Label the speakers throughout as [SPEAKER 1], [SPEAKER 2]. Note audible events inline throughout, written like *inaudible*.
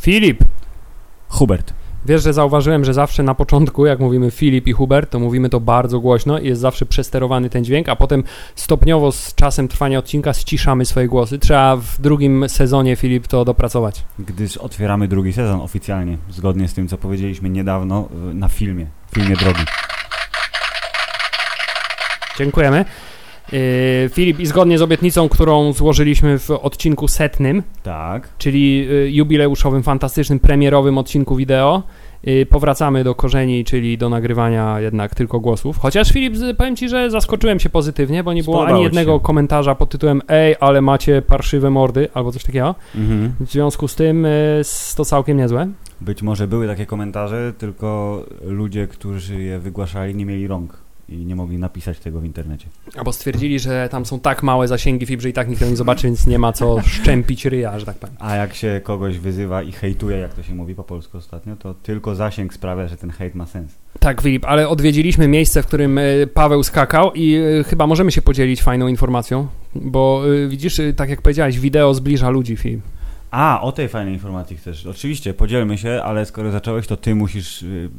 [SPEAKER 1] Filip,
[SPEAKER 2] Hubert.
[SPEAKER 1] wiesz, że zauważyłem, że zawsze na początku, jak mówimy Filip i Hubert, to mówimy to bardzo głośno i jest zawsze przesterowany ten dźwięk, a potem stopniowo z czasem trwania odcinka ściszamy swoje głosy. Trzeba w drugim sezonie, Filip, to dopracować.
[SPEAKER 2] Gdyż otwieramy drugi sezon oficjalnie, zgodnie z tym, co powiedzieliśmy niedawno y, na filmie, filmie drogi.
[SPEAKER 1] Dziękujemy. Yy, Filip, i zgodnie z obietnicą, którą złożyliśmy w odcinku setnym,
[SPEAKER 2] Tak.
[SPEAKER 1] czyli y, jubileuszowym, fantastycznym, premierowym odcinku wideo. y, Powracamy do korzeni, czyli do nagrywania jednak tylko głosów. Chociaż Filip, powiem Ci, że zaskoczyłem się pozytywnie, bo nie było
[SPEAKER 2] Spodobało
[SPEAKER 1] ani jednego
[SPEAKER 2] się.
[SPEAKER 1] komentarza pod tytułem Ej, ale macie parszywe mordy, albo coś takiego.
[SPEAKER 2] Mhm.
[SPEAKER 1] W związku z tym y, s- to całkiem niezłe.
[SPEAKER 2] Być może były takie komentarze, tylko ludzie, którzy je wygłaszali, nie mieli rąk i nie mogli napisać tego w internecie.
[SPEAKER 1] Albo stwierdzili, że tam są tak małe zasięgi że i tak nikt tego nie zobaczy, więc nie ma co szczępić ryja, że tak powiem.
[SPEAKER 2] A jak się kogoś wyzywa i hejtuje, jak to się mówi po polsku ostatnio, to tylko zasięg sprawia, że ten hejt ma sens.
[SPEAKER 1] Tak, Filip, ale odwiedziliśmy miejsce, w którym y, Paweł skakał i y, chyba możemy się podzielić fajną informacją, bo y, widzisz, tak jak powiedziałeś, wideo zbliża ludzi, Filip.
[SPEAKER 2] A, o tej fajnej informacji chcesz. Oczywiście, podzielmy się, ale skoro zacząłeś, to ty musisz... Yy,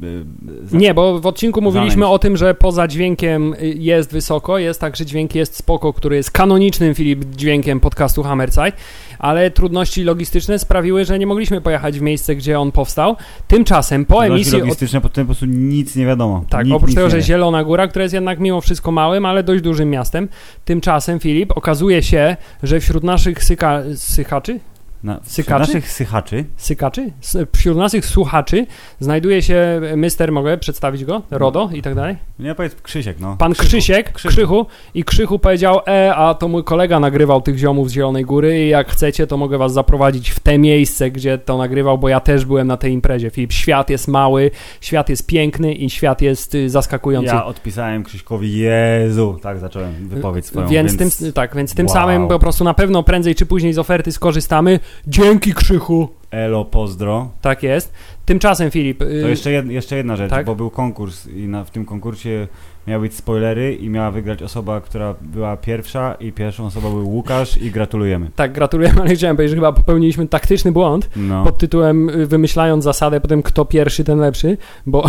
[SPEAKER 2] yy,
[SPEAKER 1] Nie, bo w odcinku mówiliśmy o tym, że poza dźwiękiem y, jest wysoko, jest tak, że dźwięk jest spoko, który jest kanonicznym, Filip, dźwiękiem podcastu Hammerside, ale trudności logistyczne sprawiły, że nie mogliśmy pojechać w miejsce, gdzie on powstał. Tymczasem po
[SPEAKER 2] Trudności
[SPEAKER 1] emisji... Od...
[SPEAKER 2] logistyczne, potem po prostu nic nie wiadomo.
[SPEAKER 1] Tak,
[SPEAKER 2] Nikt
[SPEAKER 1] oprócz tego, że. Zielona Góra, która jest jednak mimo wszystko małym, ale dość dużym miastem. Tymczasem, Filip, okazuje się, że wśród naszych syka... sychaczy?
[SPEAKER 2] Na, wśród
[SPEAKER 1] sykaczy?
[SPEAKER 2] naszych sychaczy
[SPEAKER 1] Sykaczy? Wśród naszych słuchaczy znajduje się mister, mogę przedstawić go? RODO i tak dalej?
[SPEAKER 2] Nie powiedz Krzysiek, no.
[SPEAKER 1] Pan Krzysiek,
[SPEAKER 2] Krzychu.
[SPEAKER 1] Krzychu i Krzychu powiedział, e, a to mój kolega nagrywał tych ziomów z Zielonej Góry i jak chcecie, to mogę was zaprowadzić w te miejsce, gdzie to nagrywał, bo ja też byłem na tej imprezie. Filip, świat jest mały, świat jest piękny i świat jest y, zaskakujący.
[SPEAKER 2] Ja odpisałem Krzyśkowi, Jezu, tak zacząłem wypowiedź swoją,
[SPEAKER 1] więc,
[SPEAKER 2] więc,
[SPEAKER 1] tym, tak, więc tym
[SPEAKER 2] Wow.
[SPEAKER 1] samym po prostu na pewno prędzej czy później z oferty skorzystamy. Dzięki Krzychu.
[SPEAKER 2] elo, pozdro.
[SPEAKER 1] Tak jest. Tymczasem Filip. y,
[SPEAKER 2] To jeszcze, jed, jeszcze jedna rzecz,
[SPEAKER 1] tak?
[SPEAKER 2] bo był konkurs i na, w tym konkursie miały być spoilery i miała wygrać osoba, która była pierwsza i pierwszą osobą był Łukasz i gratulujemy.
[SPEAKER 1] Tak, gratulujemy, ale chciałem powiedzieć, że chyba popełniliśmy taktyczny błąd.
[SPEAKER 2] No.
[SPEAKER 1] pod tytułem y, wymyślając zasadę potem kto pierwszy, ten lepszy, bo,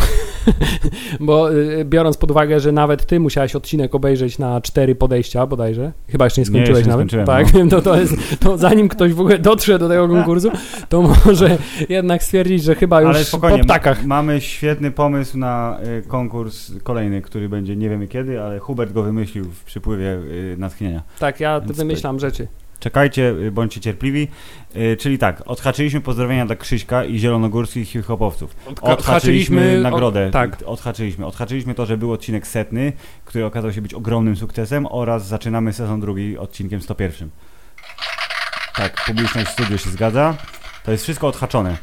[SPEAKER 1] *laughs* bo y, biorąc pod uwagę, że nawet ty musiałeś odcinek obejrzeć na cztery podejścia bodajże, chyba jeszcze nie
[SPEAKER 2] Nie,
[SPEAKER 1] skończyłeś
[SPEAKER 2] jeszcze nie
[SPEAKER 1] nawet,
[SPEAKER 2] skończyłem,
[SPEAKER 1] tak,
[SPEAKER 2] no. *laughs*
[SPEAKER 1] to, to jest, to zanim ktoś w ogóle dotrze do tego konkursu, to może jednak stwierdzić, że chyba już
[SPEAKER 2] Ale
[SPEAKER 1] po ptakach.
[SPEAKER 2] ma- mamy świetny pomysł na y, konkurs kolejny, który będzie nie wiemy kiedy, ale Hubert go wymyślił w przypływie y, natchnienia.
[SPEAKER 1] Tak, ja
[SPEAKER 2] Więc
[SPEAKER 1] wymyślam rzeczy.
[SPEAKER 2] Czekajcie, y, bądźcie cierpliwi. Y, czyli tak, odhaczyliśmy pozdrowienia dla Krzyśka i zielonogórskich hip-hopowców. Odhaczyliśmy nagrodę.
[SPEAKER 1] tak.
[SPEAKER 2] Odhaczyliśmy. Odhaczyliśmy to, że był odcinek setny, który okazał się być ogromnym sukcesem oraz zaczynamy sezon drugi odcinkiem 101. Tak, publiczność w studiu się zgadza. To jest wszystko odhaczone.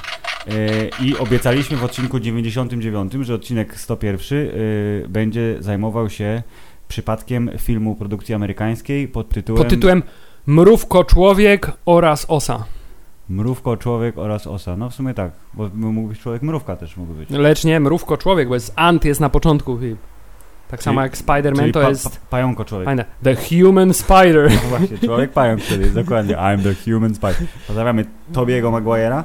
[SPEAKER 2] Yy, I obiecaliśmy w odcinku 99, że odcinek 101 yy, będzie zajmował się przypadkiem filmu produkcji amerykańskiej pod tytułem,
[SPEAKER 1] Pod tytułem Mrówko Człowiek oraz Osa.
[SPEAKER 2] Mrówko, człowiek oraz osa. No w sumie tak, bo mógł być człowiek mrówka też mógł być.
[SPEAKER 1] Lecz nie, Mrówko Człowiek, bo jest Ant jest na początku. Filip. Tak
[SPEAKER 2] Czyli-
[SPEAKER 1] samo jak Spider-Man
[SPEAKER 2] Czyli
[SPEAKER 1] to
[SPEAKER 2] pa,
[SPEAKER 1] jest...
[SPEAKER 2] pa, pająko człowiek.
[SPEAKER 1] Fajne. The Human Spider.
[SPEAKER 2] No właśnie, człowiek pająk wtedy jest dokładnie. I'm the human spider. Pozdrawiamy Tobiego Maguire'a.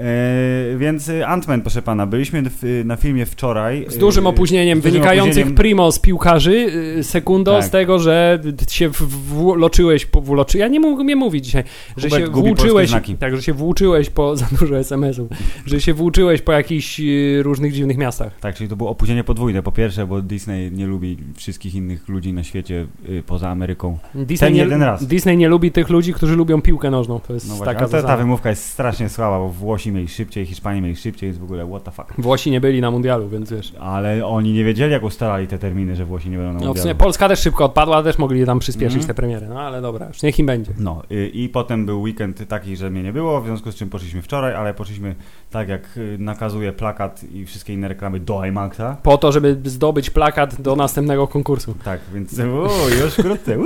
[SPEAKER 2] E, więc e, Ant-Man, proszę pana, byliśmy w, na filmie wczoraj.
[SPEAKER 1] Z dużym
[SPEAKER 2] e,
[SPEAKER 1] opóźnieniem
[SPEAKER 2] z dużym
[SPEAKER 1] wynikających
[SPEAKER 2] opóźnieniem.
[SPEAKER 1] primo z piłkarzy, y, sekundo
[SPEAKER 2] Tak.
[SPEAKER 1] z tego, że się wloczyłeś, wloczy, ja nie mogę mówić dzisiaj, że
[SPEAKER 2] Hubert
[SPEAKER 1] się włóczyłeś, tak, że się włóczyłeś po, *laughs* za dużo SMS-ów, że się włóczyłeś po jakichś y, różnych dziwnych miastach.
[SPEAKER 2] Tak, czyli to było opóźnienie podwójne. Po pierwsze, bo Disney nie lubi wszystkich innych ludzi na świecie y, poza Ameryką.
[SPEAKER 1] Disney
[SPEAKER 2] Ten
[SPEAKER 1] nie,
[SPEAKER 2] jeden raz.
[SPEAKER 1] Disney nie lubi tych ludzi, którzy lubią piłkę nożną, to jest
[SPEAKER 2] No właśnie,
[SPEAKER 1] taka
[SPEAKER 2] ta, ta wymówka jest strasznie słaba, bo Włosi mieli szybciej, Hiszpanie mieli szybciej, jest w ogóle what the fuck.
[SPEAKER 1] Włosi nie byli na mundialu, więc wiesz.
[SPEAKER 2] Ale oni nie wiedzieli, jak ustalali te terminy, że Włosi nie będą na
[SPEAKER 1] No, w
[SPEAKER 2] mundialu.
[SPEAKER 1] sumie Polska też szybko odpadła, też mogli tam przyspieszyć
[SPEAKER 2] Mhm.
[SPEAKER 1] te premiery, no ale dobra, już niech im będzie.
[SPEAKER 2] No y, i potem był weekend taki, że mnie nie było, w związku z czym poszliśmy wczoraj, ale poszliśmy tak jak y, nakazuje plakat i wszystkie inne reklamy do IMAXa.
[SPEAKER 1] Po to, żeby zdobyć plakat do następnego konkursu.
[SPEAKER 2] Tak, więc uu, już wkrótce. uu.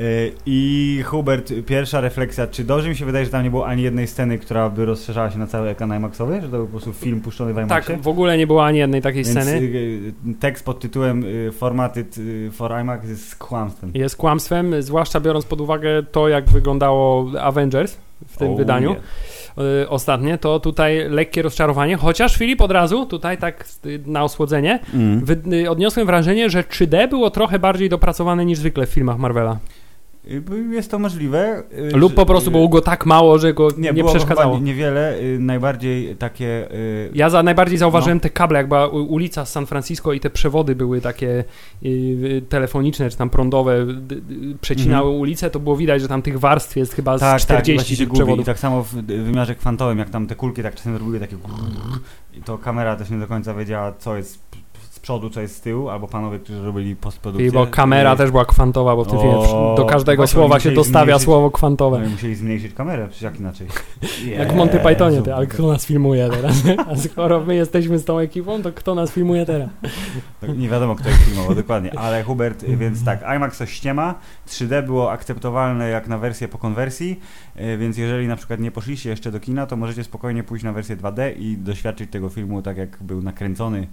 [SPEAKER 2] Y, I Hubert, pierwsza refleksja, czy dobrze mi się wydaje, że tam nie było ani jednej sceny, która by rozszerzała się na cały ekran IMAXowy, że to był po prostu film puszczony w IMAXie?
[SPEAKER 1] Tak, w ogóle nie było ani jednej takiej
[SPEAKER 2] Więc
[SPEAKER 1] sceny.
[SPEAKER 2] y, tekst pod tytułem y, Formatted y, for IMAX jest kłamstwem.
[SPEAKER 1] Jest kłamstwem, zwłaszcza biorąc pod uwagę to, jak wyglądało Avengers w tym wydaniu. y, ostatnie, to tutaj lekkie rozczarowanie, chociaż Filip od razu, tutaj tak y, na osłodzenie,
[SPEAKER 2] Mm.
[SPEAKER 1] y, odniosłem wrażenie, że 3D było trochę bardziej dopracowane niż zwykle w filmach Marvela.
[SPEAKER 2] Jest to możliwe. y,
[SPEAKER 1] Lub po prostu było go tak mało, że go nie,
[SPEAKER 2] nie, było
[SPEAKER 1] przeszkadzało.
[SPEAKER 2] Niewiele, y, najbardziej takie... y,
[SPEAKER 1] Ja za najbardziej
[SPEAKER 2] No.
[SPEAKER 1] zauważyłem te kable, jak była u- ulica z San Francisco i te przewody były takie telefoniczne, czy tam prądowe, przecinały ulicę, to było widać, że tam tych warstw jest chyba z
[SPEAKER 2] Mhm. tak, tak, i
[SPEAKER 1] 40
[SPEAKER 2] właśnie się
[SPEAKER 1] tych
[SPEAKER 2] gubi. I
[SPEAKER 1] przewodów.
[SPEAKER 2] tak samo w wymiarze kwantowym, jak tam te kulki tak czasem robiły takie... I to kamera też nie do końca wiedziała, co jest z przodu, co jest z tyłu, albo panowie, którzy robili postprodukcję.
[SPEAKER 1] I bo kamera
[SPEAKER 2] y,
[SPEAKER 1] też była kwantowa, bo w tym filmie do każdego
[SPEAKER 2] właśnie
[SPEAKER 1] słowa się dostawia
[SPEAKER 2] zmniejszyć-
[SPEAKER 1] słowo kwantowe.
[SPEAKER 2] Oni musieli zmniejszyć kamerę, przecież jak inaczej. *laughs*
[SPEAKER 1] Jak w Monty Pythonie, ty, ale kto nas filmuje teraz? *laughs* A skoro my jesteśmy z tą ekipą, to kto nas filmuje teraz?
[SPEAKER 2] Tak, Nie wiadomo, kto ich filmował dokładnie, ale Hubert, *laughs* więc tak, IMAX to ściema, 3D było akceptowalne jak na wersję po konwersji, y, więc jeżeli na przykład nie poszliście jeszcze do kina, to możecie spokojnie pójść na wersję 2D i doświadczyć tego filmu tak jak był nakręcony,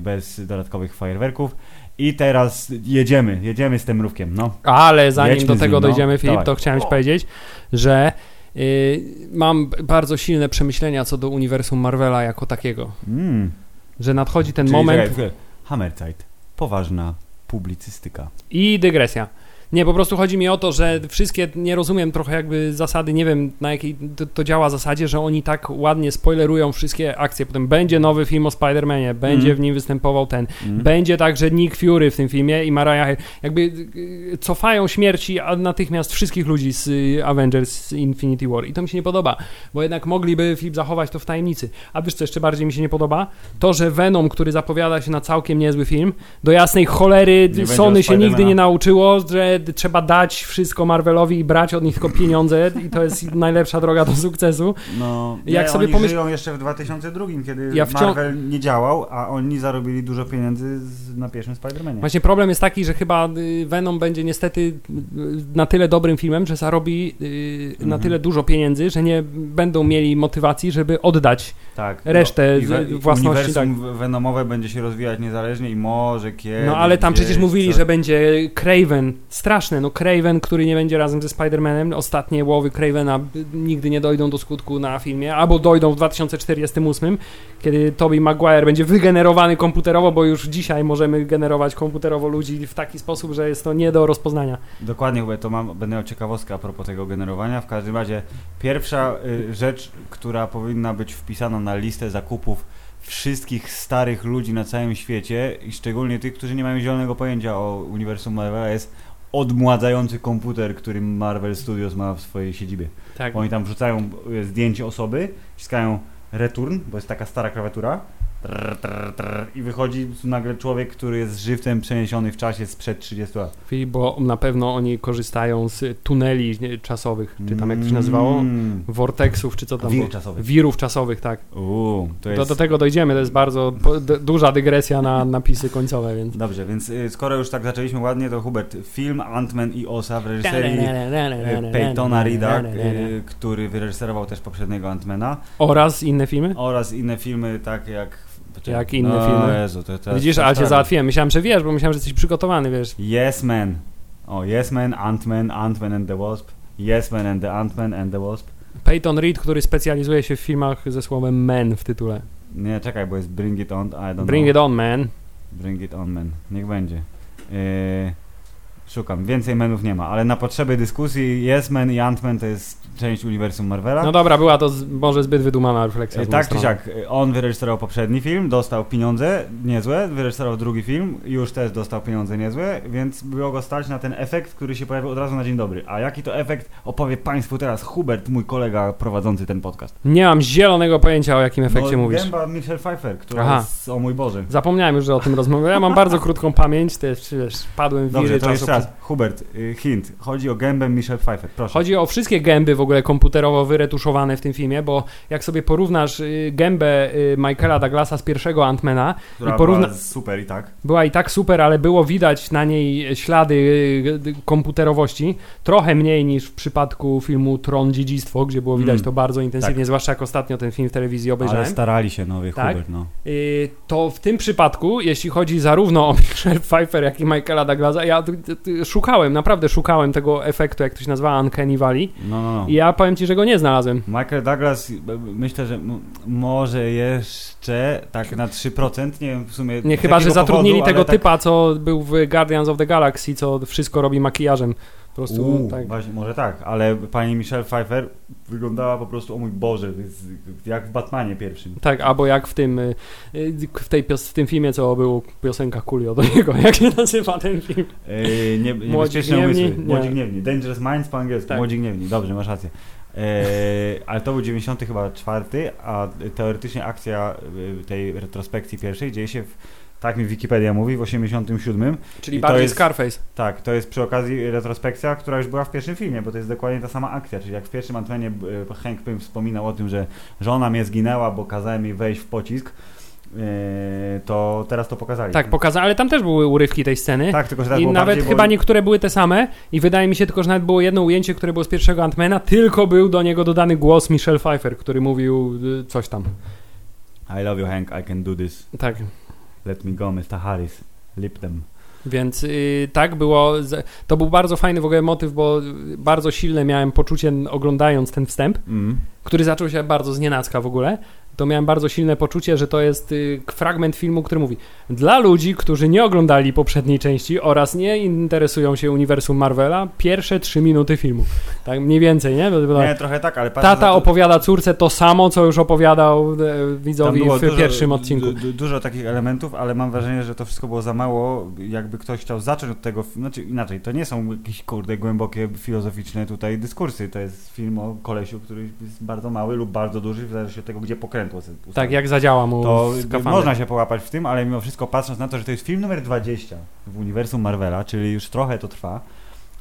[SPEAKER 2] bez dodatkowych fajerwerków. I teraz jedziemy, jedziemy z tym mrówkiem, no.
[SPEAKER 1] Ale zanim
[SPEAKER 2] Jedźmy
[SPEAKER 1] do tego
[SPEAKER 2] nim, no.
[SPEAKER 1] dojdziemy, Filip,
[SPEAKER 2] Dawaj.
[SPEAKER 1] to chciałem ci powiedzieć, że y, mam bardzo silne przemyślenia co do uniwersum Marvela jako takiego.
[SPEAKER 2] Mm.
[SPEAKER 1] Że nadchodzi ten
[SPEAKER 2] Czyli
[SPEAKER 1] moment
[SPEAKER 2] czekaj. Hammerzeit, poważna publicystyka.
[SPEAKER 1] i dygresja. Nie, po prostu chodzi mi o to, że wszystkie, nie rozumiem trochę jakby zasady, nie wiem na jakiej to, to działa zasadzie, że oni tak ładnie spoilerują wszystkie akcje. Potem będzie nowy film o Spider-Manie, będzie
[SPEAKER 2] Mhm.
[SPEAKER 1] w nim występował ten,
[SPEAKER 2] Mm.
[SPEAKER 1] Będzie także Nick Fury w tym filmie i Mariah jakby y, cofają śmierci natychmiast wszystkich ludzi z y, Avengers Infinity War i to mi się nie podoba, bo jednak mogliby Filip zachować to w tajemnicy. A wiesz co jeszcze bardziej mi się nie podoba? To, że Venom, który zapowiada się na całkiem niezły film, do jasnej cholery
[SPEAKER 2] będzie
[SPEAKER 1] Sony się nigdy nie nauczyło, że trzeba dać wszystko Marvelowi i brać od nich tylko pieniądze i to jest najlepsza droga do sukcesu.
[SPEAKER 2] No,
[SPEAKER 1] Jak
[SPEAKER 2] nie,
[SPEAKER 1] sobie
[SPEAKER 2] oni
[SPEAKER 1] pomyśl-
[SPEAKER 2] żyją jeszcze w 2002, kiedy
[SPEAKER 1] Ja
[SPEAKER 2] Marvel nie działał, a oni zarobili dużo pieniędzy na pierwszym Spider-Manie.
[SPEAKER 1] Właśnie problem jest taki, że chyba y, Venom będzie niestety y, na tyle dobrym filmem, że zarobi y, na
[SPEAKER 2] Mhm.
[SPEAKER 1] tyle dużo pieniędzy, że nie będą mieli motywacji, żeby oddać.
[SPEAKER 2] Tak,
[SPEAKER 1] resztę
[SPEAKER 2] i we-
[SPEAKER 1] własności, tak.
[SPEAKER 2] Venomowe będzie się rozwijać niezależnie i może kiedyś
[SPEAKER 1] No ale tam przecież mówili, że będzie Craven. Straszne, no Craven, który nie będzie razem ze Spider-Manem. Ostatnie łowy Cravena nigdy nie dojdą do skutku na filmie, albo dojdą w 2048, kiedy Tobey Maguire będzie wygenerowany komputerowo, bo już dzisiaj możemy generować komputerowo ludzi w taki sposób, że jest to nie do rozpoznania.
[SPEAKER 2] Dokładnie, chyba to mam, będę miał ciekawostkę a propos tego generowania. W każdym razie pierwsza y, rzecz, która powinna być wpisana na listę zakupów wszystkich starych ludzi na całym świecie i szczególnie tych, którzy nie mają zielonego pojęcia o uniwersum Marvela jest odmładzający komputer, który Marvel Studios ma w swojej siedzibie.
[SPEAKER 1] Tak.
[SPEAKER 2] Oni tam wrzucają y, zdjęcie osoby, ściskają return, bo jest taka stara klawiatura trrr, trrr, trrr, i wychodzi nagle człowiek, który jest żywcem przeniesiony w czasie sprzed 30 lat.
[SPEAKER 1] Filip, bo na pewno oni korzystają z tuneli czasowych, czy tam jak to się nazywało?
[SPEAKER 2] Mm.
[SPEAKER 1] Vortexów, czy co tam
[SPEAKER 2] Wir
[SPEAKER 1] było?
[SPEAKER 2] czasowy.
[SPEAKER 1] Wirów czasowych, tak.
[SPEAKER 2] Uuu, to
[SPEAKER 1] Do,
[SPEAKER 2] jest...
[SPEAKER 1] do tego dojdziemy, to jest bardzo duża dygresja na napisy końcowe, więc...
[SPEAKER 2] Dobrze, więc y, skoro już tak zaczęliśmy ładnie, to Hubert, film Ant-Man i Osa w reżyserii y, Peytona Reeda, y, który wyreżyserował też poprzedniego Ant-Mana
[SPEAKER 1] Oraz inne filmy?
[SPEAKER 2] oraz inne filmy, tak jak...
[SPEAKER 1] Jak inne
[SPEAKER 2] no,
[SPEAKER 1] filmy?
[SPEAKER 2] Jezu, to, to
[SPEAKER 1] Widzisz, ale cię załatwiłem. Myślałem, że wiesz, bo myślałem, że jesteś przygotowany, wiesz.
[SPEAKER 2] Yes Man. O, Yes Man, Ant-Man, Ant-Man and the Wasp. Yes Man and the Ant-Man and the Wasp.
[SPEAKER 1] Peyton Reed, który specjalizuje się w filmach ze słowem man w tytule.
[SPEAKER 2] Nie, czekaj, bo jest Bring It On, I don't
[SPEAKER 1] Bring
[SPEAKER 2] know.
[SPEAKER 1] it on, man.
[SPEAKER 2] Bring It On Man. Niech będzie. Yy, szukam. Więcej menów nie ma, ale na potrzeby dyskusji Yes Man i Ant-Man to jest część uniwersum Marvela.
[SPEAKER 1] No dobra, była to z, może zbyt wydumana refleksja.
[SPEAKER 2] E, Tak czy siak, on wyreżyserował poprzedni film, dostał pieniądze niezłe, wyreżyserował drugi film, już też dostał pieniądze niezłe, więc było go stać na ten efekt, który się pojawił od razu na dzień dobry. A jaki to efekt opowie Państwu teraz Hubert, mój kolega prowadzący ten podcast.
[SPEAKER 1] Nie mam zielonego pojęcia, o jakim efekcie
[SPEAKER 2] no,
[SPEAKER 1] mówisz.
[SPEAKER 2] Gęba Michelle Pfeiffer, która
[SPEAKER 1] Aha.
[SPEAKER 2] jest, o mój Boże.
[SPEAKER 1] Zapomniałem już, że o tym rozmawiałem. Ja mam *laughs* bardzo krótką pamięć, też wiesz, padłem w
[SPEAKER 2] Dobrze, to jeszcze raz, Hubert, y, hint. Chodzi o gębę Michelle Pfeiffer, proszę.
[SPEAKER 1] Chodzi o wszystkie gęby w ogóle komputerowo wyretuszowane w tym filmie, bo jak sobie porównasz y, gębę y, Michaela Douglasa z pierwszego Antmana i porówna...
[SPEAKER 2] była super i tak.
[SPEAKER 1] była i tak super, ale było widać na niej ślady y, komputerowości, trochę mniej niż w przypadku filmu Tron Dziedzictwo, gdzie było widać
[SPEAKER 2] Mm.
[SPEAKER 1] to bardzo intensywnie,
[SPEAKER 2] Tak.
[SPEAKER 1] zwłaszcza jak ostatnio ten film w telewizji obejrzałem.
[SPEAKER 2] Ale starali się, nowy
[SPEAKER 1] Tak?
[SPEAKER 2] Hubert, no.
[SPEAKER 1] To w tym przypadku, jeśli chodzi zarówno o *laughs* Michelle Pfeiffer, jak i Michaela Douglasa, ja szukałem, naprawdę szukałem tego efektu, jak to się nazywa, Uncanny Valley
[SPEAKER 2] No, no, no.
[SPEAKER 1] i ja powiem Ci, że go nie znalazłem.
[SPEAKER 2] Michael Douglas, myślę, że może jeszcze tak na 3%, nie wiem w sumie.
[SPEAKER 1] Nie, chyba, że zatrudnili
[SPEAKER 2] powodu,
[SPEAKER 1] tego
[SPEAKER 2] tak-
[SPEAKER 1] typa, co był w Guardians of the Galaxy, co wszystko robi makijażem. Po prostu
[SPEAKER 2] Uuu,
[SPEAKER 1] tak.
[SPEAKER 2] właśnie, może tak, ale pani Michelle Pfeiffer wyglądała po prostu, o mój Boże, jak w Batmanie pierwszym.
[SPEAKER 1] Tak, albo jak w tym, y, y, w, tej w tym filmie, co był piosenka Coolio do niego. *laughs* Jak się nazywa ten film?
[SPEAKER 2] Yy, nie, *laughs* niebezpieczne
[SPEAKER 1] gniewni?
[SPEAKER 2] umysły.
[SPEAKER 1] Nie.
[SPEAKER 2] Młodzi gniewni. Dangerous Minds po angielsku.
[SPEAKER 1] Tak.
[SPEAKER 2] Młodzi gniewni. Dobrze, masz rację. Yy, *laughs* ale to był 90 chyba czwarty, a teoretycznie akcja yy, tej retrospekcji pierwszej dzieje się w, tak mi Wikipedia mówi, w 87.
[SPEAKER 1] Czyli
[SPEAKER 2] I
[SPEAKER 1] bardziej
[SPEAKER 2] jest-
[SPEAKER 1] Scarface.
[SPEAKER 2] Tak, to jest przy okazji retrospekcja, która już była w pierwszym filmie, bo to jest dokładnie ta sama akcja. Czyli jak w pierwszym Antmenie yy, Hank Pym wspominał o tym, że żona mnie zginęła, bo kazałem jej wejść w pocisk, yy, to teraz to pokazali.
[SPEAKER 1] Tak, pokazał, ale tam też były urywki tej sceny.
[SPEAKER 2] Tak, tylko że teraz
[SPEAKER 1] I
[SPEAKER 2] było
[SPEAKER 1] nawet
[SPEAKER 2] bardziej, bo-
[SPEAKER 1] chyba niektóre były te same i wydaje mi się tylko, że nawet było jedno ujęcie, które było z pierwszego Antmana, tylko był do niego dodany głos Michelle Pfeiffer, który mówił y, coś tam.
[SPEAKER 2] I love you Hank, I can do this.
[SPEAKER 1] Tak,
[SPEAKER 2] Let me go, Mr. Harris. Lip them.
[SPEAKER 1] więc y, tak było. To był bardzo fajny w ogóle motyw, bo bardzo silne miałem poczucie oglądając ten wstęp,
[SPEAKER 2] Mm.
[SPEAKER 1] który zaczął się bardzo znienacka w ogóle. To miałem bardzo silne poczucie, że to jest y, fragment filmu, który mówi dla ludzi, którzy nie oglądali poprzedniej części oraz nie interesują się uniwersum Marvela, pierwsze trzy minuty filmu. Tak mniej więcej, nie? Bo-
[SPEAKER 2] Nie, trochę tak, ale
[SPEAKER 1] Tata opowiada córce to samo, co już opowiadał e, widzowi w pierwszym odcinku.
[SPEAKER 2] Du, du, dużo takich elementów, ale mam wrażenie, że to wszystko było za mało. Jakby ktoś chciał zacząć od tego, znaczy inaczej, to nie są jakieś kurde głębokie filozoficzne tutaj dyskursy. To jest film o kolesiu, który jest bardzo mały lub bardzo duży, w zależności od tego, gdzie pokrętło.
[SPEAKER 1] Tak, jak zadziała mu
[SPEAKER 2] To
[SPEAKER 1] skafander.
[SPEAKER 2] można się połapać w tym, ale mimo wszystko patrząc na to, że to jest film numer 20 w uniwersum Marvela, czyli już trochę to trwa,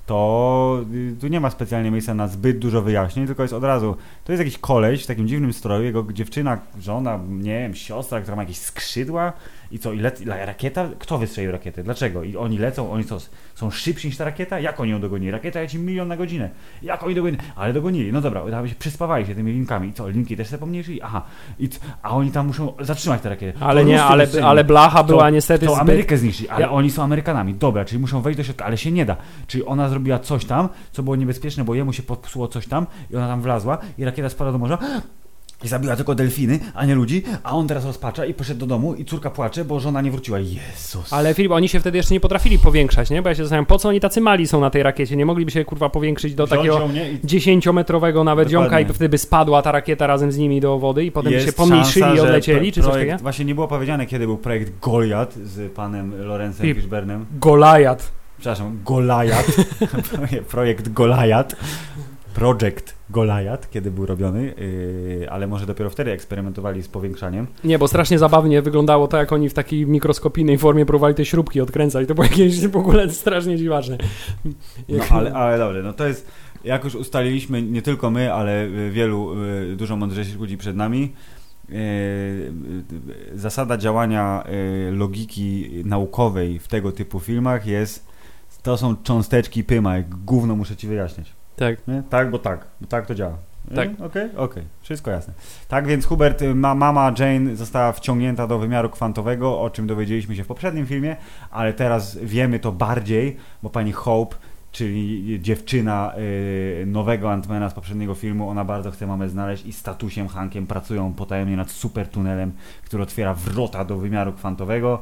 [SPEAKER 2] to y, tu nie ma specjalnie miejsca na zbyt dużo wyjaśnień, tylko jest od razu, to jest jakiś koleś w takim dziwnym stroju, jego dziewczyna, żona, nie wiem, siostra, która ma jakieś skrzydła i co, i la- rakieta? Kto wystrzelił rakietę? Dlaczego? I oni lecą, oni co, są szybsi niż ta rakieta? Jak oni ją dogonili? Rakieta leci milion na godzinę. Jak oni dogonili? Ale dogonili. No dobra, tam się przyspawali się tymi linkami. I co, linki też sobie pomniejszyli? Aha. I c- a oni tam muszą zatrzymać tę rakietę.
[SPEAKER 1] Ale
[SPEAKER 2] To
[SPEAKER 1] nie, ale, ale blacha była
[SPEAKER 2] To-
[SPEAKER 1] niestety
[SPEAKER 2] To. Amerykę zniszczyli, ale
[SPEAKER 1] Ja-
[SPEAKER 2] oni są Amerykanami. Dobra, czyli muszą wejść do środka, ale się nie da. Czyli ona zrobiła coś tam, co było niebezpieczne, bo jemu się popsuło coś tam i ona tam wlazła i rakieta spadła do morza. I zabiła tylko delfiny, a nie ludzi, a on teraz rozpacza i poszedł do domu i córka płacze, bo żona nie wróciła. Jezus.
[SPEAKER 1] Ale Filip, oni się wtedy jeszcze nie potrafili powiększać, nie? Bo ja się zastanawiam, po co oni tacy mali są na tej rakiecie? Nie mogliby się kurwa powiększyć do
[SPEAKER 2] Wziąć
[SPEAKER 1] takiego?
[SPEAKER 2] I
[SPEAKER 1] dziesięciometrowego nawet
[SPEAKER 2] Dokładnie.
[SPEAKER 1] ziomka i wtedy by spadła ta rakieta razem z nimi do wody i potem by
[SPEAKER 2] jest
[SPEAKER 1] się pomniejszyli
[SPEAKER 2] szansa,
[SPEAKER 1] i odlecieli, czy coś
[SPEAKER 2] projekt,
[SPEAKER 1] takiego?
[SPEAKER 2] Właśnie nie było powiedziane, kiedy był projekt Goliat z panem Lorenzem
[SPEAKER 1] Filip.
[SPEAKER 2] Fishburnem.
[SPEAKER 1] Golajat.
[SPEAKER 2] Przepraszam, Golajat. *laughs* projekt Golajat. Projekt Golajat, kiedy był robiony, yy, ale może dopiero wtedy eksperymentowali z powiększaniem.
[SPEAKER 1] Nie, bo strasznie zabawnie wyglądało to, jak oni w takiej mikroskopijnej formie próbowali te śrubki odkręcać. To było *laughs* jakieś w ogóle strasznie dziwaczne.
[SPEAKER 2] No ale, ale dobrze, no to jest, jak już ustaliliśmy, nie tylko my, ale y, wielu, y, dużo mądrzejszych ludzi przed nami, y, zasada działania logiki naukowej w tego typu filmach jest, to są cząsteczki pyma, jak gówno muszę ci wyjaśniać.
[SPEAKER 1] Tak.
[SPEAKER 2] Nie? Tak, bo tak, bo tak to działa.
[SPEAKER 1] Tak.
[SPEAKER 2] Okej, okej, wszystko jasne. Tak więc Hubert, y, ma, mama Jane została wciągnięta do wymiaru kwantowego, o czym dowiedzieliśmy się w poprzednim filmie, ale teraz wiemy to bardziej, bo pani Hope, czyli dziewczyna y, nowego Antmana z poprzedniego filmu, ona bardzo chce mamę znaleźć i z statusiem Hankiem pracują potajemnie nad super tunelem, który otwiera wrota do wymiaru kwantowego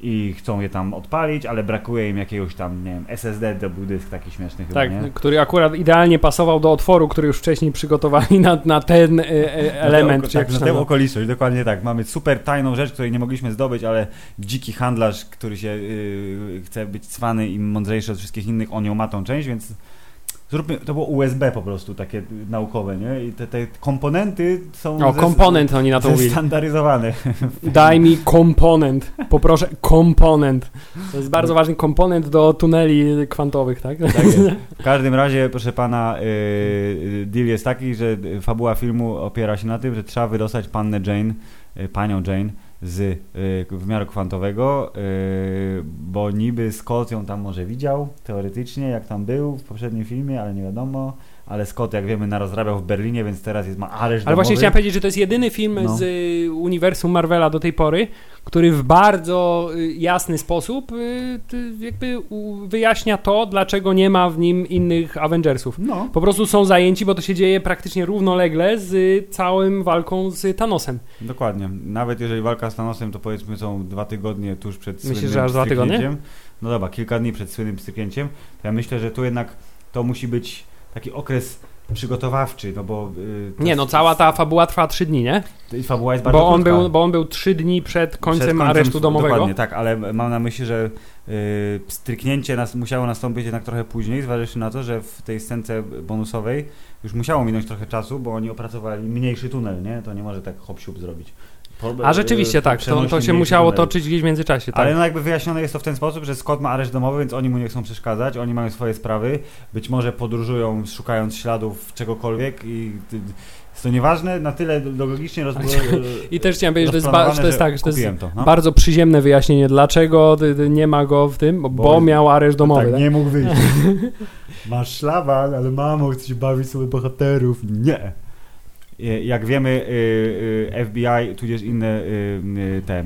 [SPEAKER 2] i chcą je tam odpalić, ale brakuje im jakiegoś tam, nie wiem, SSD, to był dysk taki śmieszny chyba,
[SPEAKER 1] Tak,
[SPEAKER 2] nie?
[SPEAKER 1] który akurat idealnie pasował do otworu, który już wcześniej przygotowali na, na ten element.
[SPEAKER 2] Na
[SPEAKER 1] jak
[SPEAKER 2] tak, na tę
[SPEAKER 1] nazywa.
[SPEAKER 2] okoliczność, dokładnie tak. Mamy super tajną rzecz, której nie mogliśmy zdobyć, ale dziki handlarz, który się yy, chce być cwany i mądrzejszy od wszystkich innych, on ją ma tą część, więc Zróbmy, to było USB po prostu takie naukowe, nie? I te, te komponenty są
[SPEAKER 1] O,
[SPEAKER 2] zes-
[SPEAKER 1] komponent oni na to mówili.
[SPEAKER 2] zestandaryzowane. *laughs*
[SPEAKER 1] Daj mi komponent. Poproszę komponent. To jest bardzo ważny komponent do tuneli kwantowych, tak?
[SPEAKER 2] Tak jest. *laughs* W każdym razie, proszę pana, yy, deal jest taki, że fabuła filmu opiera się na tym, że trzeba wydostać pannę Jane, yy, panią Jane z yy, wymiaru kwantowego, yy, bo niby Scott ją tam może widział, teoretycznie, jak tam był w poprzednim filmie, ale nie wiadomo. Ale Scott, jak wiemy, narozrabiał w Berlinie, więc teraz jest, ma areszt
[SPEAKER 1] Ale właśnie chciałem powiedzieć, że to jest jedyny film
[SPEAKER 2] No.
[SPEAKER 1] z y, uniwersum Marvela do tej pory, który w bardzo y, jasny sposób y, jakby wyjaśnia to, dlaczego nie ma w nim innych Avengersów.
[SPEAKER 2] No,
[SPEAKER 1] Po prostu są zajęci, bo to się dzieje praktycznie równolegle z całym walką z Thanosem.
[SPEAKER 2] dokładnie. Nawet jeżeli walka z Thanosem, to powiedzmy są dwa tygodnie tuż przed
[SPEAKER 1] Myślisz,
[SPEAKER 2] słynnym
[SPEAKER 1] że aż dwa tygodnie?
[SPEAKER 2] No dobra, kilka dni przed słynnym pstryknięciem. To ja myślę, że tu jednak to musi być taki okres przygotowawczy, no bo... Yy,
[SPEAKER 1] Nie, no cała ta fabuła trwa trzy dni, nie?
[SPEAKER 2] Fabuła jest bardzo
[SPEAKER 1] Bo on,
[SPEAKER 2] krótka.
[SPEAKER 1] był, bo on był trzy dni przed końcem,
[SPEAKER 2] Przed
[SPEAKER 1] aresztu domowego.
[SPEAKER 2] Dokładnie, tak, ale mam na myśli, że yy, stryknięcie nas, musiało nastąpić jednak trochę później, zważywszy na to, że w tej scence bonusowej już musiało minąć trochę czasu, bo oni opracowali mniejszy tunel, nie? To nie może tak hop zrobić.
[SPEAKER 1] A rzeczywiście tak, to, to się musiało toczyć gdzieś w międzyczasie. Tak.
[SPEAKER 2] Ale no jakby wyjaśnione jest to w ten sposób, że Scott ma areszt domowy, więc oni mu nie chcą przeszkadzać, oni mają swoje sprawy, być może podróżują szukając śladów czegokolwiek i jest to nieważne, na tyle logicznie *laughs* rozbudowane.
[SPEAKER 1] I też chciałem powiedzieć, że to jest, że to jest tak, że to jest
[SPEAKER 2] to. No.
[SPEAKER 1] bardzo przyziemne wyjaśnienie, dlaczego nie ma go w tym, bo,
[SPEAKER 2] Bo-
[SPEAKER 1] bo miał areszt domowy.
[SPEAKER 2] tak,
[SPEAKER 1] Tak,
[SPEAKER 2] nie mógł wyjść. *laughs* Masz szlaban, ale mamo, chcesz bawić sobie bohaterów. Nie. Y, Jak wiemy, y, y, FBI, tudzież inne te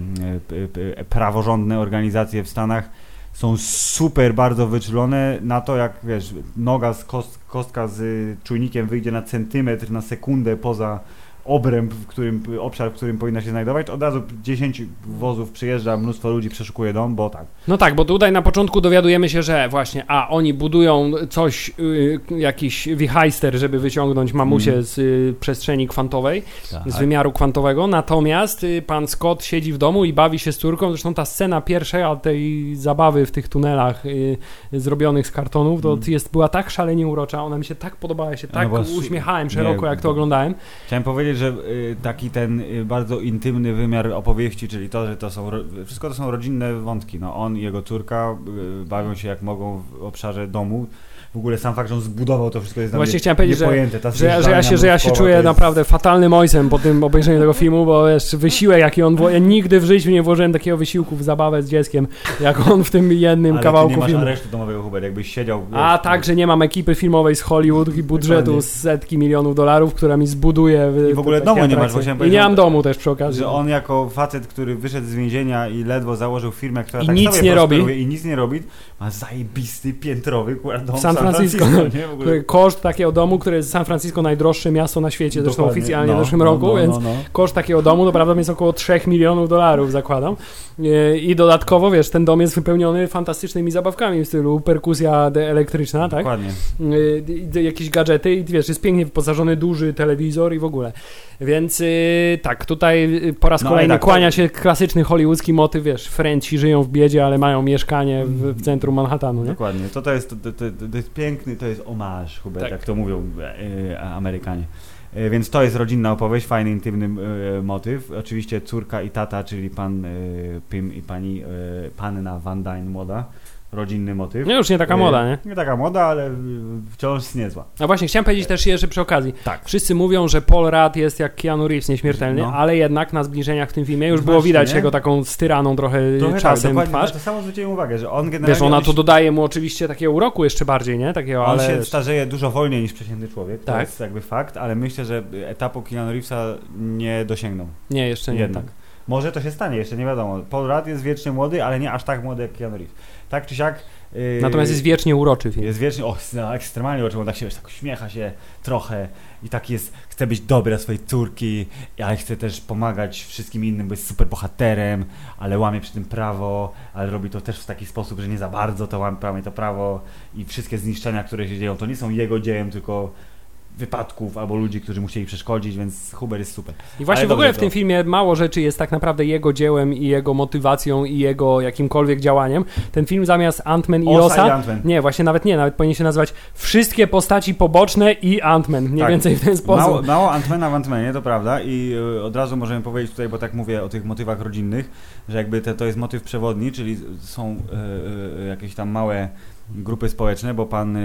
[SPEAKER 2] praworządne organizacje w Stanach są super bardzo wyczulone na to, jak wiesz, noga z kost, kostka z czujnikiem wyjdzie na centymetr, na sekundę poza obręb, w którym, obszar, w którym powinna się znajdować, od razu 10 wozów przyjeżdża, mnóstwo ludzi przeszukuje dom, bo tak.
[SPEAKER 1] No tak, bo tutaj na początku dowiadujemy się, że właśnie, a oni budują coś, y, jakiś wichajster, żeby wyciągnąć mamusię
[SPEAKER 2] Mm.
[SPEAKER 1] z y, przestrzeni kwantowej,
[SPEAKER 2] Tak.
[SPEAKER 1] z wymiaru kwantowego, natomiast y, pan Scott siedzi w domu i bawi się z córką, zresztą ta scena pierwsza tej zabawy w tych tunelach y, zrobionych z kartonów, to
[SPEAKER 2] Mm.
[SPEAKER 1] jest, była tak szalenie urocza, ona mi się tak podobała, ja się
[SPEAKER 2] No
[SPEAKER 1] tak
[SPEAKER 2] bo su-
[SPEAKER 1] uśmiechałem szeroko,
[SPEAKER 2] nie,
[SPEAKER 1] jak to oglądałem.
[SPEAKER 2] Chciałem powiedzieć, że y, taki ten y, bardzo intymny wymiar opowieści, czyli to, że to są wszystko to są rodzinne wątki. No, on i jego córka y, bawią się jak mogą w obszarze domu. W ogóle sam fakt, że on zbudował to wszystko jest
[SPEAKER 1] Właśnie
[SPEAKER 2] mnie
[SPEAKER 1] chciałem powiedzieć, że-.
[SPEAKER 2] Ta
[SPEAKER 1] Że, że, ja się, że ja się czuję
[SPEAKER 2] jest-
[SPEAKER 1] naprawdę fatalnym ojcem po tym obejrzeniu tego filmu, bo jeszcze wysiłek jaki on wło... Ja nigdy w życiu nie włożyłem takiego wysiłku w zabawę z dzieckiem, jak on w tym jednym
[SPEAKER 2] Ale
[SPEAKER 1] kawałku
[SPEAKER 2] ty nie masz
[SPEAKER 1] filmu.
[SPEAKER 2] aresztu domowego, Hubert, jakbyś siedział...
[SPEAKER 1] A
[SPEAKER 2] wiesz,
[SPEAKER 1] tak, że nie mam ekipy filmowej z Hollywood i budżetu z setki milionów dolarów, która mi zbuduje
[SPEAKER 2] I w ogóle domu nie masz,
[SPEAKER 1] I nie mam domu też przy okazji.
[SPEAKER 2] Że on jako facet, który wyszedł z więzienia i ledwo założył firmę, która
[SPEAKER 1] I
[SPEAKER 2] tak
[SPEAKER 1] nic
[SPEAKER 2] sobie
[SPEAKER 1] nie robi.
[SPEAKER 2] I nic nie robi, ma zajebisty, piętrowy kurwa, dom
[SPEAKER 1] W San Francisco.
[SPEAKER 2] ogóle-
[SPEAKER 1] Który- *laughs* Koszt takiego domu, który jest San Francisco najdroższe miasto na świecie, zresztą
[SPEAKER 2] Dokładnie.
[SPEAKER 1] oficjalnie
[SPEAKER 2] No,
[SPEAKER 1] w zeszłym
[SPEAKER 2] no,
[SPEAKER 1] roku,
[SPEAKER 2] no,
[SPEAKER 1] więc
[SPEAKER 2] no, no.
[SPEAKER 1] koszt takiego domu to prawda jest około 3 milionów dolarów, zakładam. E, I dodatkowo, wiesz, ten dom jest wypełniony fantastycznymi zabawkami w stylu perkusja elektryczna, tak?
[SPEAKER 2] Dokładnie.
[SPEAKER 1] Y, jakieś gadżety i wiesz, jest pięknie wyposażony duży telewizor i w ogóle. Więc y, tak, tutaj po raz
[SPEAKER 2] No,
[SPEAKER 1] kolejny
[SPEAKER 2] tak,
[SPEAKER 1] kłania się klasyczny hollywoodzki motyw, wiesz, Frenci żyją w biedzie, ale mają mieszkanie w, w centrum Manhattanu, nie?
[SPEAKER 2] Dokładnie. To, to, jest, to, to, to, to jest piękny, to jest omarz, Hubert,
[SPEAKER 1] Tak.
[SPEAKER 2] jak to mówią e, e, Amerykanie. E, więc to jest rodzinna opowieść, fajny, intymny e, motyw. Oczywiście córka i tata, czyli pan Pym i pani panna Van Dyne młoda. Rodzinny motyw.
[SPEAKER 1] No już nie taka moda, nie?
[SPEAKER 2] Nie taka moda, ale wciąż niezła.
[SPEAKER 1] A właśnie, chciałem powiedzieć też jeszcze przy okazji.
[SPEAKER 2] Tak.
[SPEAKER 1] Wszyscy mówią, że Paul Rudd jest jak Keanu Reeves nieśmiertelny,
[SPEAKER 2] No.
[SPEAKER 1] ale jednak na zbliżeniach w tym filmie już było
[SPEAKER 2] Właśnie,
[SPEAKER 1] widać
[SPEAKER 2] nie?
[SPEAKER 1] jego taką styraną trochę,
[SPEAKER 2] Trochę
[SPEAKER 1] czasem
[SPEAKER 2] tak,
[SPEAKER 1] twarz.
[SPEAKER 2] to samo zwróciłem uwagę, że on generalnie...
[SPEAKER 1] Wiesz, ona
[SPEAKER 2] on
[SPEAKER 1] to dodaje mu oczywiście takiego uroku jeszcze bardziej, nie? Takiego,
[SPEAKER 2] On
[SPEAKER 1] ale...
[SPEAKER 2] się starzeje dużo wolniej niż przeciętny człowiek, to
[SPEAKER 1] Tak.
[SPEAKER 2] jest jakby fakt, ale myślę, że etapu Keanu Reevesa nie dosięgną.
[SPEAKER 1] Nie, jeszcze nie.
[SPEAKER 2] Jednak. Może to się stanie, jeszcze nie wiadomo. Paul Rudd jest wiecznie młody, ale nie aż tak młody jak Keanu Reeves. Tak czy siak... Yy,
[SPEAKER 1] Natomiast jest wiecznie uroczy film.
[SPEAKER 2] jest wiecznie, o, no, ekstremalnie oczy, on tak się, wiesz, tak uśmiecha się trochę i tak jest, chce być dobry dla swojej córki, ale chce też pomagać wszystkim innym, bo jest super bohaterem, ale łamie przy tym prawo, ale robi to też w taki sposób, że nie za bardzo to łamie to prawo i wszystkie zniszczenia, które się dzieją, to nie są jego dziełem, tylko wypadków albo ludzi, którzy musieli przeszkodzić, więc Huber jest super.
[SPEAKER 1] I właśnie
[SPEAKER 2] Ale
[SPEAKER 1] w ogóle w tym
[SPEAKER 2] to-
[SPEAKER 1] filmie mało rzeczy jest tak naprawdę jego dziełem i jego motywacją i jego jakimkolwiek działaniem. Ten film zamiast Ant-Man i
[SPEAKER 2] Osa i Ant-Man.
[SPEAKER 1] nie, właśnie nawet nie, nawet powinien się nazywać Wszystkie postaci poboczne i Ant-Man, mniej
[SPEAKER 2] Tak.
[SPEAKER 1] więcej w ten sposób.
[SPEAKER 2] Mało, mało Antmana w Antmanie, to prawda i y, od razu możemy powiedzieć tutaj, bo tak mówię o tych motywach rodzinnych, że jakby te, to jest motyw przewodni, czyli są y, y, jakieś tam małe grupy społeczne, bo pan y,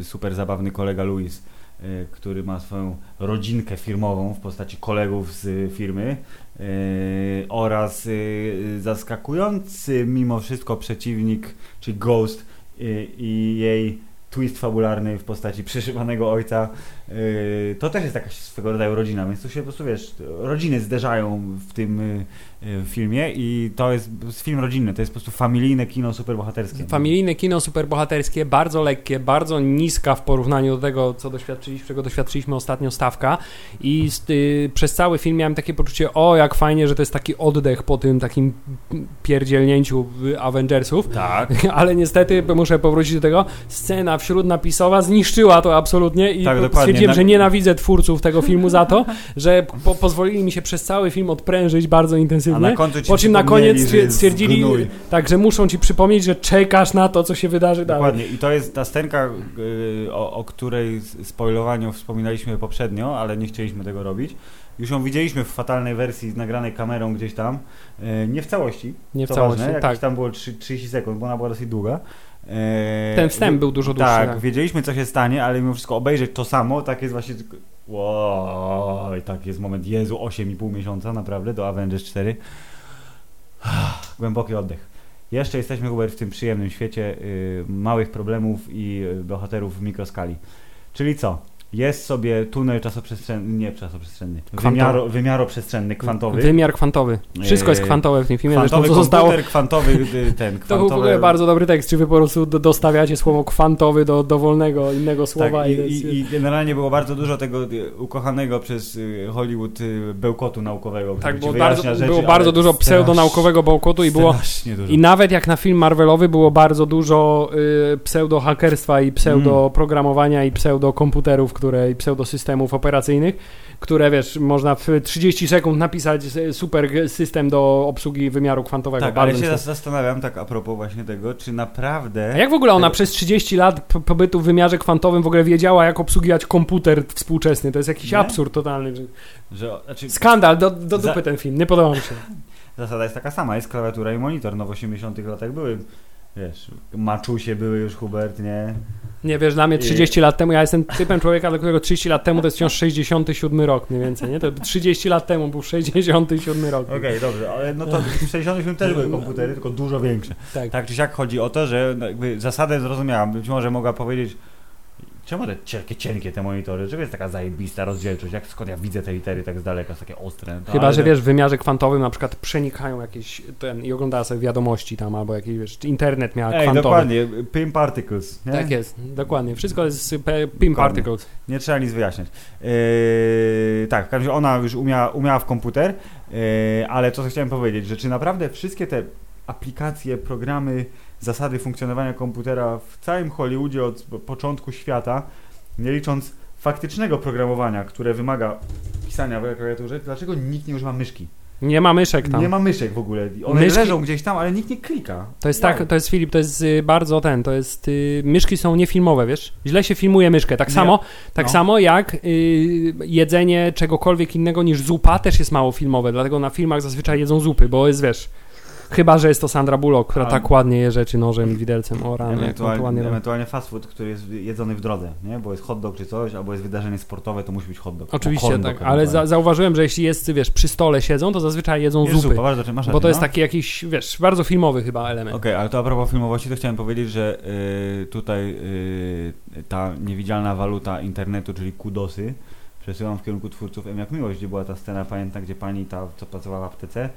[SPEAKER 2] y, super zabawny kolega Luis, y, który ma swoją rodzinkę firmową w postaci kolegów z firmy y, oraz y, zaskakujący mimo wszystko przeciwnik, czyli Ghost y, i jej twist fabularny w postaci przyszywanego ojca. Yy, to też jest jakaś swego rodzaju rodzina, więc tu się po prostu wiesz, rodziny zderzają w tym yy, filmie i to jest film rodzinny, to jest po prostu familijne kino superbohaterskie.
[SPEAKER 1] Familijne kino superbohaterskie, bardzo lekkie, bardzo niska w porównaniu do tego, co doświadczyliśmy, czego doświadczyliśmy ostatnio stawka i z, y, przez cały film miałem takie poczucie, o jak fajnie, że to jest taki oddech po tym takim pierdzielnięciu Avengersów,
[SPEAKER 2] Tak. *laughs*
[SPEAKER 1] ale niestety muszę powrócić do tego, scena wśród napisowa zniszczyła to absolutnie i
[SPEAKER 2] Tak, dokładnie.
[SPEAKER 1] Stwierdziłem,
[SPEAKER 2] Na-
[SPEAKER 1] że nienawidzę twórców tego filmu za to, że po, pozwolili mi się przez cały film odprężyć bardzo
[SPEAKER 2] A
[SPEAKER 1] intensywnie.
[SPEAKER 2] na końcu ci
[SPEAKER 1] Po czym na koniec stwierdzili, tak, że muszą ci przypomnieć, że czekasz na to, co się wydarzy dalej.
[SPEAKER 2] Dokładnie. I to jest ta scenka, yy, o, o której spoilowaniu wspominaliśmy poprzednio, ale nie chcieliśmy tego robić. Już ją widzieliśmy w fatalnej wersji nagranej kamerą gdzieś tam. Yy, nie w całości.
[SPEAKER 1] Nie w całości,
[SPEAKER 2] ważne,
[SPEAKER 1] tak.
[SPEAKER 2] tam było trzy- 30 sekund, bo ona była dosyć długa. Yy,
[SPEAKER 1] Ten wstęp był dużo dłuższy.
[SPEAKER 2] Tak,
[SPEAKER 1] tak.
[SPEAKER 2] wiedzieliśmy co się stanie, ale mimo wszystko obejrzeć to samo, tak jest właśnie. Wow, i tak jest moment, Jezu, 8,5 miesiąca naprawdę do Avengers 4. *sighs* Głęboki oddech. Jeszcze jesteśmy, Hubert, w tym przyjemnym świecie y, małych problemów i y, bohaterów w mikroskali. Czyli co? Jest sobie tunel czasoprzestrzenny, nie czasoprzestrzenny,
[SPEAKER 1] Kwantowy.
[SPEAKER 2] wymiaro, wymiaroprzestrzenny, kwantowy.
[SPEAKER 1] Wymiar kwantowy. Wszystko jest
[SPEAKER 2] Eee,
[SPEAKER 1] kwantowe w tym filmie. Zresztą
[SPEAKER 2] Kwantowy
[SPEAKER 1] co zostało.
[SPEAKER 2] kwantowy y, ten, *laughs*
[SPEAKER 1] To był w ogóle bardzo dobry tekst. Czy wy po prostu do, dostawiacie słowo kwantowy do dowolnego innego słowa
[SPEAKER 2] Tak, i, i, I generalnie było bardzo dużo tego y, ukochanego przez y, Hollywood y, bełkotu naukowego.
[SPEAKER 1] tak, było bardzo,
[SPEAKER 2] rzeczy,
[SPEAKER 1] było bardzo dużo pseudonaukowego bełkotu i było
[SPEAKER 2] dużo.
[SPEAKER 1] I nawet jak na film Marvelowy było bardzo dużo y, pseudo-hakerstwa i pseudo-programowania i pseudo-komputerów, które, i pseudo-systemów operacyjnych, które wiesz, można w 30 sekund napisać s- super system do obsługi wymiaru kwantowego.
[SPEAKER 2] tak, ale
[SPEAKER 1] Bardzo
[SPEAKER 2] się zastanawiam tak a propos właśnie tego, czy naprawdę...
[SPEAKER 1] A jak w ogóle ona
[SPEAKER 2] tego-
[SPEAKER 1] przez 30 lat pobytu w wymiarze kwantowym w ogóle wiedziała, jak obsługiwać komputer współczesny? To jest jakiś
[SPEAKER 2] Nie?
[SPEAKER 1] absurd totalny. że-
[SPEAKER 2] znaczy,
[SPEAKER 1] Skandal, do, do
[SPEAKER 2] Za-
[SPEAKER 1] dupy ten film, nie podoba mi się. *laughs*
[SPEAKER 2] zasada jest taka sama, jest klawiatura i monitor, no w 80 latach były, wiesz, maczusie były już, Hubert, nie?
[SPEAKER 1] Nie wiesz, dla mnie 30 lat temu, ja jestem typem człowieka, dla którego 30 lat temu to jest wciąż 67 rok mniej więcej, nie? To 30 lat temu był 67 rok.
[SPEAKER 2] Okej, dobrze, ale no to w 60 też były komputery, tylko dużo większe.
[SPEAKER 1] Tak.
[SPEAKER 2] Tak czy siak chodzi o to, że jakby zasadę zrozumiałam. Być może mogła powiedzieć, czemu te cienkie, cienkie te monitory? Czemu jest taka zajebista rozdzielczość? Jak skąd ja widzę te litery tak z daleka, są takie ostre? No,
[SPEAKER 1] Chyba,
[SPEAKER 2] ale
[SPEAKER 1] że
[SPEAKER 2] to-
[SPEAKER 1] wiesz, w wymiarze kwantowym na przykład przenikają jakieś ten i oglądała sobie wiadomości tam, albo jakieś, wiesz, internet miał
[SPEAKER 2] Ej,
[SPEAKER 1] kwantowy.
[SPEAKER 2] dokładnie, PIM particles. Nie?
[SPEAKER 1] Tak jest, dokładnie. Wszystko jest PIM particles.
[SPEAKER 2] Nie trzeba nic wyjaśniać. Yy, tak, w każdym razie ona już umiała, umiała w komputer, yy, ale co chciałem powiedzieć, że czy naprawdę wszystkie te aplikacje, programy, zasady funkcjonowania komputera w całym Hollywoodzie od początku świata, nie licząc faktycznego programowania, które wymaga pisania w klawiaturze, dlaczego nikt nie używa myszki?
[SPEAKER 1] Nie ma myszek tam.
[SPEAKER 2] Nie ma myszek w ogóle. One
[SPEAKER 1] Myszki-
[SPEAKER 2] leżą gdzieś tam, ale nikt nie klika.
[SPEAKER 1] To jest tak, to jest Filip, to jest y, bardzo ten, to jest, y, myszki są niefilmowe, wiesz? Źle się filmuje myszkę, tak
[SPEAKER 2] Nie.
[SPEAKER 1] samo, tak
[SPEAKER 2] No.
[SPEAKER 1] samo jak y, jedzenie czegokolwiek innego niż zupa też jest mało filmowe, dlatego na filmach zazwyczaj jedzą zupy, bo jest, wiesz, chyba, że jest to Sandra Bullock, która tak ładnie je rzeczy nożem widelcem, o rany,
[SPEAKER 2] Ewentualnie, ewentualnie fast food, który jest jedzony w drodze, nie? Bo jest hot dog czy coś, albo jest wydarzenie sportowe, to musi być hot dog.
[SPEAKER 1] Oczywiście, tak, ale za, zauważyłem, że jeśli jest, wiesz, przy stole siedzą, to zazwyczaj jedzą
[SPEAKER 2] Jest
[SPEAKER 1] zupy,
[SPEAKER 2] zupa, masz
[SPEAKER 1] bo to jest
[SPEAKER 2] no.
[SPEAKER 1] taki jakiś, wiesz, bardzo filmowy chyba element.
[SPEAKER 2] Okej, ale to a propos filmowości, to chciałem powiedzieć, że y, tutaj y, ta niewidzialna waluta internetu, czyli kudosy, przesyłam w kierunku twórców M jak Miłość, gdzie była ta scena, pamiętam, gdzie pani ta, co pracowała w aptece,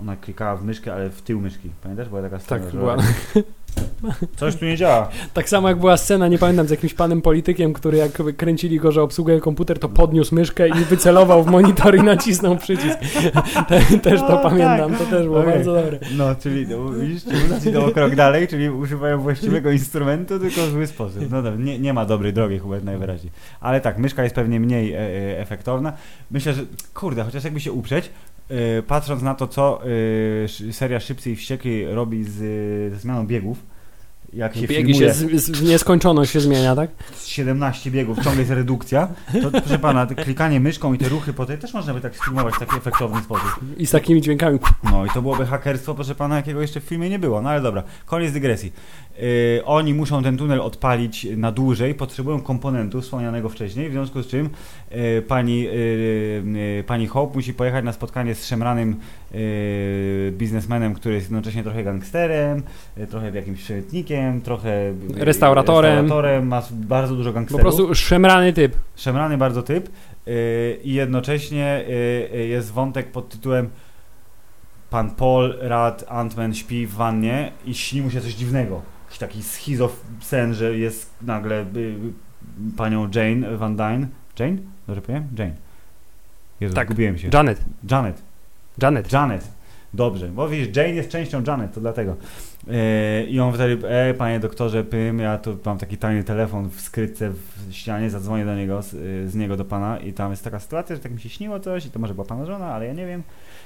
[SPEAKER 2] ona klikała w myszkę, ale w tył myszki. Pamiętasz? Była taka scena,
[SPEAKER 1] Tak,
[SPEAKER 2] że
[SPEAKER 1] była. *laughs*
[SPEAKER 2] Coś tu nie działa.
[SPEAKER 1] Tak samo jak była scena, nie pamiętam, z jakimś panem politykiem, który jak kręcili go, że obsługuje komputer, to podniósł myszkę i wycelował w monitor i nacisnął przycisk. *laughs* Te, też to
[SPEAKER 2] O,
[SPEAKER 1] pamiętam,
[SPEAKER 2] tak.
[SPEAKER 1] to też było
[SPEAKER 2] Okej.
[SPEAKER 1] bardzo dobre.
[SPEAKER 2] No, czyli no, widzisz, ci idą krok dalej, czyli używają właściwego instrumentu, tylko w zły sposób. No dobra, nie, nie ma dobrej drogi Hubert najwyraźniej. Ale tak, myszka jest pewnie mniej e, e, efektowna. Myślę, że kurde, chociaż jakby się uprzeć, patrząc na to, co sz- seria Szybcy i Wściekli robi z, ze zmianą biegów, jak się
[SPEAKER 1] Biegi
[SPEAKER 2] filmuje
[SPEAKER 1] się z, z, nieskończoność się zmienia, tak?
[SPEAKER 2] 17 biegów, ciągle jest redukcja, to proszę pana, klikanie myszką i te ruchy po tej też można by tak sfilmować w taki efektowny sposób.
[SPEAKER 1] I z takimi dźwiękami.
[SPEAKER 2] No i to byłoby hakerstwo, proszę pana, jakiego jeszcze w filmie nie było. No ale dobra, koniec dygresji. Yy, oni muszą ten tunel odpalić na dłużej, potrzebują komponentu wspomnianego wcześniej, w związku z czym yy, pani, yy, pani Hope musi pojechać na spotkanie z szemranym biznesmenem, który jest jednocześnie trochę gangsterem, yy, trochę jakimś przemytnikiem, trochę yy,
[SPEAKER 1] Restauratorem.
[SPEAKER 2] restauratorem ma bardzo dużo
[SPEAKER 1] Po
[SPEAKER 2] gangsterów.
[SPEAKER 1] prostu szemrany typ.
[SPEAKER 2] Szemrany bardzo typ yy, i jednocześnie yy, yy, jest wątek pod tytułem Pan Paul, Rad, Ant-Man śpi w wannie i śni mu się coś dziwnego. Jakiś taki schizofren, że jest nagle panią Jane Van Dyne. Jane? Dobrze powiem? Jane. Jezu,
[SPEAKER 1] Tak.
[SPEAKER 2] gubiłem się.
[SPEAKER 1] Janet.
[SPEAKER 2] Janet.
[SPEAKER 1] Janet.
[SPEAKER 2] Janet. Dobrze, bo widzisz, Jane jest częścią Janet, to dlatego. E, I on wtedy, e, panie doktorze Pym, ja tu mam taki tajny telefon w skrytce w ścianie, zadzwonię do niego, z, z niego do pana i tam jest taka sytuacja, że tak mi się śniło coś i to może była pana żona, ale ja nie wiem.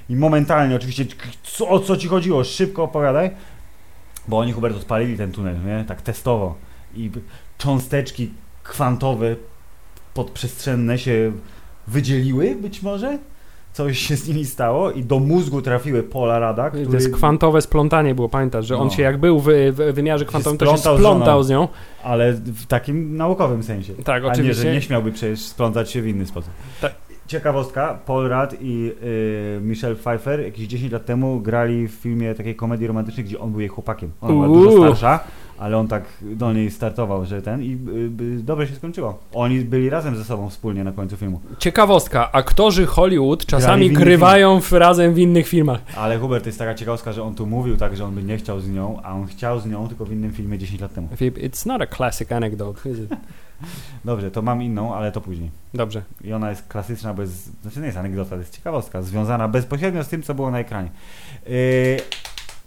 [SPEAKER 2] I momentalnie oczywiście, co, o co ci chodziło? Szybko opowiadaj. Bo oni Hubert odpalili ten tunel, nie? Tak testowo. I cząsteczki kwantowe podprzestrzenne się wydzieliły być może? Coś się z nimi stało i do mózgu trafiły pola rada, który...
[SPEAKER 1] To jest kwantowe splątanie było, pamiętasz, że on
[SPEAKER 2] No.
[SPEAKER 1] się jak był w, w wymiarze kwantowym, to się
[SPEAKER 2] splątał z
[SPEAKER 1] z nią.
[SPEAKER 2] Ale w takim naukowym sensie.
[SPEAKER 1] Tak,
[SPEAKER 2] A nie,
[SPEAKER 1] oczywiście.
[SPEAKER 2] że nie śmiałby przecież splątać się w inny sposób.
[SPEAKER 1] Tak.
[SPEAKER 2] Ciekawostka, Paul Rudd i y, Michelle Pfeiffer jakieś 10 lat temu grali w filmie takiej komedii romantycznej, gdzie on był jej chłopakiem. Ona była
[SPEAKER 1] Uuu.
[SPEAKER 2] dużo starsza, ale on tak do niej startował, że ten i y, dobrze się skończyło. Oni byli razem ze sobą wspólnie na końcu filmu.
[SPEAKER 1] Ciekawostka, aktorzy Hollywood czasami
[SPEAKER 2] w
[SPEAKER 1] grywają w, razem w innych filmach.
[SPEAKER 2] Ale Hubert, jest taka ciekawostka, że on tu mówił tak, że on by nie chciał z nią, a on chciał z nią tylko w innym filmie 10 lat temu.
[SPEAKER 1] Filip, It's not a classic anecdote, is it? *laughs*
[SPEAKER 2] Dobrze, to mam inną, ale to później.
[SPEAKER 1] Dobrze.
[SPEAKER 2] I ona jest klasyczna, bez, znaczy nie jest anegdota, to jest ciekawostka, związana bezpośrednio z tym, co było na ekranie. Yy,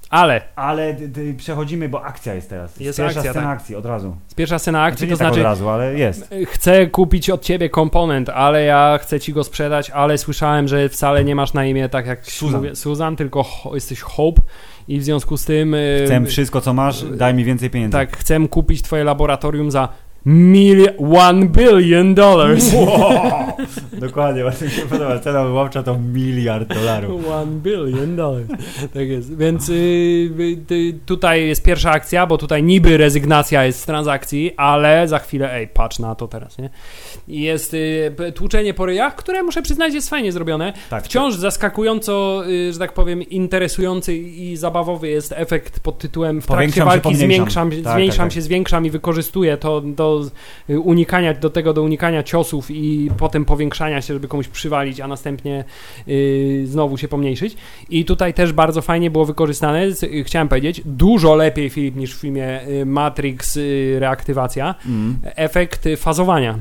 [SPEAKER 1] Ale
[SPEAKER 2] ale przechodzimy, bo akcja jest teraz.
[SPEAKER 1] Jest
[SPEAKER 2] Pierwsza
[SPEAKER 1] akcja,
[SPEAKER 2] scena
[SPEAKER 1] tak.
[SPEAKER 2] akcji, od razu.
[SPEAKER 1] pierwsza scena akcji
[SPEAKER 2] Znaczy,
[SPEAKER 1] to
[SPEAKER 2] tak
[SPEAKER 1] znaczy
[SPEAKER 2] od razu, ale jest.
[SPEAKER 1] chcę kupić od ciebie komponent, ale ja chcę ci go sprzedać, ale słyszałem, że wcale nie masz na imię tak jak
[SPEAKER 2] Susan.
[SPEAKER 1] mówię, Susan, tylko ho, jesteś Hope i w związku z tym
[SPEAKER 2] Chcę wszystko, co masz, daj mi więcej pieniędzy.
[SPEAKER 1] tak, chcę kupić twoje laboratorium za mil, one billion dollars.
[SPEAKER 2] Wow! *laughs* Dokładnie, właśnie mi się podoba. Cena wyłącza to miliard dolarów.
[SPEAKER 1] One billion dollars. Tak jest. Więc y, y, tutaj jest pierwsza akcja, bo tutaj niby rezygnacja jest z transakcji, ale za chwilę, ej, patrz na to teraz, nie? Jest y, tłuczenie po ryjach, które muszę przyznać jest fajnie zrobione.
[SPEAKER 2] Tak,
[SPEAKER 1] Wciąż zaskakująco, y, że tak powiem, interesujący i zabawowy jest efekt pod tytułem w trakcie
[SPEAKER 2] Powiększam się,
[SPEAKER 1] walki zwiększam,
[SPEAKER 2] Tak,
[SPEAKER 1] zwiększam
[SPEAKER 2] tak, tak.
[SPEAKER 1] się, zwiększam i wykorzystuję to do y, unikania, do tego do unikania ciosów i potem powiększania się, żeby komuś przywalić, a następnie y, znowu się pomniejszyć. I tutaj też bardzo fajnie było wykorzystane, y, chciałem powiedzieć, dużo lepiej Filip niż w filmie y, Matrix Reaktywacja,
[SPEAKER 2] Mm.
[SPEAKER 1] efekt fazowania.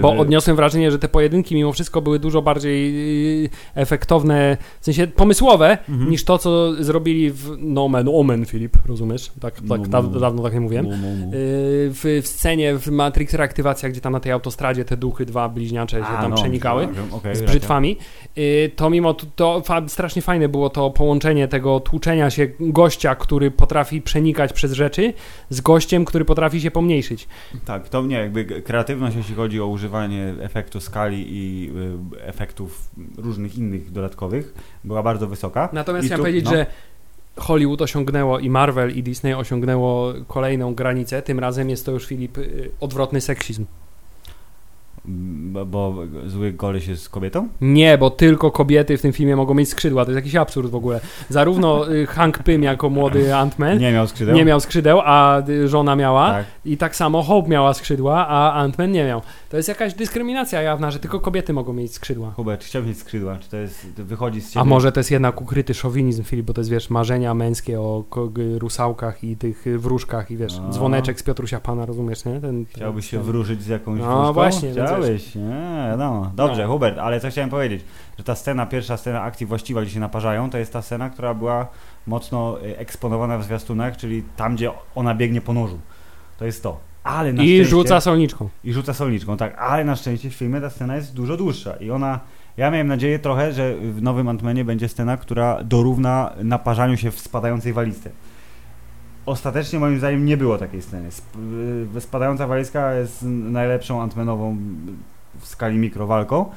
[SPEAKER 1] Bo odniosłem wrażenie, że te pojedynki mimo wszystko były dużo bardziej yy, efektowne, w sensie pomysłowe,
[SPEAKER 2] Mhm.
[SPEAKER 1] niż to, co zrobili w Nomen Omen, Filip, rozumiesz? Tak, tak
[SPEAKER 2] No, no,
[SPEAKER 1] da,
[SPEAKER 2] no.
[SPEAKER 1] dawno tak nie mówiłem.
[SPEAKER 2] No, no, no.
[SPEAKER 1] Yy, w, w scenie w Matrix Reaktywacja, gdzie tam na tej autostradzie te duchy, dwa bliźniacze się
[SPEAKER 2] A,
[SPEAKER 1] tam
[SPEAKER 2] no,
[SPEAKER 1] przenikały
[SPEAKER 2] okej,
[SPEAKER 1] z brzytwami, to mimo to, to strasznie fajne było to połączenie tego tłuczenia się gościa, który potrafi przenikać przez rzeczy, z gościem, który potrafi się pomniejszyć.
[SPEAKER 2] Tak, to nie, jakby kreatywność, jeśli chodzi o używanie efektu skali i y, efektów różnych innych dodatkowych, była bardzo wysoka.
[SPEAKER 1] Natomiast
[SPEAKER 2] I
[SPEAKER 1] chciałem
[SPEAKER 2] tu-
[SPEAKER 1] powiedzieć,
[SPEAKER 2] no.
[SPEAKER 1] że Hollywood osiągnęło i Marvel i Disney osiągnęło kolejną granicę. Tym razem jest to już Filip y, odwrotny seksizm.
[SPEAKER 2] Bo, zły koleś jest z kobietą?
[SPEAKER 1] Nie, bo tylko kobiety w tym filmie mogą mieć skrzydła. To jest jakiś absurd w ogóle. Zarówno y, Hank Pym jako młody *laughs* Ant-Man
[SPEAKER 2] Nie miał skrzydeł?
[SPEAKER 1] nie miał skrzydeł, a y, żona miała.
[SPEAKER 2] Tak.
[SPEAKER 1] I tak samo Hope miała skrzydła, a Ant-Man nie miał. To jest jakaś dyskryminacja jawna, że tylko kobiety mogą mieć skrzydła.
[SPEAKER 2] Hubert, chciałbym mieć skrzydła. Czy to jest, to wychodzi z ciebie?
[SPEAKER 1] A może to jest jednak ukryty szowinizm, Filip, bo to jest, wiesz, marzenia męskie o rusałkach i tych y, wróżkach i wiesz,
[SPEAKER 2] No.
[SPEAKER 1] dzwoneczek z Piotrusia Pana, rozumiesz, nie? Ten,
[SPEAKER 2] Chciałbyś się
[SPEAKER 1] ten-
[SPEAKER 2] wróżyć z jakąś
[SPEAKER 1] No
[SPEAKER 2] wróżką?
[SPEAKER 1] właśnie, więc
[SPEAKER 2] Nie, wiadomo. Dobrze,
[SPEAKER 1] No.
[SPEAKER 2] Hubert, ale co chciałem powiedzieć, że ta scena, pierwsza scena akcji właściwa, gdzie się naparzają, to jest ta scena, która była mocno y, eksponowana w zwiastunach, czyli tam, gdzie ona biegnie po nożu. To jest to. Ale na
[SPEAKER 1] I
[SPEAKER 2] szczęście,
[SPEAKER 1] rzuca solniczką.
[SPEAKER 2] I rzuca solniczką, tak. Ale na szczęście w filmie ta scena jest dużo dłuższa i ona... Ja miałem nadzieję trochę, że w nowym Antmanie będzie scena, która dorówna naparzaniu się w spadającej walizce. Ostatecznie moim zdaniem nie było takiej sceny. Y, Spadająca walizka jest najlepszą Antmenową w skali mikrowalką, e,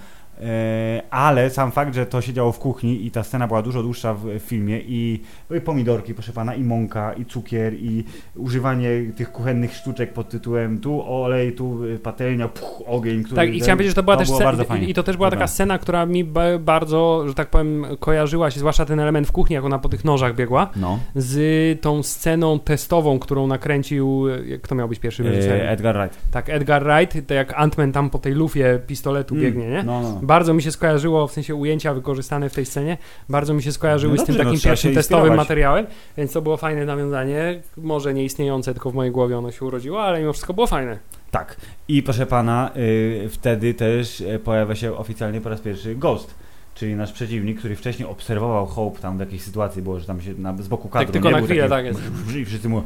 [SPEAKER 2] ale sam fakt, że to się działo w kuchni i ta scena była dużo dłuższa w filmie i były pomidorki, proszę pana, i mąka, i cukier, i używanie tych kuchennych sztuczek pod tytułem tu olej, tu patelnia, puch, ogień, który...
[SPEAKER 1] Tak, i chciałem powiedzieć, że to była też
[SPEAKER 2] było
[SPEAKER 1] scena,
[SPEAKER 2] bardzo fajnie.
[SPEAKER 1] i, to też była
[SPEAKER 2] Dobra.
[SPEAKER 1] taka scena, która mi ba- bardzo, że tak powiem, kojarzyła się, zwłaszcza ten element w kuchni, jak ona po tych nożach biegła,
[SPEAKER 2] No.
[SPEAKER 1] z tą sceną testową, którą nakręcił, e, kto miał być pierwszym
[SPEAKER 2] E,
[SPEAKER 1] reżyserem?
[SPEAKER 2] Edgar Wright.
[SPEAKER 1] Tak, Edgar Wright, to jak Ant-Man tam po tej lufie pistoletu
[SPEAKER 2] Mm,
[SPEAKER 1] biegnie, nie?
[SPEAKER 2] No, no.
[SPEAKER 1] Bardzo mi się skojarzyło, w sensie ujęcia wykorzystane w tej scenie, bardzo mi się skojarzyły
[SPEAKER 2] No
[SPEAKER 1] z tym
[SPEAKER 2] no
[SPEAKER 1] takim
[SPEAKER 2] trzeba
[SPEAKER 1] pierwszym testowym
[SPEAKER 2] inspirować.
[SPEAKER 1] materiałem, więc to było fajne nawiązanie, może nie istniejące, tylko w mojej głowie ono się urodziło, ale mimo wszystko było fajne.
[SPEAKER 2] Tak. I proszę pana, y, wtedy też y, pojawia się oficjalnie po raz pierwszy Ghost. Czyli nasz przeciwnik, który wcześniej obserwował Hope tam w jakiejś sytuacji, było, że tam się na, z boku kadru
[SPEAKER 1] Tak, tylko
[SPEAKER 2] nie
[SPEAKER 1] na
[SPEAKER 2] był
[SPEAKER 1] chwilę,
[SPEAKER 2] taki-
[SPEAKER 1] tak jest. *laughs*
[SPEAKER 2] I wszyscy mu.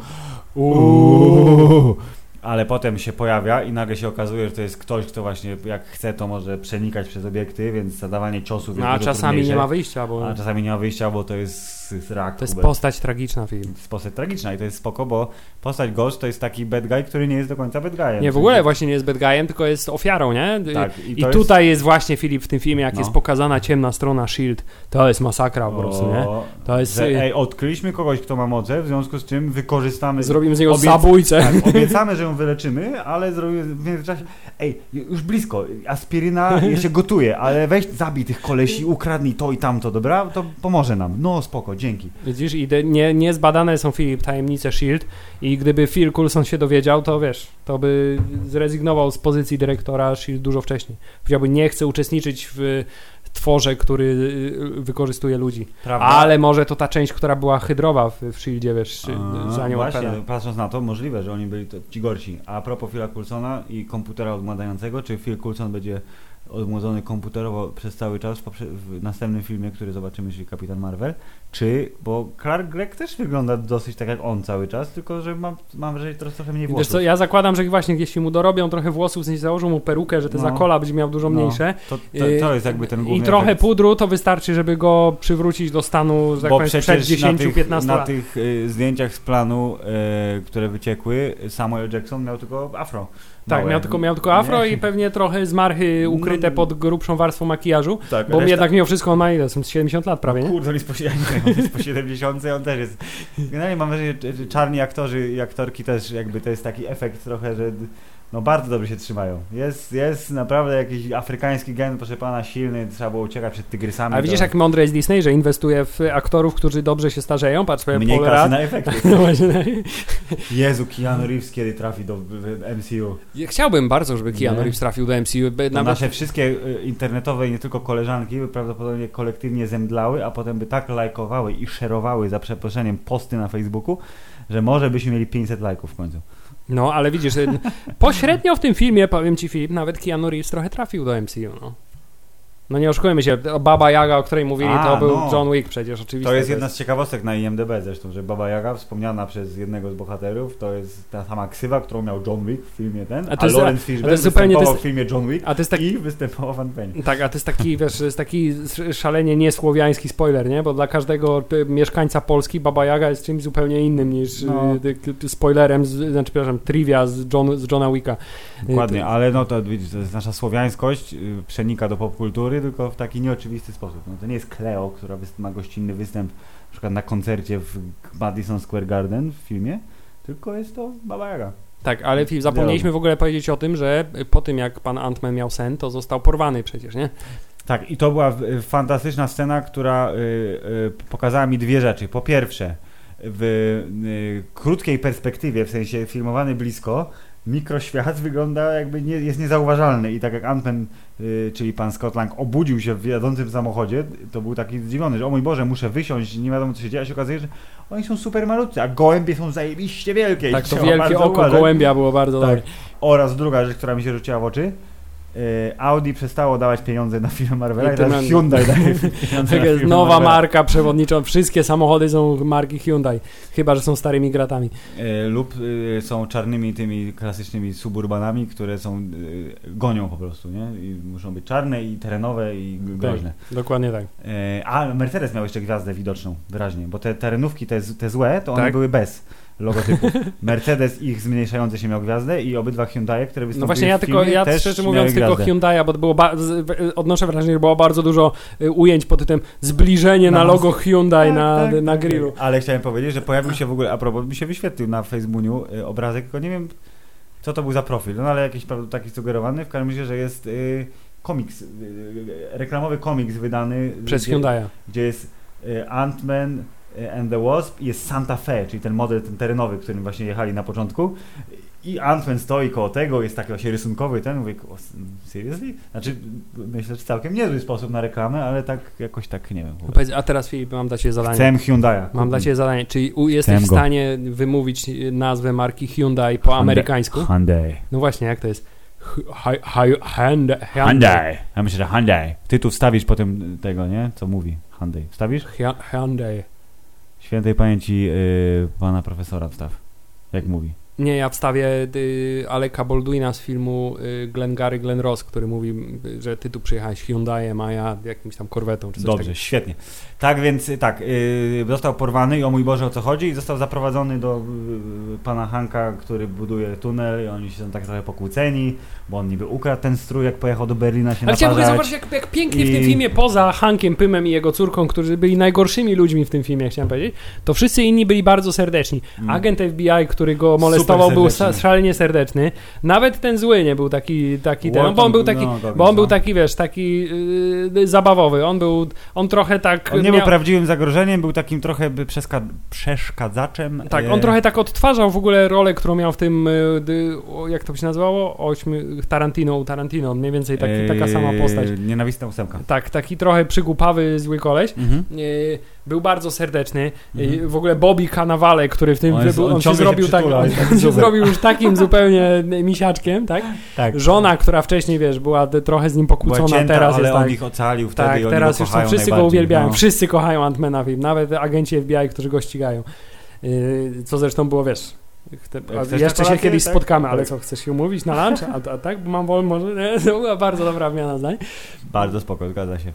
[SPEAKER 2] Ale potem się pojawia i nagle się okazuje, że to jest ktoś, kto właśnie jak chce, to może przenikać przez obiekty, więc zadawanie ciosów
[SPEAKER 1] No,
[SPEAKER 2] jest
[SPEAKER 1] a
[SPEAKER 2] dużo
[SPEAKER 1] czasami
[SPEAKER 2] trudniejsze.
[SPEAKER 1] nie ma wyjścia, bo
[SPEAKER 2] A czasami nie ma wyjścia, bo to jest rak.
[SPEAKER 1] to jest postać tragiczna film.
[SPEAKER 2] postać tragiczna i to jest spoko, bo postać Ghost to jest taki bad guy, który nie jest do końca bad guyem.
[SPEAKER 1] Nie, w ogóle właśnie nie jest bad guyem, tylko jest ofiarą, nie?
[SPEAKER 2] Tak,
[SPEAKER 1] I,
[SPEAKER 2] to
[SPEAKER 1] tutaj jest... właśnie, Filip, w tym filmie, jak
[SPEAKER 2] No.
[SPEAKER 1] jest pokazana ciemna strona S.H.I.E.L.D., to jest masakra po prostu, nie? To jest-
[SPEAKER 2] Że, ej, odkryliśmy kogoś, kto ma moce, w związku z czym wykorzystamy...
[SPEAKER 1] Zrobimy z niego
[SPEAKER 2] Obiec-
[SPEAKER 1] zabójcę.
[SPEAKER 2] Tak, obiecamy, że ją wyleczymy, ale zrobimy w międzyczasie... Ej, już blisko, aspiryna *laughs* jeszcze gotuje, ale weź zabij tych kolesi, ukradnij to i tamto, dobra? To pomoże nam. No, spoko, dzięki.
[SPEAKER 1] Widzisz, i de- nie, nie zbadane są Filip tajemnice S.H.I.E.L.D. i gdyby Phil Coulson się dowiedział, to wiesz, to by zrezygnował z pozycji dyrektora S.H.I.E.L.D. dużo wcześniej. Powiedziałby, nie chcę uczestniczyć w tworze, który y, wykorzystuje ludzi.
[SPEAKER 2] Prawda?
[SPEAKER 1] Ale może to ta część, która była hydrowa w, w S.H.I.E.L.D.zie, wiesz,
[SPEAKER 2] A,
[SPEAKER 1] za nią
[SPEAKER 2] Właśnie, patrząc na to, możliwe, że oni byli to ci gorsi. A propos Phila Coulsona i komputera odmładającego, czy Phil Coulson będzie odmłodzony komputerowo przez cały czas w, w następnym filmie, który zobaczymy, czyli Kapitan Marvel, czy, bo Clark Gregg też wygląda dosyć tak jak on cały czas, tylko że mam, mam wrażenie, że teraz trochę mniej
[SPEAKER 1] Wiesz
[SPEAKER 2] włosów.
[SPEAKER 1] co, ja zakładam, że właśnie jeśli mu dorobią trochę włosów, w sensie założą mu perukę, że te
[SPEAKER 2] No.
[SPEAKER 1] zakola będzie miał dużo
[SPEAKER 2] No,
[SPEAKER 1] mniejsze.
[SPEAKER 2] To, to, to jest jakby ten główny
[SPEAKER 1] I trochę
[SPEAKER 2] efekt.
[SPEAKER 1] pudru to wystarczy, żeby go przywrócić do stanu, że tak
[SPEAKER 2] Bo
[SPEAKER 1] powiem,
[SPEAKER 2] na tych,
[SPEAKER 1] 10-15
[SPEAKER 2] na
[SPEAKER 1] lat.
[SPEAKER 2] tych y, zdjęciach z planu, y, które wyciekły, Samuel Jackson miał tylko afro.
[SPEAKER 1] Tak,
[SPEAKER 2] Małe.
[SPEAKER 1] miał tylko, miał tylko afro
[SPEAKER 2] Nie?
[SPEAKER 1] i pewnie trochę zmarchy ukryte
[SPEAKER 2] No.
[SPEAKER 1] pod grubszą warstwą makijażu,
[SPEAKER 2] Tak,
[SPEAKER 1] bo
[SPEAKER 2] reszta-
[SPEAKER 1] jednak mimo wszystko on ma ile? Są 70 lat prawie, nie?
[SPEAKER 2] Kurde, on jest po, sie- *laughs* on jest po 70, on też jest. Generalnie mam wrażenie, że czarni aktorzy i aktorki też jakby to jest taki efekt trochę, że no bardzo dobrze się trzymają. Jest, jest naprawdę jakiś afrykański gen, proszę pana, silny, trzeba było uciekać przed tygrysami.
[SPEAKER 1] A widzisz
[SPEAKER 2] to
[SPEAKER 1] jak mądry jest Disney, że inwestuje w aktorów, którzy dobrze się starzeją, patrz
[SPEAKER 2] Mniej kasy na efekty. *laughs*
[SPEAKER 1] No właśnie.
[SPEAKER 2] Jezu, Keanu Reeves kiedy trafi do MCU.
[SPEAKER 1] Ja Chciałbym bardzo, żeby Keanu
[SPEAKER 2] Nie?
[SPEAKER 1] Reeves trafił do MCU. by Nawet
[SPEAKER 2] nasze wszystkie y, internetowe i nie tylko koleżanki by prawdopodobnie kolektywnie zemdlały, a potem by tak lajkowały i szerowały za przeproszeniem posty na Facebooku, że może byśmy mieli 500 lajków w końcu.
[SPEAKER 1] No, ale widzisz, y, *laughs* pośrednio w tym filmie, powiem ci Filip, nawet Keanu Reeves trochę trafił do MCU, no. No nie oszukujmy się, Baba Jaga, o której mówili,
[SPEAKER 2] A,
[SPEAKER 1] to był
[SPEAKER 2] no.
[SPEAKER 1] John Wick przecież, oczywiście.
[SPEAKER 2] To jest jedna z ciekawostek na IMDB zresztą, że Baba Jaga, wspomniana przez jednego z bohaterów, to jest ta sama ksywa, którą miał John Wick w filmie ten,
[SPEAKER 1] A to jest-
[SPEAKER 2] Lawrence
[SPEAKER 1] a to
[SPEAKER 2] Fishburne
[SPEAKER 1] to
[SPEAKER 2] występował
[SPEAKER 1] jest-
[SPEAKER 2] w filmie John Wick
[SPEAKER 1] A to jest taki,
[SPEAKER 2] i występował Penny.
[SPEAKER 1] tak, a to jest taki, wiesz, to jest taki szalenie niesłowiański spoiler, nie? Bo dla każdego y, mieszkańca Polski Baba Jaga jest czymś zupełnie innym niż
[SPEAKER 2] No.
[SPEAKER 1] y, spoilerem, z, znaczy, przepraszam, trivia z, John, z Johna Wicka.
[SPEAKER 2] Dokładnie,
[SPEAKER 1] Y,
[SPEAKER 2] ale no to to jest nasza słowiańskość, y, przenika do popkultury, tylko w taki nieoczywisty sposób. No, to nie jest Cleo, która ma gościnny występ na przykład na koncercie w Madison Square Garden w filmie, tylko jest to Baba Jaga.
[SPEAKER 1] Tak, ale Filip, zapomnieliśmy w ogóle powiedzieć o tym, że po tym jak pan Ant-Man miał sen, to został porwany przecież, nie?
[SPEAKER 2] Tak, i to była y, fantastyczna scena, która y, y, pokazała mi dwie rzeczy. Po pierwsze, w y, krótkiej perspektywie, w sensie filmowany blisko, mikroświat *laughs* wygląda jakby nie, jest niezauważalny i tak jak Antman, y, czyli pan Scott Lang, obudził się w jadącym samochodzie, to był taki zdziwiony, że o mój Boże, muszę wysiąść, nie wiadomo co się dzieje, a się okazuje, że oni są super malutcy, a gołębie są zajebiście wielkie.
[SPEAKER 1] Tak, to wielkie oko
[SPEAKER 2] uważać.
[SPEAKER 1] gołębia było bardzo
[SPEAKER 2] Tak.
[SPEAKER 1] dobre.
[SPEAKER 2] Oraz druga rzecz, która mi się rzuciła w oczy, y, Audi przestało dawać pieniądze na film Marvela
[SPEAKER 1] I
[SPEAKER 2] i teraz Hyundai daje *laughs* pieniądze
[SPEAKER 1] Tak
[SPEAKER 2] na
[SPEAKER 1] jest
[SPEAKER 2] film
[SPEAKER 1] nowa
[SPEAKER 2] Marvela.
[SPEAKER 1] marka przewodnicza. Wszystkie samochody są marki Hyundai. Chyba, że są starymi gratami.
[SPEAKER 2] E, lub y, są czarnymi tymi klasycznymi suburbanami, które są gonią po prostu, nie? I muszą być czarne i terenowe i g- groźne.
[SPEAKER 1] Dokładnie tak.
[SPEAKER 2] E, a Mercedes miał jeszcze gwiazdę widoczną, wyraźnie, bo te terenówki, te, te złe, to one
[SPEAKER 1] Tak.
[SPEAKER 2] były bez logotypu. Mercedes ich zmniejszające się miał gwiazdę i obydwa Hyundai, które wystąpiły
[SPEAKER 1] No właśnie, ja
[SPEAKER 2] w
[SPEAKER 1] tylko, ja
[SPEAKER 2] też
[SPEAKER 1] szczerze mówiąc, tylko. Hyundai'a, bo było w- odnoszę wrażenie, że było bardzo dużo y, ujęć pod tytułem zbliżenie na
[SPEAKER 2] Na
[SPEAKER 1] logo Hyundai
[SPEAKER 2] Tak,
[SPEAKER 1] na,
[SPEAKER 2] tak,
[SPEAKER 1] na
[SPEAKER 2] tak,
[SPEAKER 1] grillu.
[SPEAKER 2] tak. Ale chciałem powiedzieć, że pojawił się w ogóle, a propos, mi się wyświetlił na Facebooku y, obrazek, tylko nie wiem, co to był za profil, no ale jakiś taki sugerowany, w każdym razie, że jest komiks, reklamowy komiks wydany
[SPEAKER 1] Przez
[SPEAKER 2] gdzie,
[SPEAKER 1] Hyundai'a.
[SPEAKER 2] gdzie jest Ant-Man and the Wasp i jest Santa Fe, czyli ten model ten terenowy, którym właśnie jechali na początku. I Ant-Man stoi koło tego, jest taki właśnie rysunkowy ten, mówię, seriously? Znaczy, myślę, że całkiem niezły sposób na reklamę, ale tak jakoś tak, nie wiem.
[SPEAKER 1] Powiedz, A teraz Filip, mam dla Ciebie zadanie.
[SPEAKER 2] Chcę Hyundai'a.
[SPEAKER 1] Mam dla Ciebie zadanie. Czy u, jesteś
[SPEAKER 2] Chcę
[SPEAKER 1] w
[SPEAKER 2] go.
[SPEAKER 1] stanie wymówić y, nazwę marki Hyundai po
[SPEAKER 2] Hyundai.
[SPEAKER 1] amerykańsku?
[SPEAKER 2] Hyundai.
[SPEAKER 1] No właśnie, jak to jest? Hy- hy- hy- Hyundai.
[SPEAKER 2] Hyundai. Ja myślę, że Hyundai. Ty tu wstawisz potem tego, nie? Co mówi Hyundai. Wstawisz?
[SPEAKER 1] Hy- Hyundai.
[SPEAKER 2] Świętej pamięci yy, pana profesora wstaw. Jak mówi.
[SPEAKER 1] Nie, ja wstawię y, Aleka Baldwina z filmu y, Glengarry Glen Ross, który mówi, y, że ty tu przyjechałeś Hyundaiem, a ja jakimś tam korwetą czy coś
[SPEAKER 2] Dobrze,
[SPEAKER 1] takiego.
[SPEAKER 2] świetnie. Tak więc y, tak, yy, został porwany i o mój Boże o co chodzi i został zaprowadzony do yy, pana Hanka, który buduje tunel i oni się są tak trochę pokłóceni, bo on niby ukradł ten strój, jak pojechał do Berlina się
[SPEAKER 1] Ale chciałem
[SPEAKER 2] naparzać.
[SPEAKER 1] zobaczyć, jak, jak pięknie w tym
[SPEAKER 2] I-
[SPEAKER 1] filmie, poza Hankiem Pymem i jego córką, którzy byli najgorszymi ludźmi w tym filmie, chciałem powiedzieć, to wszyscy inni byli bardzo serdeczni.
[SPEAKER 2] Mm.
[SPEAKER 1] Agent FBI, który go molestował, był szalenie serdeczny. Nawet ten zły nie był taki, taki ten, bo on był taki,
[SPEAKER 2] no,
[SPEAKER 1] bo on był
[SPEAKER 2] no.
[SPEAKER 1] taki, wiesz, taki yy, zabawowy. On był, on trochę tak...
[SPEAKER 2] On nie
[SPEAKER 1] miał-
[SPEAKER 2] był prawdziwym zagrożeniem, był takim trochę by przeska- przeszkadzaczem.
[SPEAKER 1] Tak,
[SPEAKER 2] e,
[SPEAKER 1] on trochę tak odtwarzał w ogóle rolę, którą miał w tym, o, jak to się nazywało? Ośmiu, Tarantino, Tarantino, mniej więcej taki, taka sama postać.
[SPEAKER 2] e, Nienawistna ósemka.
[SPEAKER 1] Tak, taki trochę przygłupawy, zły koleś.
[SPEAKER 2] Mhm.
[SPEAKER 1] Był bardzo serdeczny.
[SPEAKER 2] Mhm.
[SPEAKER 1] W ogóle Bobby Cannavale, który w tym
[SPEAKER 2] On jest- on
[SPEAKER 1] on, się
[SPEAKER 2] ciągle się
[SPEAKER 1] zrobił tak, on, *laughs* się zrobił już takim *laughs* zupełnie misiaczkiem, tak?
[SPEAKER 2] Tak.
[SPEAKER 1] Żona, która wcześniej, wiesz, była trochę z nim pokłócona,
[SPEAKER 2] cięta,
[SPEAKER 1] teraz
[SPEAKER 2] ale
[SPEAKER 1] jest
[SPEAKER 2] on
[SPEAKER 1] tak.
[SPEAKER 2] ich ocalił wtedy
[SPEAKER 1] Tak,
[SPEAKER 2] i oni
[SPEAKER 1] teraz
[SPEAKER 2] go
[SPEAKER 1] już są, wszyscy go uwielbiają,
[SPEAKER 2] no.
[SPEAKER 1] wszyscy kochają Antmana nawet agenci FBI, którzy go ścigają. Yy, co zresztą było, wiesz,
[SPEAKER 2] chcesz
[SPEAKER 1] jeszcze się kiedyś
[SPEAKER 2] tak?
[SPEAKER 1] spotkamy, ale
[SPEAKER 2] Tak.
[SPEAKER 1] co, chcesz się umówić na lunch? A, a tak, bo mam wolę, może, nie? *laughs* to była bardzo dobra wymiana zdań.
[SPEAKER 2] Bardzo spoko, zgadza się.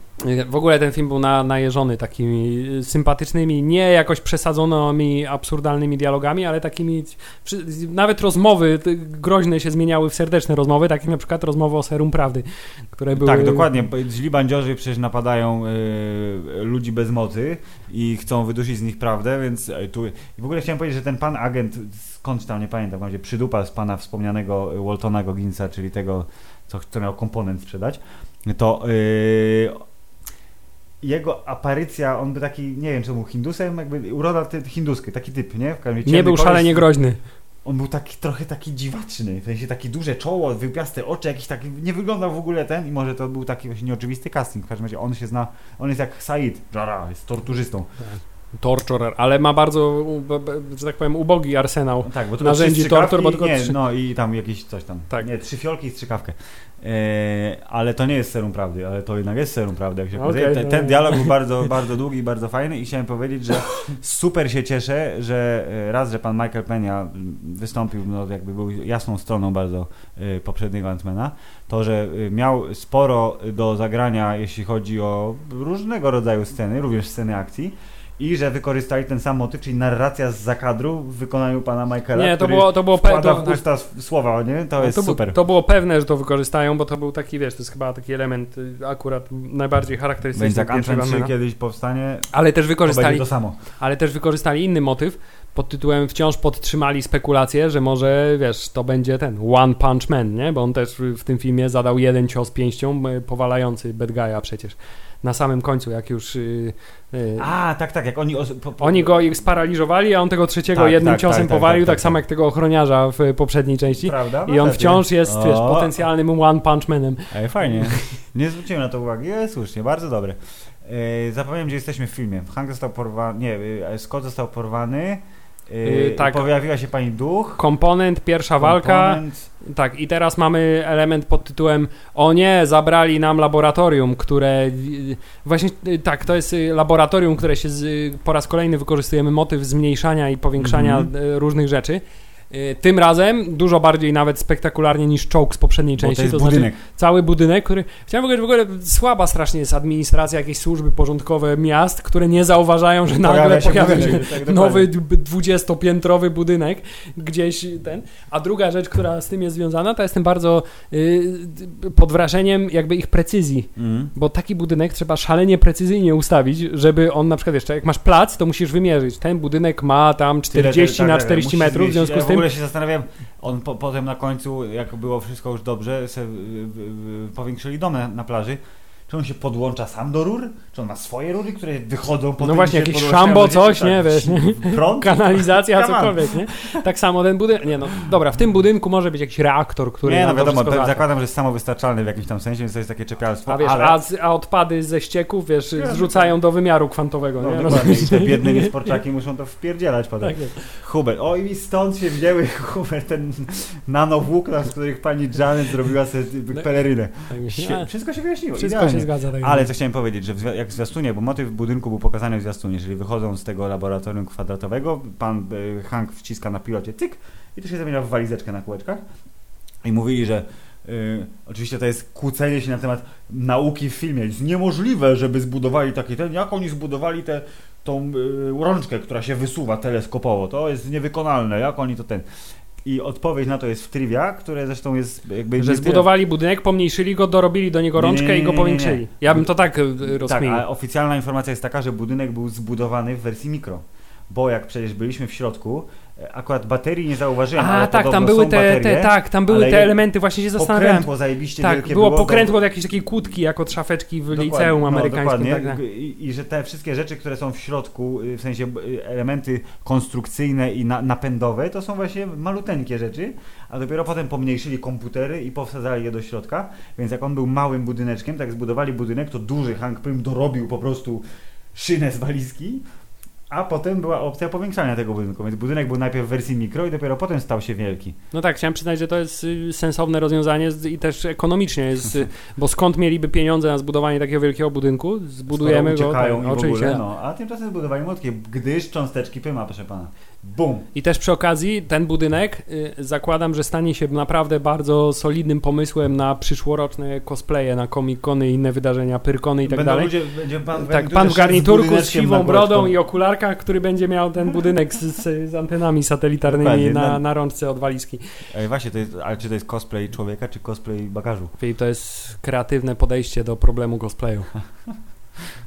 [SPEAKER 1] W ogóle ten film był na, najeżony takimi yy, sympatycznymi, nie jakoś przesadzonymi, absurdalnymi dialogami, ale takimi, nawet rozmowy groźne się zmieniały w serdeczne rozmowy, takie jak na przykład rozmowy o Serum Prawdy, które były...
[SPEAKER 2] Tak, dokładnie. Źli bandziorzy przecież napadają y, ludzi bez mocy i chcą wydusić z nich prawdę, więc y, tu... I w ogóle chciałem powiedzieć, że ten pan agent, skądś tam, nie pamiętam, gdzie przydupa z pana wspomnianego Waltona Gogginsa, czyli tego, co, co miał komponent sprzedać, to... Y, jego aparycja, on był taki, nie wiem, czy był hindusem, jakby uroda ty, hinduski, taki typ, nie?
[SPEAKER 1] Nie był
[SPEAKER 2] koleś-
[SPEAKER 1] szalenie groźny.
[SPEAKER 2] On był taki trochę taki dziwaczny, w sensie takie duże czoło, wypiaste oczy, jakiś taki, nie wyglądał w ogóle ten i może to był taki właśnie nieoczywisty casting, w każdym razie on się zna, on jest jak Said, Jara, jest torturzystą.
[SPEAKER 1] Torturer, ale ma bardzo, że tak powiem, ubogi arsenał.
[SPEAKER 2] Tak, bo
[SPEAKER 1] Narzędzi tortur, bo tylko
[SPEAKER 2] nie,
[SPEAKER 1] trzy-
[SPEAKER 2] no i tam jakieś coś tam,
[SPEAKER 1] Tak.
[SPEAKER 2] nie, trzy fiolki i strzykawkę. E, ale to nie jest serum prawdy, ale to jednak jest serum prawdy, jak się
[SPEAKER 1] Okej,
[SPEAKER 2] okazuje. Ten,
[SPEAKER 1] no.
[SPEAKER 2] ten dialog był bardzo, *laughs* bardzo długi i bardzo fajny i chciałem powiedzieć, że super się cieszę, że e, raz, że pan Michael Pena wystąpił, no jakby był jasną stroną bardzo e, poprzedniego Antmana, to, że miał sporo do zagrania, jeśli chodzi o różnego rodzaju sceny, również sceny akcji i że wykorzystali ten sam motyw, czyli narracja z zakadru w wykonaniu pana Michaela,
[SPEAKER 1] Nie, to
[SPEAKER 2] który
[SPEAKER 1] było, to było
[SPEAKER 2] wkłada
[SPEAKER 1] to,
[SPEAKER 2] w usta s- słowa, nie? To jest
[SPEAKER 1] to, bu-
[SPEAKER 2] super.
[SPEAKER 1] to było pewne, że to wykorzystają, bo to był taki, wiesz, to jest chyba taki element y, akurat najbardziej charakterystyczny
[SPEAKER 2] Więc jak
[SPEAKER 1] pierwszego
[SPEAKER 2] Anthem 3
[SPEAKER 1] Antmana.
[SPEAKER 2] kiedyś powstanie,
[SPEAKER 1] Ale też
[SPEAKER 2] to
[SPEAKER 1] wykorzystali
[SPEAKER 2] będzie to samo.
[SPEAKER 1] ale też wykorzystali inny motyw pod tytułem wciąż podtrzymali spekulację, że może, wiesz, to będzie ten One Punch Man, nie? Bo on też w tym filmie zadał jeden cios pięścią y, powalający Bad Guy'a przecież. Na samym końcu, jak już y, y,
[SPEAKER 2] A, tak, tak, jak oni... Po, po,
[SPEAKER 1] oni go ich sparaliżowali, a on tego trzeciego
[SPEAKER 2] Tak,
[SPEAKER 1] jednym
[SPEAKER 2] tak,
[SPEAKER 1] ciosem
[SPEAKER 2] tak, tak,
[SPEAKER 1] powalił,
[SPEAKER 2] tak,
[SPEAKER 1] tak,
[SPEAKER 2] tak,
[SPEAKER 1] samo
[SPEAKER 2] tak.
[SPEAKER 1] jak tego ochroniarza w y, poprzedniej części.
[SPEAKER 2] Prawda?
[SPEAKER 1] I on
[SPEAKER 2] Ma
[SPEAKER 1] wciąż jest, wiesz,
[SPEAKER 2] O.
[SPEAKER 1] potencjalnym One Punch Manem.
[SPEAKER 2] Ej, fajnie. Nie zwróciłem na to uwagi. Słusznie, bardzo dobre. E, zapomniałem, gdzie jesteśmy w filmie. Hank został porwany, nie, e, Scott został porwany.
[SPEAKER 1] Yy, tak.
[SPEAKER 2] Pojawiła się pani duch.
[SPEAKER 1] Komponent, pierwsza walka.
[SPEAKER 2] komponent.
[SPEAKER 1] Tak, i teraz mamy element pod tytułem O nie, zabrali nam laboratorium, które. y, Właśnie y, tak, to jest y, laboratorium, które się z, po raz kolejny wykorzystujemy motyw zmniejszania i powiększania
[SPEAKER 2] Mhm.
[SPEAKER 1] y, różnych rzeczy. Y, Tym razem dużo bardziej nawet spektakularnie niż czołg z poprzedniej części.
[SPEAKER 2] to jest
[SPEAKER 1] znaczy
[SPEAKER 2] budynek.
[SPEAKER 1] cały budynek, który. Chciałem powiedzieć, w ogóle słaba strasznie jest administracja, jakieś służby porządkowe miast, które nie zauważają, że nagle
[SPEAKER 2] Pojawia się
[SPEAKER 1] pojawia się
[SPEAKER 2] budynek, tak, dokładnie.
[SPEAKER 1] nowy dwudziestopiętrowy budynek gdzieś ten. A druga rzecz, która z tym jest związana, to jestem bardzo y, d- pod wrażeniem jakby ich precyzji.
[SPEAKER 2] Mhm.
[SPEAKER 1] Bo taki budynek trzeba szalenie precyzyjnie ustawić, żeby on na przykład jeszcze, jak masz plac, to musisz wymierzyć. Ten budynek ma tam 40
[SPEAKER 2] Tyle,
[SPEAKER 1] na
[SPEAKER 2] tak, tak,
[SPEAKER 1] 40
[SPEAKER 2] musi
[SPEAKER 1] metrów, w związku z tym
[SPEAKER 2] ogóle się zastanawiam, on po, potem na końcu, jak było wszystko już dobrze, se, y, powiększyli dom na, na plaży. Czy on się podłącza sam do rur? Czy on ma swoje rury, które wychodzą po
[SPEAKER 1] No właśnie, jakieś szambo, coś, nie, wiesz, nie? *laughs*
[SPEAKER 2] Prąd?
[SPEAKER 1] kanalizacja, cokolwiek, nie? Tak samo ten budynek, nie no, dobra, w tym budynku może być jakiś reaktor, który
[SPEAKER 2] nie, no wiadomo, zakładam, że jest samowystarczalny w jakimś tam sensie, więc to jest takie czepialstwo,
[SPEAKER 1] A wiesz,
[SPEAKER 2] ale...
[SPEAKER 1] a, z, a odpady ze ścieków, wiesz,
[SPEAKER 2] Nie,
[SPEAKER 1] zrzucają do wymiaru kwantowego,
[SPEAKER 2] No,
[SPEAKER 1] nie?
[SPEAKER 2] dokładnie. I te *laughs* biedne niesporczaki muszą to wpierdzielać potem.
[SPEAKER 1] Tak.
[SPEAKER 2] Hubert, o i stąd się wzięły, *laughs* Hubert, ten nanowłókna, z których pani Janet zrobiła sobie
[SPEAKER 1] No.
[SPEAKER 2] pelerynę.
[SPEAKER 1] Tak
[SPEAKER 2] Wszystko się wyjaśniło,
[SPEAKER 1] Wszystko
[SPEAKER 2] idealnie.
[SPEAKER 1] się zgadza. Tak
[SPEAKER 2] Ale co chciałem powiedzieć, że jak w zwiastunie, bo motyw budynku był pokazany w zwiastunie, czyli wychodzą z tego laboratorium kwadratowego, pan y, Hank wciska na pilocie cyk i to się zamienia w walizeczkę na kółeczkach i mówili, że y, oczywiście to jest kłócenie się na temat nauki w filmie. Jest niemożliwe, żeby zbudowali taki ten, jak oni zbudowali tę tą y, rączkę, która się wysuwa teleskopowo. To jest niewykonalne, jak oni to ten... I odpowiedź na to jest w trivia, które zresztą jest jakby...
[SPEAKER 1] Że
[SPEAKER 2] nie
[SPEAKER 1] zbudowali budynek, pomniejszyli go, dorobili do niego
[SPEAKER 2] Nie, nie,
[SPEAKER 1] rączkę
[SPEAKER 2] nie,
[SPEAKER 1] i go
[SPEAKER 2] nie, nie, nie.
[SPEAKER 1] powiększyli. Ja bym to tak y,
[SPEAKER 2] Tak,
[SPEAKER 1] rozkminił.
[SPEAKER 2] a oficjalna informacja jest taka, że budynek był zbudowany w wersji mikro. Bo jak przecież byliśmy w środku, e, akurat baterii nie zauważyłem,
[SPEAKER 1] A,
[SPEAKER 2] ale
[SPEAKER 1] tak, tam były te,
[SPEAKER 2] baterie,
[SPEAKER 1] te, tak, tam były te elementy, właśnie się zastanawiałem.
[SPEAKER 2] Pokrętło zajebiście
[SPEAKER 1] Tak,
[SPEAKER 2] wielkie
[SPEAKER 1] było
[SPEAKER 2] było.
[SPEAKER 1] pokrętło
[SPEAKER 2] do-
[SPEAKER 1] jakiejś takiej kłódki, jak od szafeczki w
[SPEAKER 2] Dokładnie,
[SPEAKER 1] liceum
[SPEAKER 2] no,
[SPEAKER 1] amerykańskim.
[SPEAKER 2] dokładnie.
[SPEAKER 1] Tak, tak.
[SPEAKER 2] I, I że te wszystkie rzeczy, które są w środku, y, w sensie y, elementy konstrukcyjne i na, napędowe, to są właśnie maluteńkie rzeczy, a dopiero potem pomniejszyli komputery i powsadzali je do środka, więc jak on był małym budyneczkiem, tak zbudowali budynek, to duży Hank Pym dorobił po prostu szynę z walizki, a potem była opcja powiększania tego budynku, więc budynek był najpierw w wersji mikro i dopiero potem stał się wielki.
[SPEAKER 1] No tak, chciałem przyznać, że to jest y, sensowne rozwiązanie i też ekonomicznie jest, y, bo skąd mieliby pieniądze na zbudowanie takiego wielkiego budynku? Zbudujemy
[SPEAKER 2] Skoro
[SPEAKER 1] go. tak,
[SPEAKER 2] i w
[SPEAKER 1] oczywiście.
[SPEAKER 2] ogóle, no, a tymczasem zbudowali młotkie, gdyż cząsteczki Pyma, proszę pana. Bum!
[SPEAKER 1] I też przy okazji ten budynek y, zakładam, że stanie się naprawdę bardzo solidnym pomysłem na przyszłoroczne cosplaye, na comic-cony i inne wydarzenia, pyrkony i tak
[SPEAKER 2] Będą
[SPEAKER 1] dalej.
[SPEAKER 2] Ludzie, będzie pan,
[SPEAKER 1] Tak,
[SPEAKER 2] który
[SPEAKER 1] pan w
[SPEAKER 2] z
[SPEAKER 1] garniturku z siwą brodą i okularkach, który będzie miał ten budynek z, z, z antenami satelitarnymi
[SPEAKER 2] Dokładnie,
[SPEAKER 1] na, na rączce od walizki.
[SPEAKER 2] Ej, właśnie, to jest, ale czy to jest cosplay człowieka, czy cosplay bagażu?
[SPEAKER 1] Czyli to jest kreatywne podejście do problemu cosplayu. *laughs*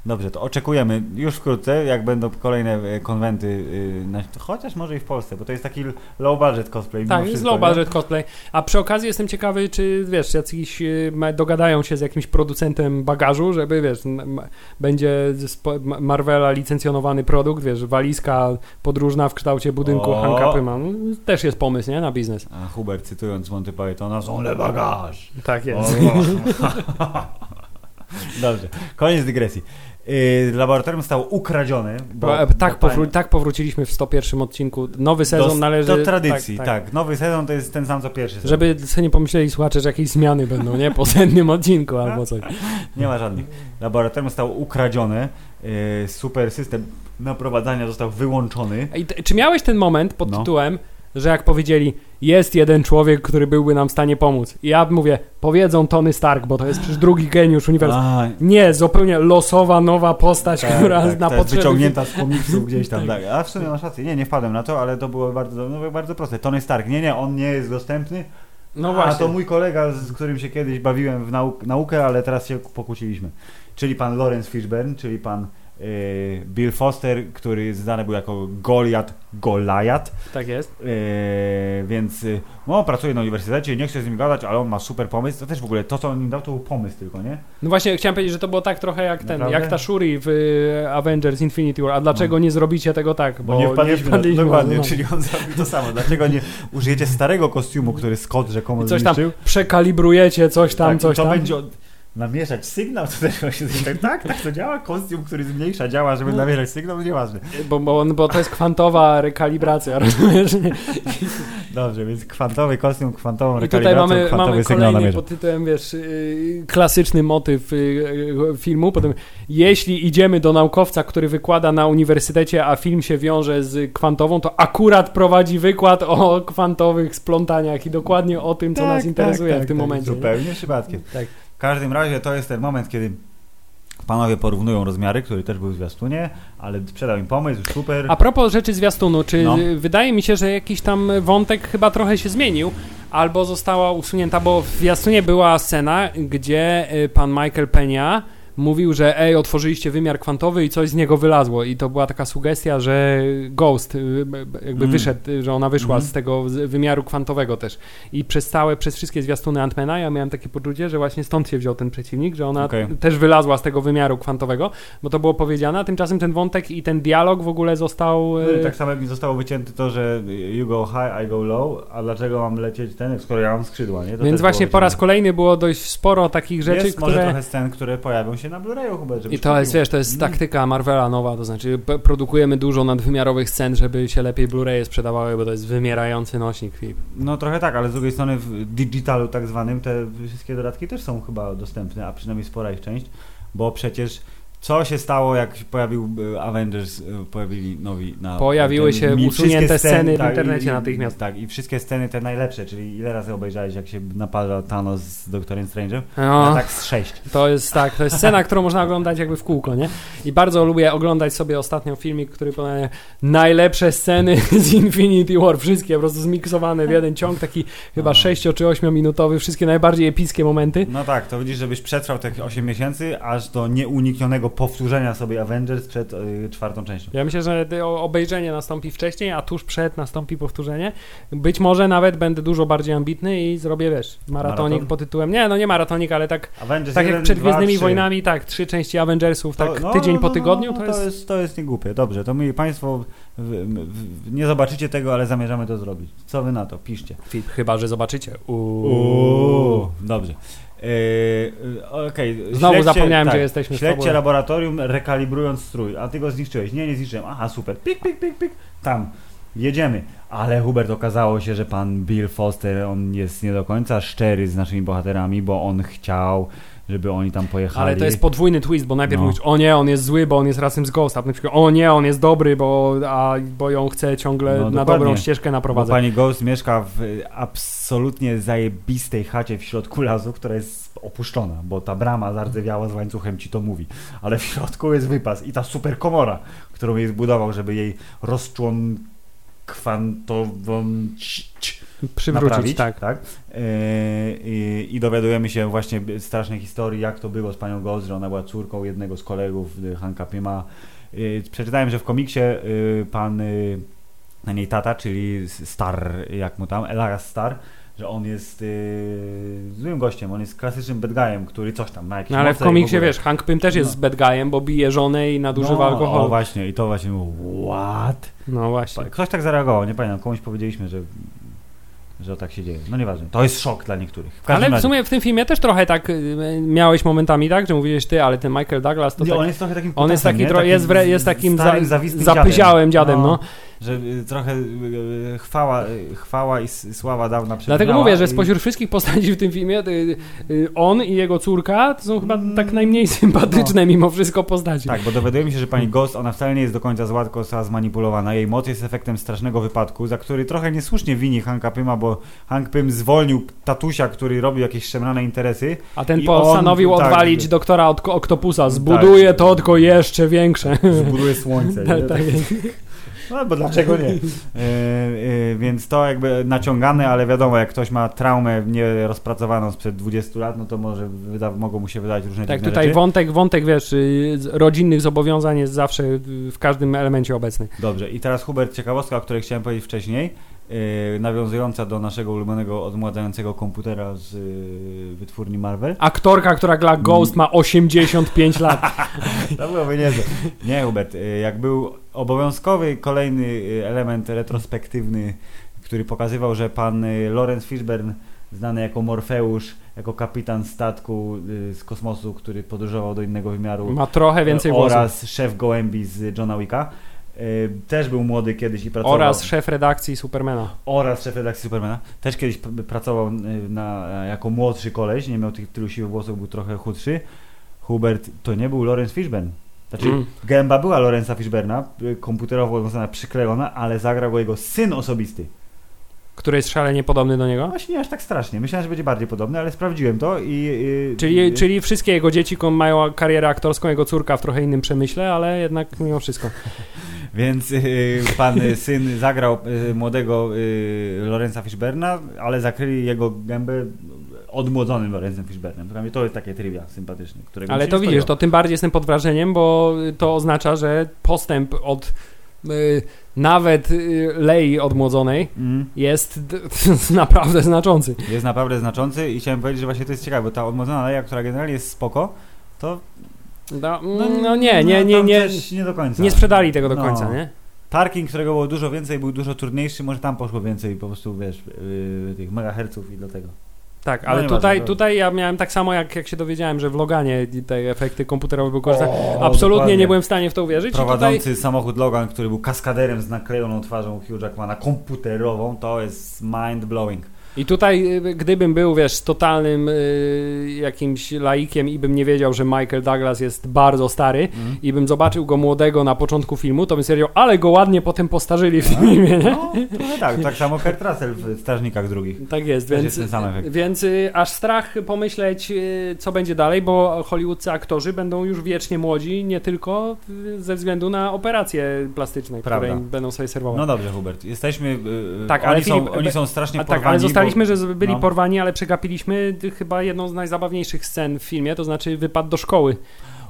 [SPEAKER 2] Dobrze, to oczekujemy już wkrótce, jak będą kolejne e, konwenty, y, na, chociaż może i w Polsce, bo to jest taki low budget cosplay.
[SPEAKER 1] Tak, jest low budget cosplay. A przy okazji jestem ciekawy, czy wiesz, jacyś y, dogadają się z jakimś producentem bagażu, żeby wiesz, będzie z Marvela licencjonowany produkt, wiesz, walizka podróżna w kształcie budynku
[SPEAKER 2] O!
[SPEAKER 1] Hanka Pyma. No, też jest pomysł, nie? Na biznes.
[SPEAKER 2] A Hubert, cytując Monty Pythona, są le bagaż.
[SPEAKER 1] Tak jest. *laughs*
[SPEAKER 2] Dobrze, koniec dygresji. Y, laboratorium zostało ukradzione. Bo,
[SPEAKER 1] Bo, e, tak,
[SPEAKER 2] bo
[SPEAKER 1] powró- tak powróciliśmy w 101 odcinku. Nowy sezon
[SPEAKER 2] do,
[SPEAKER 1] należy...
[SPEAKER 2] Do tradycji, tak,
[SPEAKER 1] tak, tak.
[SPEAKER 2] Nowy sezon to jest ten sam co pierwszy sezon.
[SPEAKER 1] Żeby sobie nie pomyśleli słuchacze, że jakieś zmiany będą, nie? Po setnym odcinku albo coś. *laughs*
[SPEAKER 2] Nie ma żadnych. Laboratorium zostało ukradzione. y, super system naprowadzania został wyłączony.
[SPEAKER 1] I czy miałeś ten moment pod
[SPEAKER 2] No.
[SPEAKER 1] tytułem że jak powiedzieli, jest jeden człowiek, który byłby nam w stanie pomóc. I ja mówię, powiedzą Tony Stark, bo to jest przecież drugi geniusz uniwersum.
[SPEAKER 2] A,
[SPEAKER 1] Nie, zupełnie losowa, nowa postać,
[SPEAKER 2] tak,
[SPEAKER 1] która
[SPEAKER 2] tak,
[SPEAKER 1] na
[SPEAKER 2] ta jest
[SPEAKER 1] potrzeby...
[SPEAKER 2] wyciągnięta z komiksów *laughs* gdzieś tam. Tak. A w sumie masz rację. Nie, nie wpadłem na to, ale to było bardzo, no, bardzo proste. Tony Stark. Nie, nie, on nie jest dostępny.
[SPEAKER 1] No
[SPEAKER 2] A
[SPEAKER 1] właśnie.
[SPEAKER 2] to mój kolega, z którym się kiedyś bawiłem w nauk- naukę, ale teraz się pokłóciliśmy. Czyli pan Lawrence Fishburne, czyli pan Bill Foster, który znany był jako Goliat Goliat.
[SPEAKER 1] Tak jest.
[SPEAKER 2] Y, więc y, no, pracuje na uniwersytecie, nie chcę z nim gadać, ale on ma super pomysł. To też w ogóle to, co on im dał, to był pomysł tylko, nie?
[SPEAKER 1] No właśnie, chciałem powiedzieć, że to było tak trochę jak ten,
[SPEAKER 2] Naprawdę?
[SPEAKER 1] jak ta Shuri w y, Avengers Infinity War. A dlaczego nie zrobicie tego tak?
[SPEAKER 2] Bo, nie wpadliśmy, na,
[SPEAKER 1] wpadliśmy
[SPEAKER 2] dokładnie,
[SPEAKER 1] no.
[SPEAKER 2] czyli on zrobił to samo. Dlaczego nie użyjecie starego kostiumu, który Scott rzekomo
[SPEAKER 1] I coś tam
[SPEAKER 2] zniszczył?
[SPEAKER 1] przekalibrujecie, coś tam,
[SPEAKER 2] tak,
[SPEAKER 1] coś
[SPEAKER 2] to
[SPEAKER 1] tam.
[SPEAKER 2] będzie od... namieszać sygnał, to też właśnie tak, tak, tak to działa, kostium, który zmniejsza działa, żeby
[SPEAKER 1] No.
[SPEAKER 2] namieszać sygnał, nieważne.
[SPEAKER 1] Bo, bo, on- bo to jest kwantowa rekalibracja, *laughs* rozumiesz?
[SPEAKER 2] Dobrze, więc kwantowy kostium, kwantową
[SPEAKER 1] I tutaj mamy, mamy
[SPEAKER 2] sygnał
[SPEAKER 1] kolejny
[SPEAKER 2] namierza.
[SPEAKER 1] pod tytułem, wiesz, yy, klasyczny motyw yy, filmu. Potem, jeśli idziemy do naukowca, który wykłada na uniwersytecie, a film się wiąże z kwantową, to akurat prowadzi wykład o kwantowych splątaniach i dokładnie o tym, co
[SPEAKER 2] Tak,
[SPEAKER 1] nas interesuje
[SPEAKER 2] tak,
[SPEAKER 1] w tym
[SPEAKER 2] tak,
[SPEAKER 1] momencie. nie?
[SPEAKER 2] Zupełnie przypadkiem.
[SPEAKER 1] Tak.
[SPEAKER 2] W każdym razie to jest ten moment, kiedy panowie porównują rozmiary, który też był w zwiastunie, ale sprzedał im pomysł, super.
[SPEAKER 1] A propos rzeczy zwiastunu, czy
[SPEAKER 2] No.
[SPEAKER 1] wydaje mi się, że jakiś tam wątek chyba trochę się zmienił, albo została usunięta, bo w zwiastunie była scena, gdzie y, pan Michael Penia mówił, że ej, otworzyliście wymiar kwantowy i coś z niego wylazło i to była taka sugestia, że Ghost y, jakby
[SPEAKER 2] Mm.
[SPEAKER 1] wyszedł, y, że ona wyszła
[SPEAKER 2] Mhm.
[SPEAKER 1] z tego wymiaru kwantowego też. I przez całe, przez wszystkie zwiastuny Antmana ja miałem takie poczucie, że właśnie stąd się wziął ten przeciwnik, że ona
[SPEAKER 2] Okej.
[SPEAKER 1] też wylazła z tego wymiaru kwantowego, bo to było powiedziane, a tymczasem ten wątek i ten dialog w ogóle został...
[SPEAKER 2] No
[SPEAKER 1] y,
[SPEAKER 2] tak samo jak mi zostało wycięte to, że you go high, I go low, a dlaczego mam lecieć ten, skoro ja mam skrzydła, nie? To
[SPEAKER 1] Więc właśnie po raz kolejny było dość sporo takich rzeczy,
[SPEAKER 2] jest może
[SPEAKER 1] które...
[SPEAKER 2] trochę scen, które pojawią się na Blu-rayu, Hubert, żebyś
[SPEAKER 1] I to jest,
[SPEAKER 2] kupił.
[SPEAKER 1] wiesz, to jest
[SPEAKER 2] Mm.
[SPEAKER 1] taktyka Marvela nowa, to znaczy produkujemy dużo nadwymiarowych scen, żeby się lepiej Blu-raye sprzedawały, bo to jest wymierający nośnik film.
[SPEAKER 2] No trochę tak, ale z drugiej strony w digitalu tak zwanym te wszystkie dodatki też są chyba dostępne, a przynajmniej spora ich część, bo przecież co się stało, jak pojawił e, Avengers, e, pojawili nowi na...
[SPEAKER 1] Pojawiły
[SPEAKER 2] ten-
[SPEAKER 1] się usunięte sceny w
[SPEAKER 2] tak,
[SPEAKER 1] internecie
[SPEAKER 2] i-
[SPEAKER 1] natychmiast.
[SPEAKER 2] Tak, i wszystkie sceny te najlepsze, czyli ile razy obejrzałeś, jak się napada Thanos z Doktorem Strange'em?
[SPEAKER 1] No,
[SPEAKER 2] tak z sześć.
[SPEAKER 1] to jest tak, to jest scena, którą można oglądać jakby w kółko, nie? I bardzo lubię oglądać sobie ostatnio filmik, który podaje najlepsze sceny *laughs* z Infinity War, wszystkie po prostu zmiksowane w jeden ciąg, taki chyba
[SPEAKER 2] A.
[SPEAKER 1] 6 czy 8 minutowy, wszystkie najbardziej epickie momenty.
[SPEAKER 2] No tak, to widzisz, żebyś przetrwał te 8 miesięcy, aż do nieuniknionego powtórzenia sobie Avengers przed y, czwartą częścią.
[SPEAKER 1] Ja myślę, że obejrzenie nastąpi wcześniej, a tuż przed nastąpi powtórzenie. Być może nawet będę dużo bardziej ambitny i zrobię, wiesz, maratonik
[SPEAKER 2] Maraton?
[SPEAKER 1] pod tytułem. Nie, no nie maratonik, ale tak,
[SPEAKER 2] Avengers
[SPEAKER 1] tak jak
[SPEAKER 2] 1,
[SPEAKER 1] przed
[SPEAKER 2] 2,
[SPEAKER 1] Gwiezdnymi
[SPEAKER 2] 3.
[SPEAKER 1] Wojnami, tak, trzy części Avengersów, tak
[SPEAKER 2] To- no,
[SPEAKER 1] tydzień
[SPEAKER 2] no,
[SPEAKER 1] po
[SPEAKER 2] no,
[SPEAKER 1] tygodniu,
[SPEAKER 2] no,
[SPEAKER 1] to jest...
[SPEAKER 2] jest... To jest niegłupie. Dobrze, to my Państwo w, w, nie zobaczycie tego, ale zamierzamy to zrobić. Co Wy na to? Piszcie.
[SPEAKER 1] Chyba, że zobaczycie.
[SPEAKER 2] Uuu, dobrze. Yy, Okej.
[SPEAKER 1] Znowu
[SPEAKER 2] Śledźcie-
[SPEAKER 1] zapomniałem,
[SPEAKER 2] tak,
[SPEAKER 1] gdzie jesteśmy w
[SPEAKER 2] Śledźcie laboratorium rekalibrując strój. A ty go zniszczyłeś. Nie, nie zniszczyłem. Aha, super. Pik, pik, pik, pik. Tam. Jedziemy. Ale Hubert, okazało się, że pan Bill Foster, on jest nie do końca szczery z naszymi bohaterami, bo on chciał, żeby oni tam pojechali.
[SPEAKER 1] Ale to jest podwójny twist, bo najpierw
[SPEAKER 2] No.
[SPEAKER 1] mówisz, o nie, on jest zły, bo on jest razem z Ghost, a potem przykład, o nie, on jest dobry, bo, a, bo ją chce ciągle
[SPEAKER 2] No,
[SPEAKER 1] na dobrą ścieżkę
[SPEAKER 2] Bo
[SPEAKER 1] naprowadzać.
[SPEAKER 2] pani Ghost mieszka w absolutnie zajebistej chacie w środku lasu, która jest opuszczona, bo ta brama zardzewiała z łańcuchem ci to mówi. Ale w środku jest wypas i ta super komora, którą jej zbudował, żeby jej rozczłon kwantową ć- ć-
[SPEAKER 1] Przywrócić,
[SPEAKER 2] naprawić,
[SPEAKER 1] tak.
[SPEAKER 2] tak? Yy, i, I dowiadujemy się właśnie strasznej historii, jak to było z panią Ghost, że ona była córką jednego z kolegów y, Hanka Pyma. Yy, przeczytałem, że w komiksie yy, pan na niej tata, czyli Star, jak mu tam, Elias Star, że on jest yy, złym gościem, on jest klasycznym bad guyem, który coś tam ma jakieś
[SPEAKER 1] No ale w komiksie,
[SPEAKER 2] ogóle.
[SPEAKER 1] wiesz, Hank Pym też jest
[SPEAKER 2] No.
[SPEAKER 1] bad guyem, bo bije żonę i nadużywa
[SPEAKER 2] no,
[SPEAKER 1] alkoholu.
[SPEAKER 2] O właśnie, i to właśnie było, what?
[SPEAKER 1] No właśnie.
[SPEAKER 2] Ktoś tak zareagował, nie pamiętam, komuś powiedzieliśmy, że że tak się dzieje. No nieważne. To jest szok dla niektórych. W
[SPEAKER 1] Ale w
[SPEAKER 2] razie.
[SPEAKER 1] sumie w tym filmie też trochę tak y, miałeś momentami tak, że mówiłeś ty, ale ten Michael Douglas to
[SPEAKER 2] nie,
[SPEAKER 1] tak,
[SPEAKER 2] on jest trochę takim
[SPEAKER 1] on jest taki,
[SPEAKER 2] nie?
[SPEAKER 1] tro, jest, wre, jest takim za,
[SPEAKER 2] zawistym
[SPEAKER 1] zapyziałym dziadem, no.
[SPEAKER 2] Że y, trochę y, chwała, y, chwała i s- sława dawna
[SPEAKER 1] Dlatego
[SPEAKER 2] przegnała
[SPEAKER 1] mówię, że
[SPEAKER 2] i-
[SPEAKER 1] spośród wszystkich postaci w tym filmie on i jego córka to są chyba tak najmniej sympatyczne mimo wszystko postaci.
[SPEAKER 2] Tak, bo dowiadujemy się, że pani Ghost, ona wcale nie jest do końca zła, tylko została zmanipulowana. Jej moc jest efektem strasznego wypadku, za który trochę niesłusznie wini Hanka Pyma, bo Hank Pym zwolnił tatusia, który robił jakieś szemrane interesy.
[SPEAKER 1] A ten
[SPEAKER 2] I
[SPEAKER 1] postanowił
[SPEAKER 2] on, tak,
[SPEAKER 1] odwalić doktora od Oktopusa. Zbuduje
[SPEAKER 2] Tak.
[SPEAKER 1] to tylko jeszcze większe.
[SPEAKER 2] Zbuduje słońce. *laughs*
[SPEAKER 1] tak, tak.
[SPEAKER 2] No, bo dlaczego nie? *laughs* E, e, więc to jakby naciągane, ale wiadomo, jak ktoś ma traumę nierozpracowaną sprzed 20 lat, no to może wyda, mogą mu się wydać różne
[SPEAKER 1] Tak, tutaj
[SPEAKER 2] rzeczy.
[SPEAKER 1] wątek, wątek, wiesz, y, rodzinnych zobowiązań jest zawsze w każdym elemencie obecny.
[SPEAKER 2] Dobrze, i teraz Hubert, ciekawostka, o której chciałem powiedzieć wcześniej, yy, nawiązująca do naszego ulubionego, odmładzającego komputera z yy, wytwórni Marvel.
[SPEAKER 1] Aktorka, która gra Ghost ma 85 lat. *laughs*
[SPEAKER 2] To byłoby niezłe. Nie, Hubert, yy, jak był obowiązkowy kolejny element retrospektywny, który pokazywał, że pan Lawrence Fishburne, znany jako Morfeusz, jako kapitan statku z kosmosu, który podróżował do innego wymiaru,
[SPEAKER 1] Ma trochę więcej włosów.
[SPEAKER 2] oraz szef gołębi z Johna Wicka, też był młody kiedyś i pracował...
[SPEAKER 1] Oraz szef redakcji Supermana.
[SPEAKER 2] oraz szef redakcji Supermana. Też kiedyś pracował y, na, jako młodszy koleś, nie miał tych tylu siły włosów, był trochę chudszy. Hubert to nie był Lawrence Fishburne. Znaczy,
[SPEAKER 1] Mm.
[SPEAKER 2] gęba była Lorenza Fishburna, y, komputerowo odwiązana, przyklejona, ale zagrał go jego syn osobisty.
[SPEAKER 1] Który jest szalenie podobny do niego.
[SPEAKER 2] Właśnie nie aż tak strasznie. Myślałem, że będzie bardziej podobny, ale sprawdziłem to i... y,
[SPEAKER 1] Czyli,
[SPEAKER 2] y,
[SPEAKER 1] czyli wszystkie jego dzieci mają karierę aktorską, jego córka w trochę innym przemyśle, ale jednak mimo wszystko.
[SPEAKER 2] Więc y, pan y, syn zagrał y, młodego Lorenza Fishburna, ale zakryli jego gębę odmłodzonym. Dla mnie to jest takie trivia sympatyczne. Którego
[SPEAKER 1] Ale to widzisz, to tym bardziej jestem pod wrażeniem, bo to oznacza, że postęp od nawet Lei odmłodzonej
[SPEAKER 2] Mm.
[SPEAKER 1] jest *laughs* naprawdę znaczący.
[SPEAKER 2] Jest naprawdę znaczący i chciałem powiedzieć, że właśnie to jest ciekawe, bo ta odmłodzona leja, która generalnie jest spoko, to
[SPEAKER 1] No, no nie, nie, nie, nie,
[SPEAKER 2] też nie do końca.
[SPEAKER 1] nie sprzedali tego do
[SPEAKER 2] No.
[SPEAKER 1] końca, nie?
[SPEAKER 2] Tarkin, którego było dużo więcej, był dużo trudniejszy, może tam poszło więcej po prostu, wiesz, yy, tych megaherców i do tego.
[SPEAKER 1] Tak,
[SPEAKER 2] No
[SPEAKER 1] ale
[SPEAKER 2] nieważne,
[SPEAKER 1] tutaj,
[SPEAKER 2] to-
[SPEAKER 1] tutaj ja miałem tak samo, jak, jak się dowiedziałem, że w Loganie te efekty komputerowe były korzystane. Absolutnie
[SPEAKER 2] dokładnie.
[SPEAKER 1] nie byłem w stanie w to uwierzyć. I tutaj,
[SPEAKER 2] Prowadzący samochód Logan, który był kaskaderem z naklejoną twarzą Hugh Jackmana, komputerową, to jest mind blowing.
[SPEAKER 1] I tutaj, y, gdybym był, wiesz, totalnym y, jakimś laikiem i bym nie wiedział, że Michael Douglas jest bardzo stary
[SPEAKER 2] Mm.
[SPEAKER 1] i bym zobaczył go młodego na początku filmu, to bym stwierdził, ale go ładnie potem postarzyli w tym filmie, nie?
[SPEAKER 2] No, tak, tak samo Kurt Russell w Strażnikach Drugich.
[SPEAKER 1] Tak jest,
[SPEAKER 2] Też
[SPEAKER 1] więc,
[SPEAKER 2] jest
[SPEAKER 1] więc y, aż strach pomyśleć, y, co będzie dalej, bo hollywoodzcy aktorzy będą już wiecznie młodzi, nie tylko ze względu na operacje plastyczne,
[SPEAKER 2] Prawda.
[SPEAKER 1] które będą sobie serwować.
[SPEAKER 2] No dobrze, Hubert, jesteśmy.
[SPEAKER 1] Tak,
[SPEAKER 2] oni,
[SPEAKER 1] ale
[SPEAKER 2] są,
[SPEAKER 1] Filip,
[SPEAKER 2] oni
[SPEAKER 1] be-
[SPEAKER 2] są strasznie porwani.
[SPEAKER 1] tak, ale
[SPEAKER 2] bo,
[SPEAKER 1] że byli
[SPEAKER 2] no.
[SPEAKER 1] porwani, ale przegapiliśmy chyba jedną z najzabawniejszych scen w filmie, to znaczy wypad do szkoły.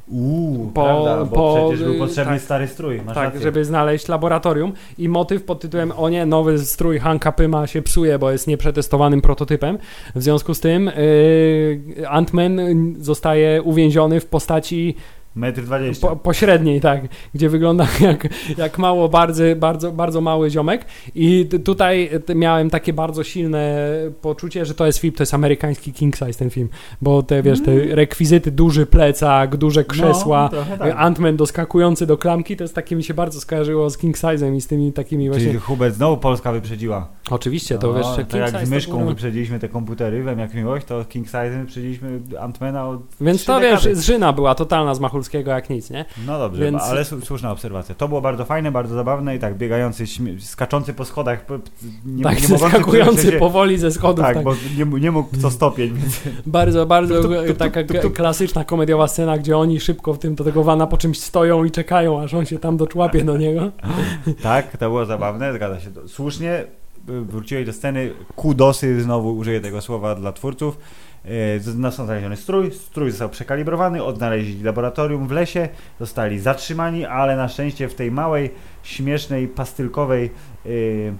[SPEAKER 2] Uuu,
[SPEAKER 1] po-
[SPEAKER 2] prawda, bo
[SPEAKER 1] po-
[SPEAKER 2] przecież był potrzebny
[SPEAKER 1] tak.
[SPEAKER 2] stary strój. Masz
[SPEAKER 1] tak,
[SPEAKER 2] rację.
[SPEAKER 1] żeby znaleźć laboratorium i motyw pod tytułem o nie, nowy strój Hanka Pyma się psuje, bo jest nieprzetestowanym prototypem. W związku z tym yy, Ant-Man zostaje uwięziony w postaci
[SPEAKER 2] Metr dwadzieścia.
[SPEAKER 1] po, pośredniej, tak, gdzie wygląda *laughs* jak, jak mało, bardzo, bardzo, bardzo mały ziomek i tutaj miałem takie bardzo silne poczucie, że to jest film, to jest amerykański king size ten film, bo te, wiesz, te rekwizyty, duży plecak, duże krzesła,
[SPEAKER 2] No, tak.
[SPEAKER 1] Ant-Man doskakujący do klamki, to jest takie mi się bardzo skojarzyło z King Size'em i z tymi takimi właśnie...
[SPEAKER 2] Czyli Hubert znowu Polska wyprzedziła.
[SPEAKER 1] Oczywiście, to
[SPEAKER 2] No,
[SPEAKER 1] wiesz,
[SPEAKER 2] tak
[SPEAKER 1] King
[SPEAKER 2] jak
[SPEAKER 1] Size
[SPEAKER 2] z myszką
[SPEAKER 1] było-
[SPEAKER 2] wyprzedziliśmy te komputery, wiem jak miłość, to King Size wyprzedziliśmy Antmana od
[SPEAKER 1] Więc to wiesz,
[SPEAKER 2] dekady.
[SPEAKER 1] zżyna była totalna z Jak nic, nie?
[SPEAKER 2] No dobrze,
[SPEAKER 1] Więc-
[SPEAKER 2] ale słu- słuszna obserwacja. To było bardzo fajne, bardzo zabawne i tak biegający, śmie- skaczący po schodach, nie,
[SPEAKER 1] tak,
[SPEAKER 2] nie się-
[SPEAKER 1] powoli ze schodów.
[SPEAKER 2] Tak,
[SPEAKER 1] tak.
[SPEAKER 2] bo nie, nie mógł co stopień, więc *laughs*
[SPEAKER 1] Bardzo, bardzo
[SPEAKER 2] Tup, tup, tup,
[SPEAKER 1] taka klasyczna komediowa scena, gdzie oni szybko w tym do tego wana po czymś stoją i czekają, aż on się tam doczłapie do niego. *laughs*
[SPEAKER 2] tak, to było zabawne, zgadza się. Słusznie y, wróciłeś do sceny, kudosy, znowu użyję tego słowa dla twórców. Y, Został znaleziony strój, strój został przekalibrowany, odnaleźli laboratorium w lesie, zostali zatrzymani, ale na szczęście w tej małej, śmiesznej, pastylkowej y, mm,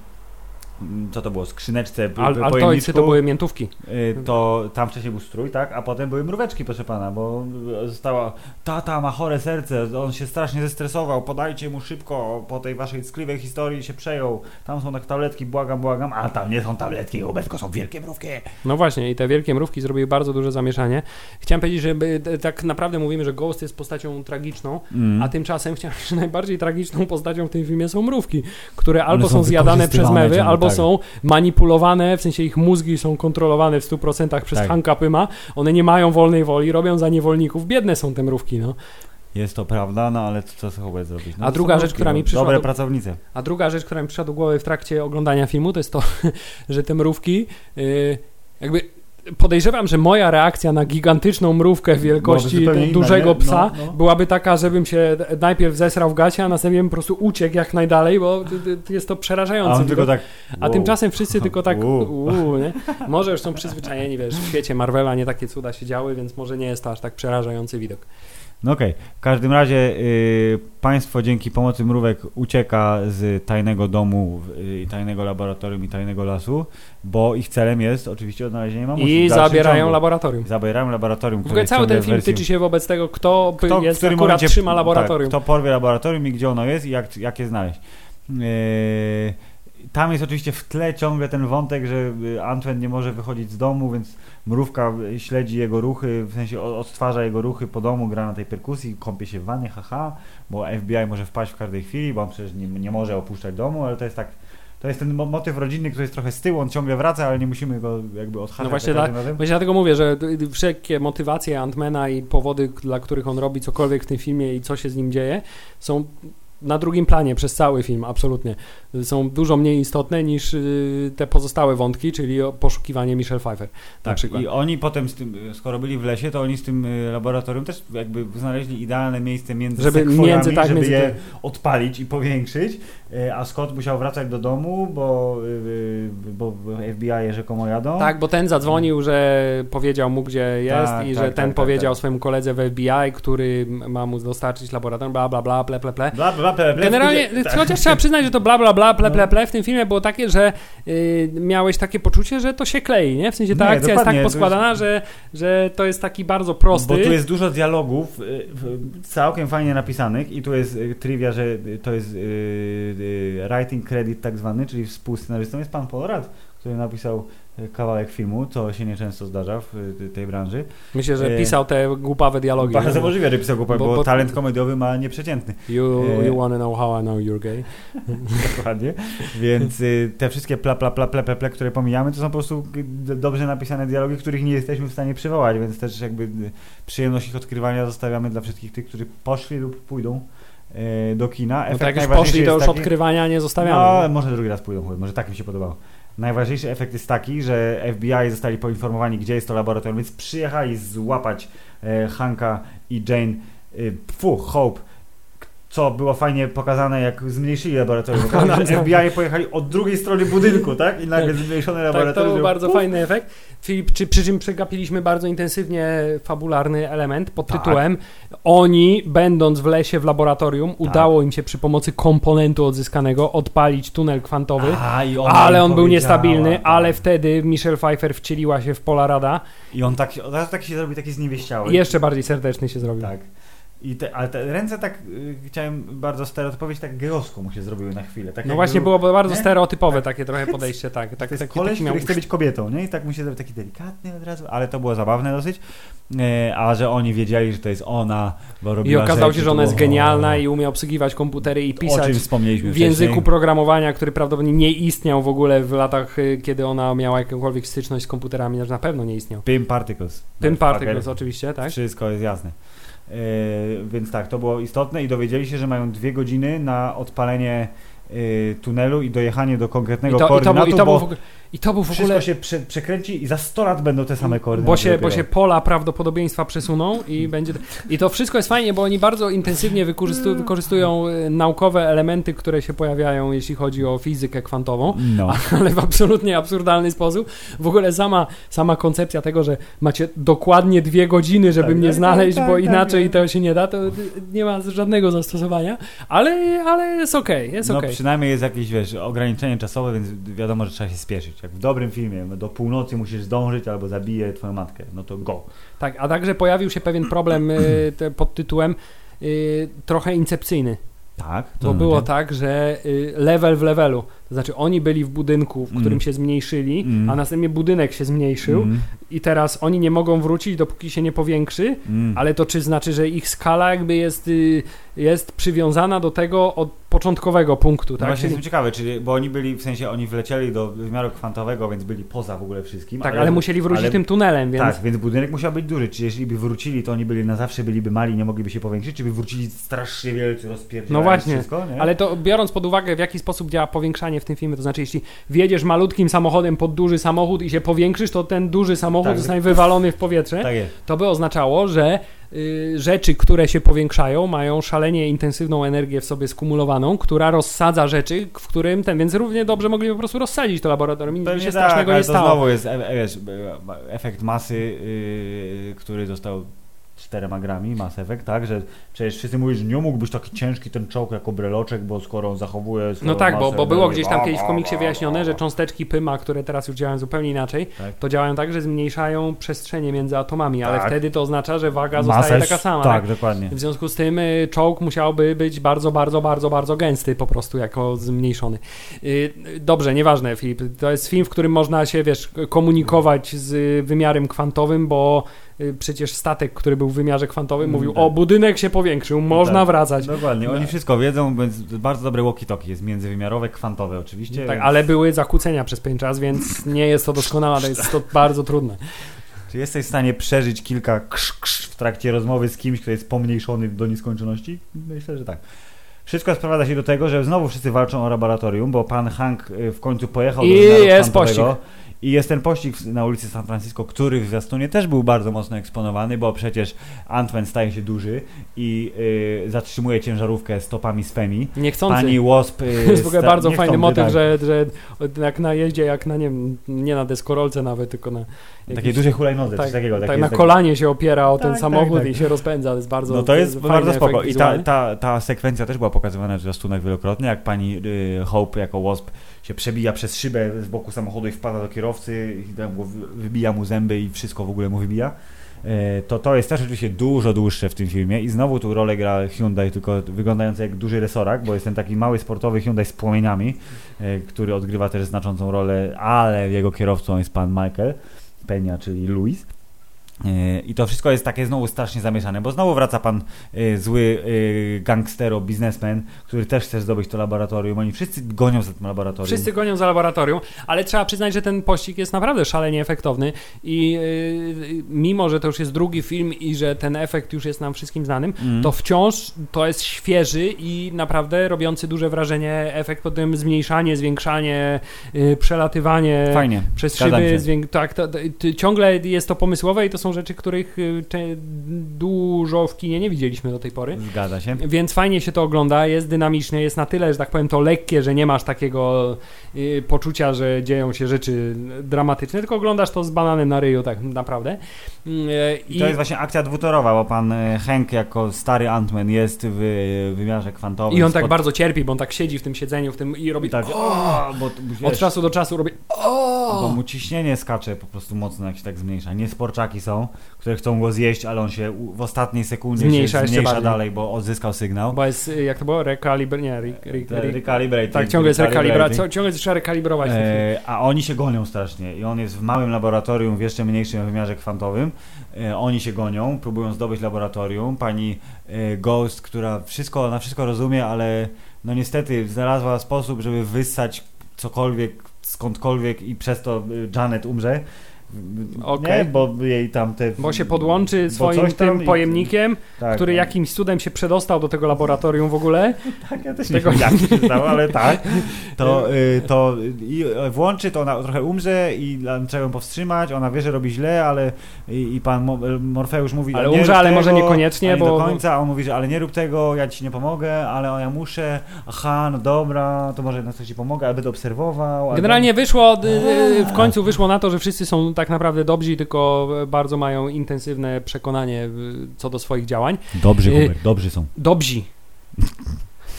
[SPEAKER 2] co to było, skrzyneczce,
[SPEAKER 1] Al,
[SPEAKER 2] pojemniczku,
[SPEAKER 1] to były miętówki.
[SPEAKER 2] y, to tam wcześniej był strój, tak? A potem były mróweczki, proszę pana, bo została tata ma chore serce, on się strasznie zestresował, podajcie mu szybko, po tej waszej ckliwej historii się przejął, tam są tak tabletki, błagam, błagam, a tam nie są tabletki, tylko są wielkie mrówki.
[SPEAKER 1] No właśnie, i te wielkie mrówki zrobiły bardzo duże zamieszanie. Chciałem powiedzieć, że tak naprawdę mówimy, że Ghost jest postacią tragiczną,
[SPEAKER 2] Mm.
[SPEAKER 1] a tymczasem chciałem że najbardziej tragiczną postacią w tym filmie są mrówki, które albo
[SPEAKER 2] One
[SPEAKER 1] są
[SPEAKER 2] są
[SPEAKER 1] zjadane przez mewy,
[SPEAKER 2] ciągle, tak.
[SPEAKER 1] są manipulowane, w sensie ich mózgi są kontrolowane w 100% przez
[SPEAKER 2] Tak.
[SPEAKER 1] Hanka Pyma, one nie mają wolnej woli, robią za niewolników, biedne są te mrówki, no.
[SPEAKER 2] Jest to prawda, no ale co Hubert zrobić? No,
[SPEAKER 1] A druga rzecz, która
[SPEAKER 2] no,
[SPEAKER 1] mi przyszła
[SPEAKER 2] Dobre
[SPEAKER 1] do-
[SPEAKER 2] pracownice.
[SPEAKER 1] A druga rzecz, która mi przyszła do głowy w trakcie oglądania filmu, to jest to, *laughs* że te mrówki, yy, jakby podejrzewam, że moja reakcja na gigantyczną mrówkę wielkości
[SPEAKER 2] inna,
[SPEAKER 1] dużego
[SPEAKER 2] nie?
[SPEAKER 1] psa
[SPEAKER 2] No, no.
[SPEAKER 1] byłaby taka, żebym się najpierw zesrał w gacie, a następnie po prostu uciekł jak najdalej, bo jest to
[SPEAKER 2] A
[SPEAKER 1] przerażające.
[SPEAKER 2] on tylko tak...
[SPEAKER 1] A
[SPEAKER 2] wow.
[SPEAKER 1] tymczasem wszyscy tylko tak, *laughs* uuu, nie? Może już są przyzwyczajeni, wiesz, w świecie Marvela nie takie cuda się działy, więc może nie jest to aż tak przerażający widok.
[SPEAKER 2] No okej, w każdym razie y, państwo dzięki pomocy mrówek ucieka z tajnego domu, y, tajnego laboratorium i tajnego lasu, bo ich celem jest oczywiście odnalezienie mamusi.
[SPEAKER 1] I zabierają
[SPEAKER 2] ciągu.
[SPEAKER 1] laboratorium.
[SPEAKER 2] Zabierają laboratorium,
[SPEAKER 1] W ogóle cały ten film
[SPEAKER 2] wersji-
[SPEAKER 1] tyczy się wobec tego, kto,
[SPEAKER 2] kto
[SPEAKER 1] jest
[SPEAKER 2] w którym
[SPEAKER 1] akurat
[SPEAKER 2] momencie-
[SPEAKER 1] trzyma laboratorium.
[SPEAKER 2] Tak, kto porwie laboratorium i gdzie ono jest i jak, jak je znaleźć. Yy, tam jest oczywiście w tle ciągle ten wątek, że y, Antwen nie może wychodzić z domu, więc mrówka y, śledzi jego ruchy, w sensie odtwarza jego ruchy po domu, gra na tej perkusji, kąpie się w wannie, haha, bo FBI może wpaść w każdej chwili, bo on przecież nie, nie może opuszczać domu, ale to jest tak, to jest ten mo- motyw rodzinny, który jest trochę z tyłu, on ciągle wraca, ale nie musimy go jakby odhaczać
[SPEAKER 1] No właśnie. Właśnie dlatego mówię, że wszelkie motywacje Antmana i powody, dla których on robi cokolwiek w tym filmie i co się z nim dzieje, są na drugim planie przez cały film, absolutnie. Są dużo mniej istotne niż y, te pozostałe wątki, czyli poszukiwanie Michelle Pfeiffer
[SPEAKER 2] Tak, i oni potem, tym, skoro byli w lesie, to oni z tym y, laboratorium też jakby znaleźli idealne miejsce między
[SPEAKER 1] Żeby między- tak,
[SPEAKER 2] żeby
[SPEAKER 1] między
[SPEAKER 2] je odpalić i powiększyć, y, a Scott musiał wracać do domu, bo, bo FBI rzekomo jadą.
[SPEAKER 1] Tak, bo ten zadzwonił, że powiedział mu, gdzie jest
[SPEAKER 2] Tak,
[SPEAKER 1] i
[SPEAKER 2] tak,
[SPEAKER 1] że ten
[SPEAKER 2] tak, tak,
[SPEAKER 1] powiedział
[SPEAKER 2] tak.
[SPEAKER 1] swojemu koledze w FBI, który ma mu dostarczyć laboratorium, bla, bla, bla, ple, ple, ple.
[SPEAKER 2] Bla, bla, bla, bla,
[SPEAKER 1] Generalnie,
[SPEAKER 2] tak.
[SPEAKER 1] chociaż trzeba przyznać, że to bla, bla, bla, ple,
[SPEAKER 2] No.
[SPEAKER 1] ple, ple w tym filmie było takie, że y, miałeś takie poczucie, że to się klei, nie? W sensie ta
[SPEAKER 2] Nie,
[SPEAKER 1] akcja jest tak poskładana,
[SPEAKER 2] jest-
[SPEAKER 1] że, że to jest taki bardzo prosty.
[SPEAKER 2] Bo tu jest dużo dialogów, y, całkiem fajnie napisanych i tu jest y, trivia, że to jest y, writing credit tak zwany, czyli współscenarzystą jest pan Rudd, który napisał kawałek filmu, co się nieczęsto zdarza w y, tej branży.
[SPEAKER 1] Myślę, że
[SPEAKER 2] e,
[SPEAKER 1] pisał te głupawe dialogi.
[SPEAKER 2] Bardzo możliwe, że pisał głupek,
[SPEAKER 1] Bo-
[SPEAKER 2] bo,
[SPEAKER 1] bo-
[SPEAKER 2] talent komediowy ma nieprzeciętny.
[SPEAKER 1] You,
[SPEAKER 2] e,
[SPEAKER 1] you wanna know how I know you're gay? *laughs*
[SPEAKER 2] Dokładnie. Więc y, te wszystkie pla, pla, pla, ple, ple, ple, które pomijamy, to są po prostu dobrze napisane dialogi, których nie jesteśmy w stanie przywołać, więc też jakby y, przyjemność ich odkrywania zostawiamy dla wszystkich tych, którzy poszli lub pójdą y, do kina.
[SPEAKER 1] No tak jak już poszli, to już
[SPEAKER 2] taki-
[SPEAKER 1] odkrywania nie zostawiamy.
[SPEAKER 2] No, może drugi raz pójdą, może tak mi się podobało. Najważniejszy efekt jest taki, że FBI zostali poinformowani, gdzie jest to laboratorium, więc przyjechali złapać e, Hanka i Jane, e, fu, Hope, co było fajnie pokazane, jak zmniejszyli laboratorium. *laughs* Się, że FBI pojechali od drugiej strony budynku, tak? I nagle zmniejszone
[SPEAKER 1] Tak, to
[SPEAKER 2] laboratorium.
[SPEAKER 1] był bardzo fajny efekt. Filip, czy, przy czym przegapiliśmy bardzo intensywnie fabularny element pod
[SPEAKER 2] Tak.
[SPEAKER 1] tytułem Oni, będąc w lesie w laboratorium,
[SPEAKER 2] Tak.
[SPEAKER 1] udało im się przy pomocy komponentu odzyskanego odpalić tunel kwantowy.
[SPEAKER 2] A, i ona
[SPEAKER 1] ale on był niestabilny,
[SPEAKER 2] tak.
[SPEAKER 1] ale wtedy Michelle Pfeiffer wcieliła się w Pola Rada
[SPEAKER 2] I on tak, tak się zrobi taki zniewieściały.
[SPEAKER 1] i jeszcze bardziej serdeczny się zrobił.
[SPEAKER 2] Tak. I te, ale te ręce tak, y, chciałem bardzo stereotypować, tak gejowsko mu się zrobiły na chwilę. Tak
[SPEAKER 1] No właśnie
[SPEAKER 2] był-
[SPEAKER 1] było bardzo
[SPEAKER 2] nie?
[SPEAKER 1] stereotypowe takie trochę podejście, tak. tak
[SPEAKER 2] to jest
[SPEAKER 1] taki,
[SPEAKER 2] koleś,
[SPEAKER 1] taki miał
[SPEAKER 2] chce być kobietą, nie? I tak mu się zrobił taki delikatny od razu, ale to było zabawne dosyć. E, a że oni wiedzieli, że to jest ona, bo
[SPEAKER 1] I
[SPEAKER 2] robiła
[SPEAKER 1] okazało
[SPEAKER 2] rzeczy,
[SPEAKER 1] się, że ona jest genialna i umie obsługiwać komputery i
[SPEAKER 2] O
[SPEAKER 1] pisać
[SPEAKER 2] czym wspomnieliśmy
[SPEAKER 1] w języku
[SPEAKER 2] wcześniej.
[SPEAKER 1] programowania, który prawdopodobnie nie istniał w ogóle w latach, y, kiedy ona miała jakąkolwiek styczność z komputerami, znaczy na pewno nie istniał.
[SPEAKER 2] PIM Particles.
[SPEAKER 1] Ten
[SPEAKER 2] Motherfucker.
[SPEAKER 1] Particles oczywiście, tak?
[SPEAKER 2] Wszystko jest jasne. E, więc tak, to było istotne i dowiedzieli się, że mają dwie godziny na odpalenie e, tunelu i dojechanie do konkretnego
[SPEAKER 1] I to, i to,
[SPEAKER 2] koordynatu,
[SPEAKER 1] i to
[SPEAKER 2] bo
[SPEAKER 1] ogóle, I to był w
[SPEAKER 2] Wszystko
[SPEAKER 1] ogóle...
[SPEAKER 2] się prze, przekręci i za 100 lat będą te same koordynaty.
[SPEAKER 1] Bo się, bo się pola prawdopodobieństwa przesuną i będzie. I to wszystko jest fajnie, bo oni bardzo intensywnie wykorzystu, wykorzystują y, naukowe elementy, które się pojawiają, jeśli chodzi o fizykę kwantową,
[SPEAKER 2] No. *laughs*
[SPEAKER 1] ale w absolutnie absurdalny sposób. W ogóle sama, sama koncepcja tego, że macie dokładnie dwie godziny, żeby
[SPEAKER 2] Tak,
[SPEAKER 1] mnie
[SPEAKER 2] tak,
[SPEAKER 1] znaleźć,
[SPEAKER 2] tak,
[SPEAKER 1] bo
[SPEAKER 2] tak,
[SPEAKER 1] inaczej
[SPEAKER 2] tak.
[SPEAKER 1] to się nie da, to nie ma żadnego zastosowania, ale, ale jest okej, jest
[SPEAKER 2] No
[SPEAKER 1] okej.
[SPEAKER 2] przynajmniej jest jakieś, wiesz, ograniczenie czasowe, więc wiadomo, że trzeba się spieszyć. Jak w dobrym filmie, do północy musisz zdążyć albo zabije twoją matkę, no to go.
[SPEAKER 1] Tak, a także pojawił się pewien problem *clears throat* te, pod tytułem y, trochę incepcyjny.
[SPEAKER 2] Tak.
[SPEAKER 1] Bo było tak, że y, level w levelu. To znaczy oni byli w budynku, w którym
[SPEAKER 2] Mm.
[SPEAKER 1] się zmniejszyli,
[SPEAKER 2] Mm.
[SPEAKER 1] a następnie budynek się zmniejszył
[SPEAKER 2] Mm,
[SPEAKER 1] i teraz oni nie mogą wrócić, dopóki się nie powiększy,
[SPEAKER 2] mm.
[SPEAKER 1] ale to czy znaczy, że ich skala jakby jest, y, jest przywiązana do tego od początkowego punktu,
[SPEAKER 2] No
[SPEAKER 1] tak?
[SPEAKER 2] właśnie
[SPEAKER 1] Czyli,
[SPEAKER 2] jestem ciekawy, czyli, bo oni byli, w sensie oni wlecieli do wymiaru kwantowego, więc byli poza w ogóle wszystkim.
[SPEAKER 1] tak, ale, musieli wrócić
[SPEAKER 2] ale-
[SPEAKER 1] tym tunelem, więc...
[SPEAKER 2] Tak, więc budynek musiał być duży. Czy jeśli by wrócili, to oni byli na zawsze byliby mali, nie mogliby się powiększyć, czy by wrócili strasznie wielcy, rozpierdzielając
[SPEAKER 1] No właśnie,
[SPEAKER 2] wszystko, nie?
[SPEAKER 1] Ale to biorąc pod uwagę, w jaki sposób działa powiększanie w tym filmie, to znaczy, jeśli wjedziesz malutkim samochodem pod duży samochód i się powiększysz, to ten duży samochód
[SPEAKER 2] Tak.
[SPEAKER 1] zostanie wywalony w powietrze.
[SPEAKER 2] Tak.
[SPEAKER 1] To by oznaczało, że rzeczy, które się powiększają, mają szalenie intensywną energię w sobie skumulowaną, która rozsadza rzeczy, w którym ten, więc równie dobrze mogli po prostu rozsadzić to laboratorium i nic się
[SPEAKER 2] tak,
[SPEAKER 1] strasznego nie
[SPEAKER 2] to
[SPEAKER 1] stało.
[SPEAKER 2] znowu jest e, e, wiesz, e, efekt masy, yy, który został czterema grami, Mass Effect, tak, że przecież wszyscy mówią, że nie mógł być taki ciężki ten czołg jako breloczek, bo skoro on zachowuje swoją
[SPEAKER 1] No tak, bo,
[SPEAKER 2] masę
[SPEAKER 1] bo było gdzieś tam kiedyś w komiksie wyjaśnione, że cząsteczki Pyma, które teraz już działają zupełnie inaczej,
[SPEAKER 2] Tak.
[SPEAKER 1] to działają tak, że zmniejszają przestrzenie między atomami, ale
[SPEAKER 2] Tak.
[SPEAKER 1] wtedy to oznacza, że waga
[SPEAKER 2] Masa
[SPEAKER 1] zostaje
[SPEAKER 2] jest-
[SPEAKER 1] taka sama.
[SPEAKER 2] Tak, dokładnie.
[SPEAKER 1] W związku z tym y, czołg musiałby być bardzo, bardzo, bardzo, bardzo gęsty po prostu jako zmniejszony. Y, Dobrze, nieważne Filip, to jest film, w którym można się, wiesz, komunikować z wymiarem kwantowym, bo przecież statek, który był w wymiarze kwantowym
[SPEAKER 2] Mm,
[SPEAKER 1] mówił,
[SPEAKER 2] tak.
[SPEAKER 1] o budynek się powiększył, można
[SPEAKER 2] Tak.
[SPEAKER 1] wracać.
[SPEAKER 2] Dokładnie, oni
[SPEAKER 1] No.
[SPEAKER 2] wszystko wiedzą, więc bardzo dobre walkie-talkie jest międzywymiarowe, kwantowe oczywiście.
[SPEAKER 1] Tak,
[SPEAKER 2] więc-
[SPEAKER 1] ale były zakłócenia przez pewien czas, więc nie jest to doskonałe, to jest to bardzo trudne.
[SPEAKER 2] Czy jesteś w stanie przeżyć kilka krz, krz w trakcie rozmowy z kimś, kto jest pomniejszony do nieskończoności? Myślę, że tak. Wszystko sprowadza się do tego, że znowu wszyscy walczą o laboratorium, bo pan Hank y, w końcu pojechał
[SPEAKER 1] I
[SPEAKER 2] do wymiaru
[SPEAKER 1] jest
[SPEAKER 2] kwantowego. I jest ten pościg na ulicy San Francisco, który w zwiastunie też był bardzo mocno eksponowany, bo przecież Antwen staje się duży i y, zatrzymuje ciężarówkę stopami z Femi.
[SPEAKER 1] Niechcący.
[SPEAKER 2] Pani Wasp... Y, *laughs*
[SPEAKER 1] To jest w ogóle bardzo fajny motyw,
[SPEAKER 2] tak.
[SPEAKER 1] że, że jak na jeździe, jak na nie, wiem, nie na deskorolce nawet, tylko na
[SPEAKER 2] Takiej
[SPEAKER 1] jakiejś-
[SPEAKER 2] dużej hulajnodze,
[SPEAKER 1] tak,
[SPEAKER 2] takiego.
[SPEAKER 1] tak na kolanie się opiera o ten
[SPEAKER 2] Tak,
[SPEAKER 1] samochód
[SPEAKER 2] tak, tak.
[SPEAKER 1] i się rozpędza, to jest bardzo
[SPEAKER 2] No to jest bardzo spoko. I ta, ta, ta sekwencja też była pokazywana w zwiastunach wielokrotnie, jak pani y, Hope jako Wasp się przebija przez szybę z boku samochodu i wpada do kierowcy i tam go wy- wybija mu zęby i wszystko w ogóle mu wybija. E, To to jest też oczywiście dużo dłuższe w tym filmie i znowu tu rolę gra Hyundai, tylko wyglądający jak duży resorak, bo jest ten taki mały sportowy Hyundai z płomieniami, e, który odgrywa też znaczącą rolę, ale jego kierowcą jest pan Michael Peña, czyli Luis. E, I to wszystko jest takie znowu strasznie zamieszane, bo znowu wraca pan e, zły e, gangstero, biznesmen, który też chce zdobyć to laboratorium. Oni wszyscy gonią za tym laboratorium.
[SPEAKER 1] Wszyscy gonią za laboratorium, ale trzeba przyznać, że ten pościg jest naprawdę szalenie efektowny i yy, mimo, że to już jest drugi film i że ten efekt już jest nam wszystkim znanym,
[SPEAKER 2] Mm.
[SPEAKER 1] to wciąż to jest świeży i naprawdę robiący duże wrażenie efekt, potem zmniejszanie, zwiększanie, przelatywanie
[SPEAKER 2] Fajnie.
[SPEAKER 1] przez
[SPEAKER 2] Zgadzam
[SPEAKER 1] szyby,
[SPEAKER 2] się.
[SPEAKER 1] zwięk- tak, to, to, to, ciągle jest to pomysłowe i to są rzeczy, których cze- dużo w kinie nie widzieliśmy do tej pory.
[SPEAKER 2] Zgadza się.
[SPEAKER 1] Więc fajnie się to ogląda, jest dynamicznie, jest na tyle, że tak powiem, to lekkie, że nie masz takiego y, poczucia, że dzieją się rzeczy dramatyczne, tylko oglądasz to z bananem na ryju, tak naprawdę. Y,
[SPEAKER 2] I to jest właśnie akcja dwutorowa, bo pan Hank jako stary Ant-Man jest w wymiarze kwantowym.
[SPEAKER 1] I on tak
[SPEAKER 2] spod-
[SPEAKER 1] bardzo cierpi, bo on tak siedzi w tym siedzeniu w tym i robi
[SPEAKER 2] tak,
[SPEAKER 1] tak.
[SPEAKER 2] o, bo, wiesz,
[SPEAKER 1] Od czasu do czasu robi.
[SPEAKER 2] bo mu ciśnienie skacze po prostu mocno, jak się tak zmniejsza. Niesporczaki są, które chcą go zjeść, ale on się w ostatniej sekundzie
[SPEAKER 1] Zmniejsza
[SPEAKER 2] się zmniejsza dalej, bo odzyskał sygnał.
[SPEAKER 1] Bo jest, y, jak to było? Rekalibr... Nie, re, re, re,
[SPEAKER 2] recalibrating,
[SPEAKER 1] tak, ciągle jest rekalibra, ciągle trzeba rekalibrować.
[SPEAKER 2] E, a oni się gonią strasznie i on jest w małym laboratorium w jeszcze mniejszym wymiarze kwantowym. E, oni się gonią, próbują zdobyć laboratorium. Pani e, Ghost, która wszystko, na wszystko rozumie, ale no niestety znalazła sposób, żeby wyssać cokolwiek skądkolwiek i przez to e, Janet umrze.
[SPEAKER 1] Okej.
[SPEAKER 2] Nie, bo jej tam te...
[SPEAKER 1] Bo się podłączy swoim tym
[SPEAKER 2] i-
[SPEAKER 1] pojemnikiem,
[SPEAKER 2] tak,
[SPEAKER 1] który
[SPEAKER 2] no.
[SPEAKER 1] jakimś cudem się przedostał do tego laboratorium w ogóle. *laughs*
[SPEAKER 2] Tak, ja też
[SPEAKER 1] Tego-
[SPEAKER 2] nie wiem, jak ale tak. *laughs* To, y, to i włączy, to ona trochę umrze i trzeba ją powstrzymać, ona wie, że robi źle, ale i, i pan Mo, Morfeusz mówi,
[SPEAKER 1] Ale
[SPEAKER 2] nie
[SPEAKER 1] umrze, ale może
[SPEAKER 2] tego,
[SPEAKER 1] niekoniecznie,
[SPEAKER 2] a nie
[SPEAKER 1] bo-
[SPEAKER 2] do końca, a on mówi, że ale nie rób tego, ja ci nie pomogę, ale ja muszę, aha, no dobra, to może na coś ci pomogę, ale będę obserwował. albo-
[SPEAKER 1] Generalnie wyszło, y, y, w końcu wyszło na to, że wszyscy są tak naprawdę dobrzy, tylko bardzo mają intensywne przekonanie y, co do swoich działań.
[SPEAKER 2] Dobrzy,
[SPEAKER 1] Y,
[SPEAKER 2] Hubert, dobrzy są.
[SPEAKER 1] Dobrzy. *laughs*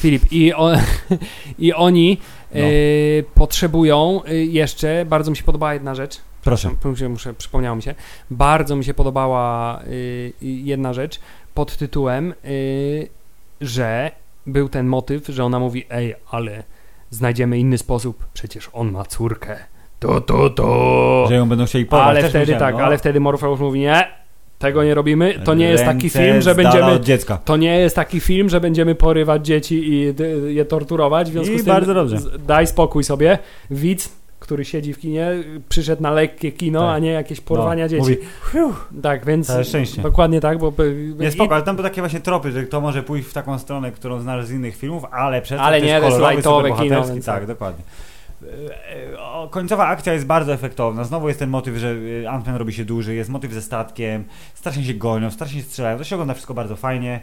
[SPEAKER 1] Filip, i, o, *laughs* i oni
[SPEAKER 2] No.
[SPEAKER 1] y, potrzebują y, jeszcze, bardzo mi się podobała jedna rzecz.
[SPEAKER 2] Proszę.
[SPEAKER 1] Muszę, muszę, przypomniało mi się. Bardzo mi się podobała y, y, jedna rzecz pod tytułem, y, że był ten motyw, że ona mówi, ej, ale znajdziemy inny sposób, przecież on ma córkę. To, to, to.
[SPEAKER 2] Że ją będą chcieli porwać.
[SPEAKER 1] Ale
[SPEAKER 2] też
[SPEAKER 1] wtedy
[SPEAKER 2] myślałem,
[SPEAKER 1] tak,
[SPEAKER 2] no.
[SPEAKER 1] ale wtedy Morfeusz mówi, nie, tego nie robimy, to nie jest taki
[SPEAKER 2] Ręce
[SPEAKER 1] film, że
[SPEAKER 2] z dala
[SPEAKER 1] będziemy...
[SPEAKER 2] od dziecka.
[SPEAKER 1] To nie jest taki film, że będziemy porywać dzieci i d- je torturować. W związku
[SPEAKER 2] I
[SPEAKER 1] z tym
[SPEAKER 2] bardzo dobrze.
[SPEAKER 1] z- daj spokój sobie. Widz, który siedzi w kinie, przyszedł na lekkie kino,
[SPEAKER 2] Tak.
[SPEAKER 1] a nie jakieś porwania
[SPEAKER 2] No,
[SPEAKER 1] dzieci.
[SPEAKER 2] Mówi,
[SPEAKER 1] tak, więc
[SPEAKER 2] Całe szczęście.
[SPEAKER 1] dokładnie tak, bo
[SPEAKER 2] Nie spoko, ale tam były takie właśnie tropy, że to może pójść w taką stronę, którą znasz z innych filmów, ale przez
[SPEAKER 1] Ale
[SPEAKER 2] to
[SPEAKER 1] nie,
[SPEAKER 2] jest
[SPEAKER 1] to jest
[SPEAKER 2] kolorowy,
[SPEAKER 1] lightowe
[SPEAKER 2] superbohaterski,
[SPEAKER 1] kino, więc
[SPEAKER 2] tak,
[SPEAKER 1] tak.
[SPEAKER 2] dokładnie. Końcowa akcja jest bardzo efektowna. Znowu jest ten motyw, że e, Ant-Man robi się duży, jest motyw ze statkiem, strasznie się gonią, strasznie się strzelają. To się ogląda wszystko bardzo fajnie.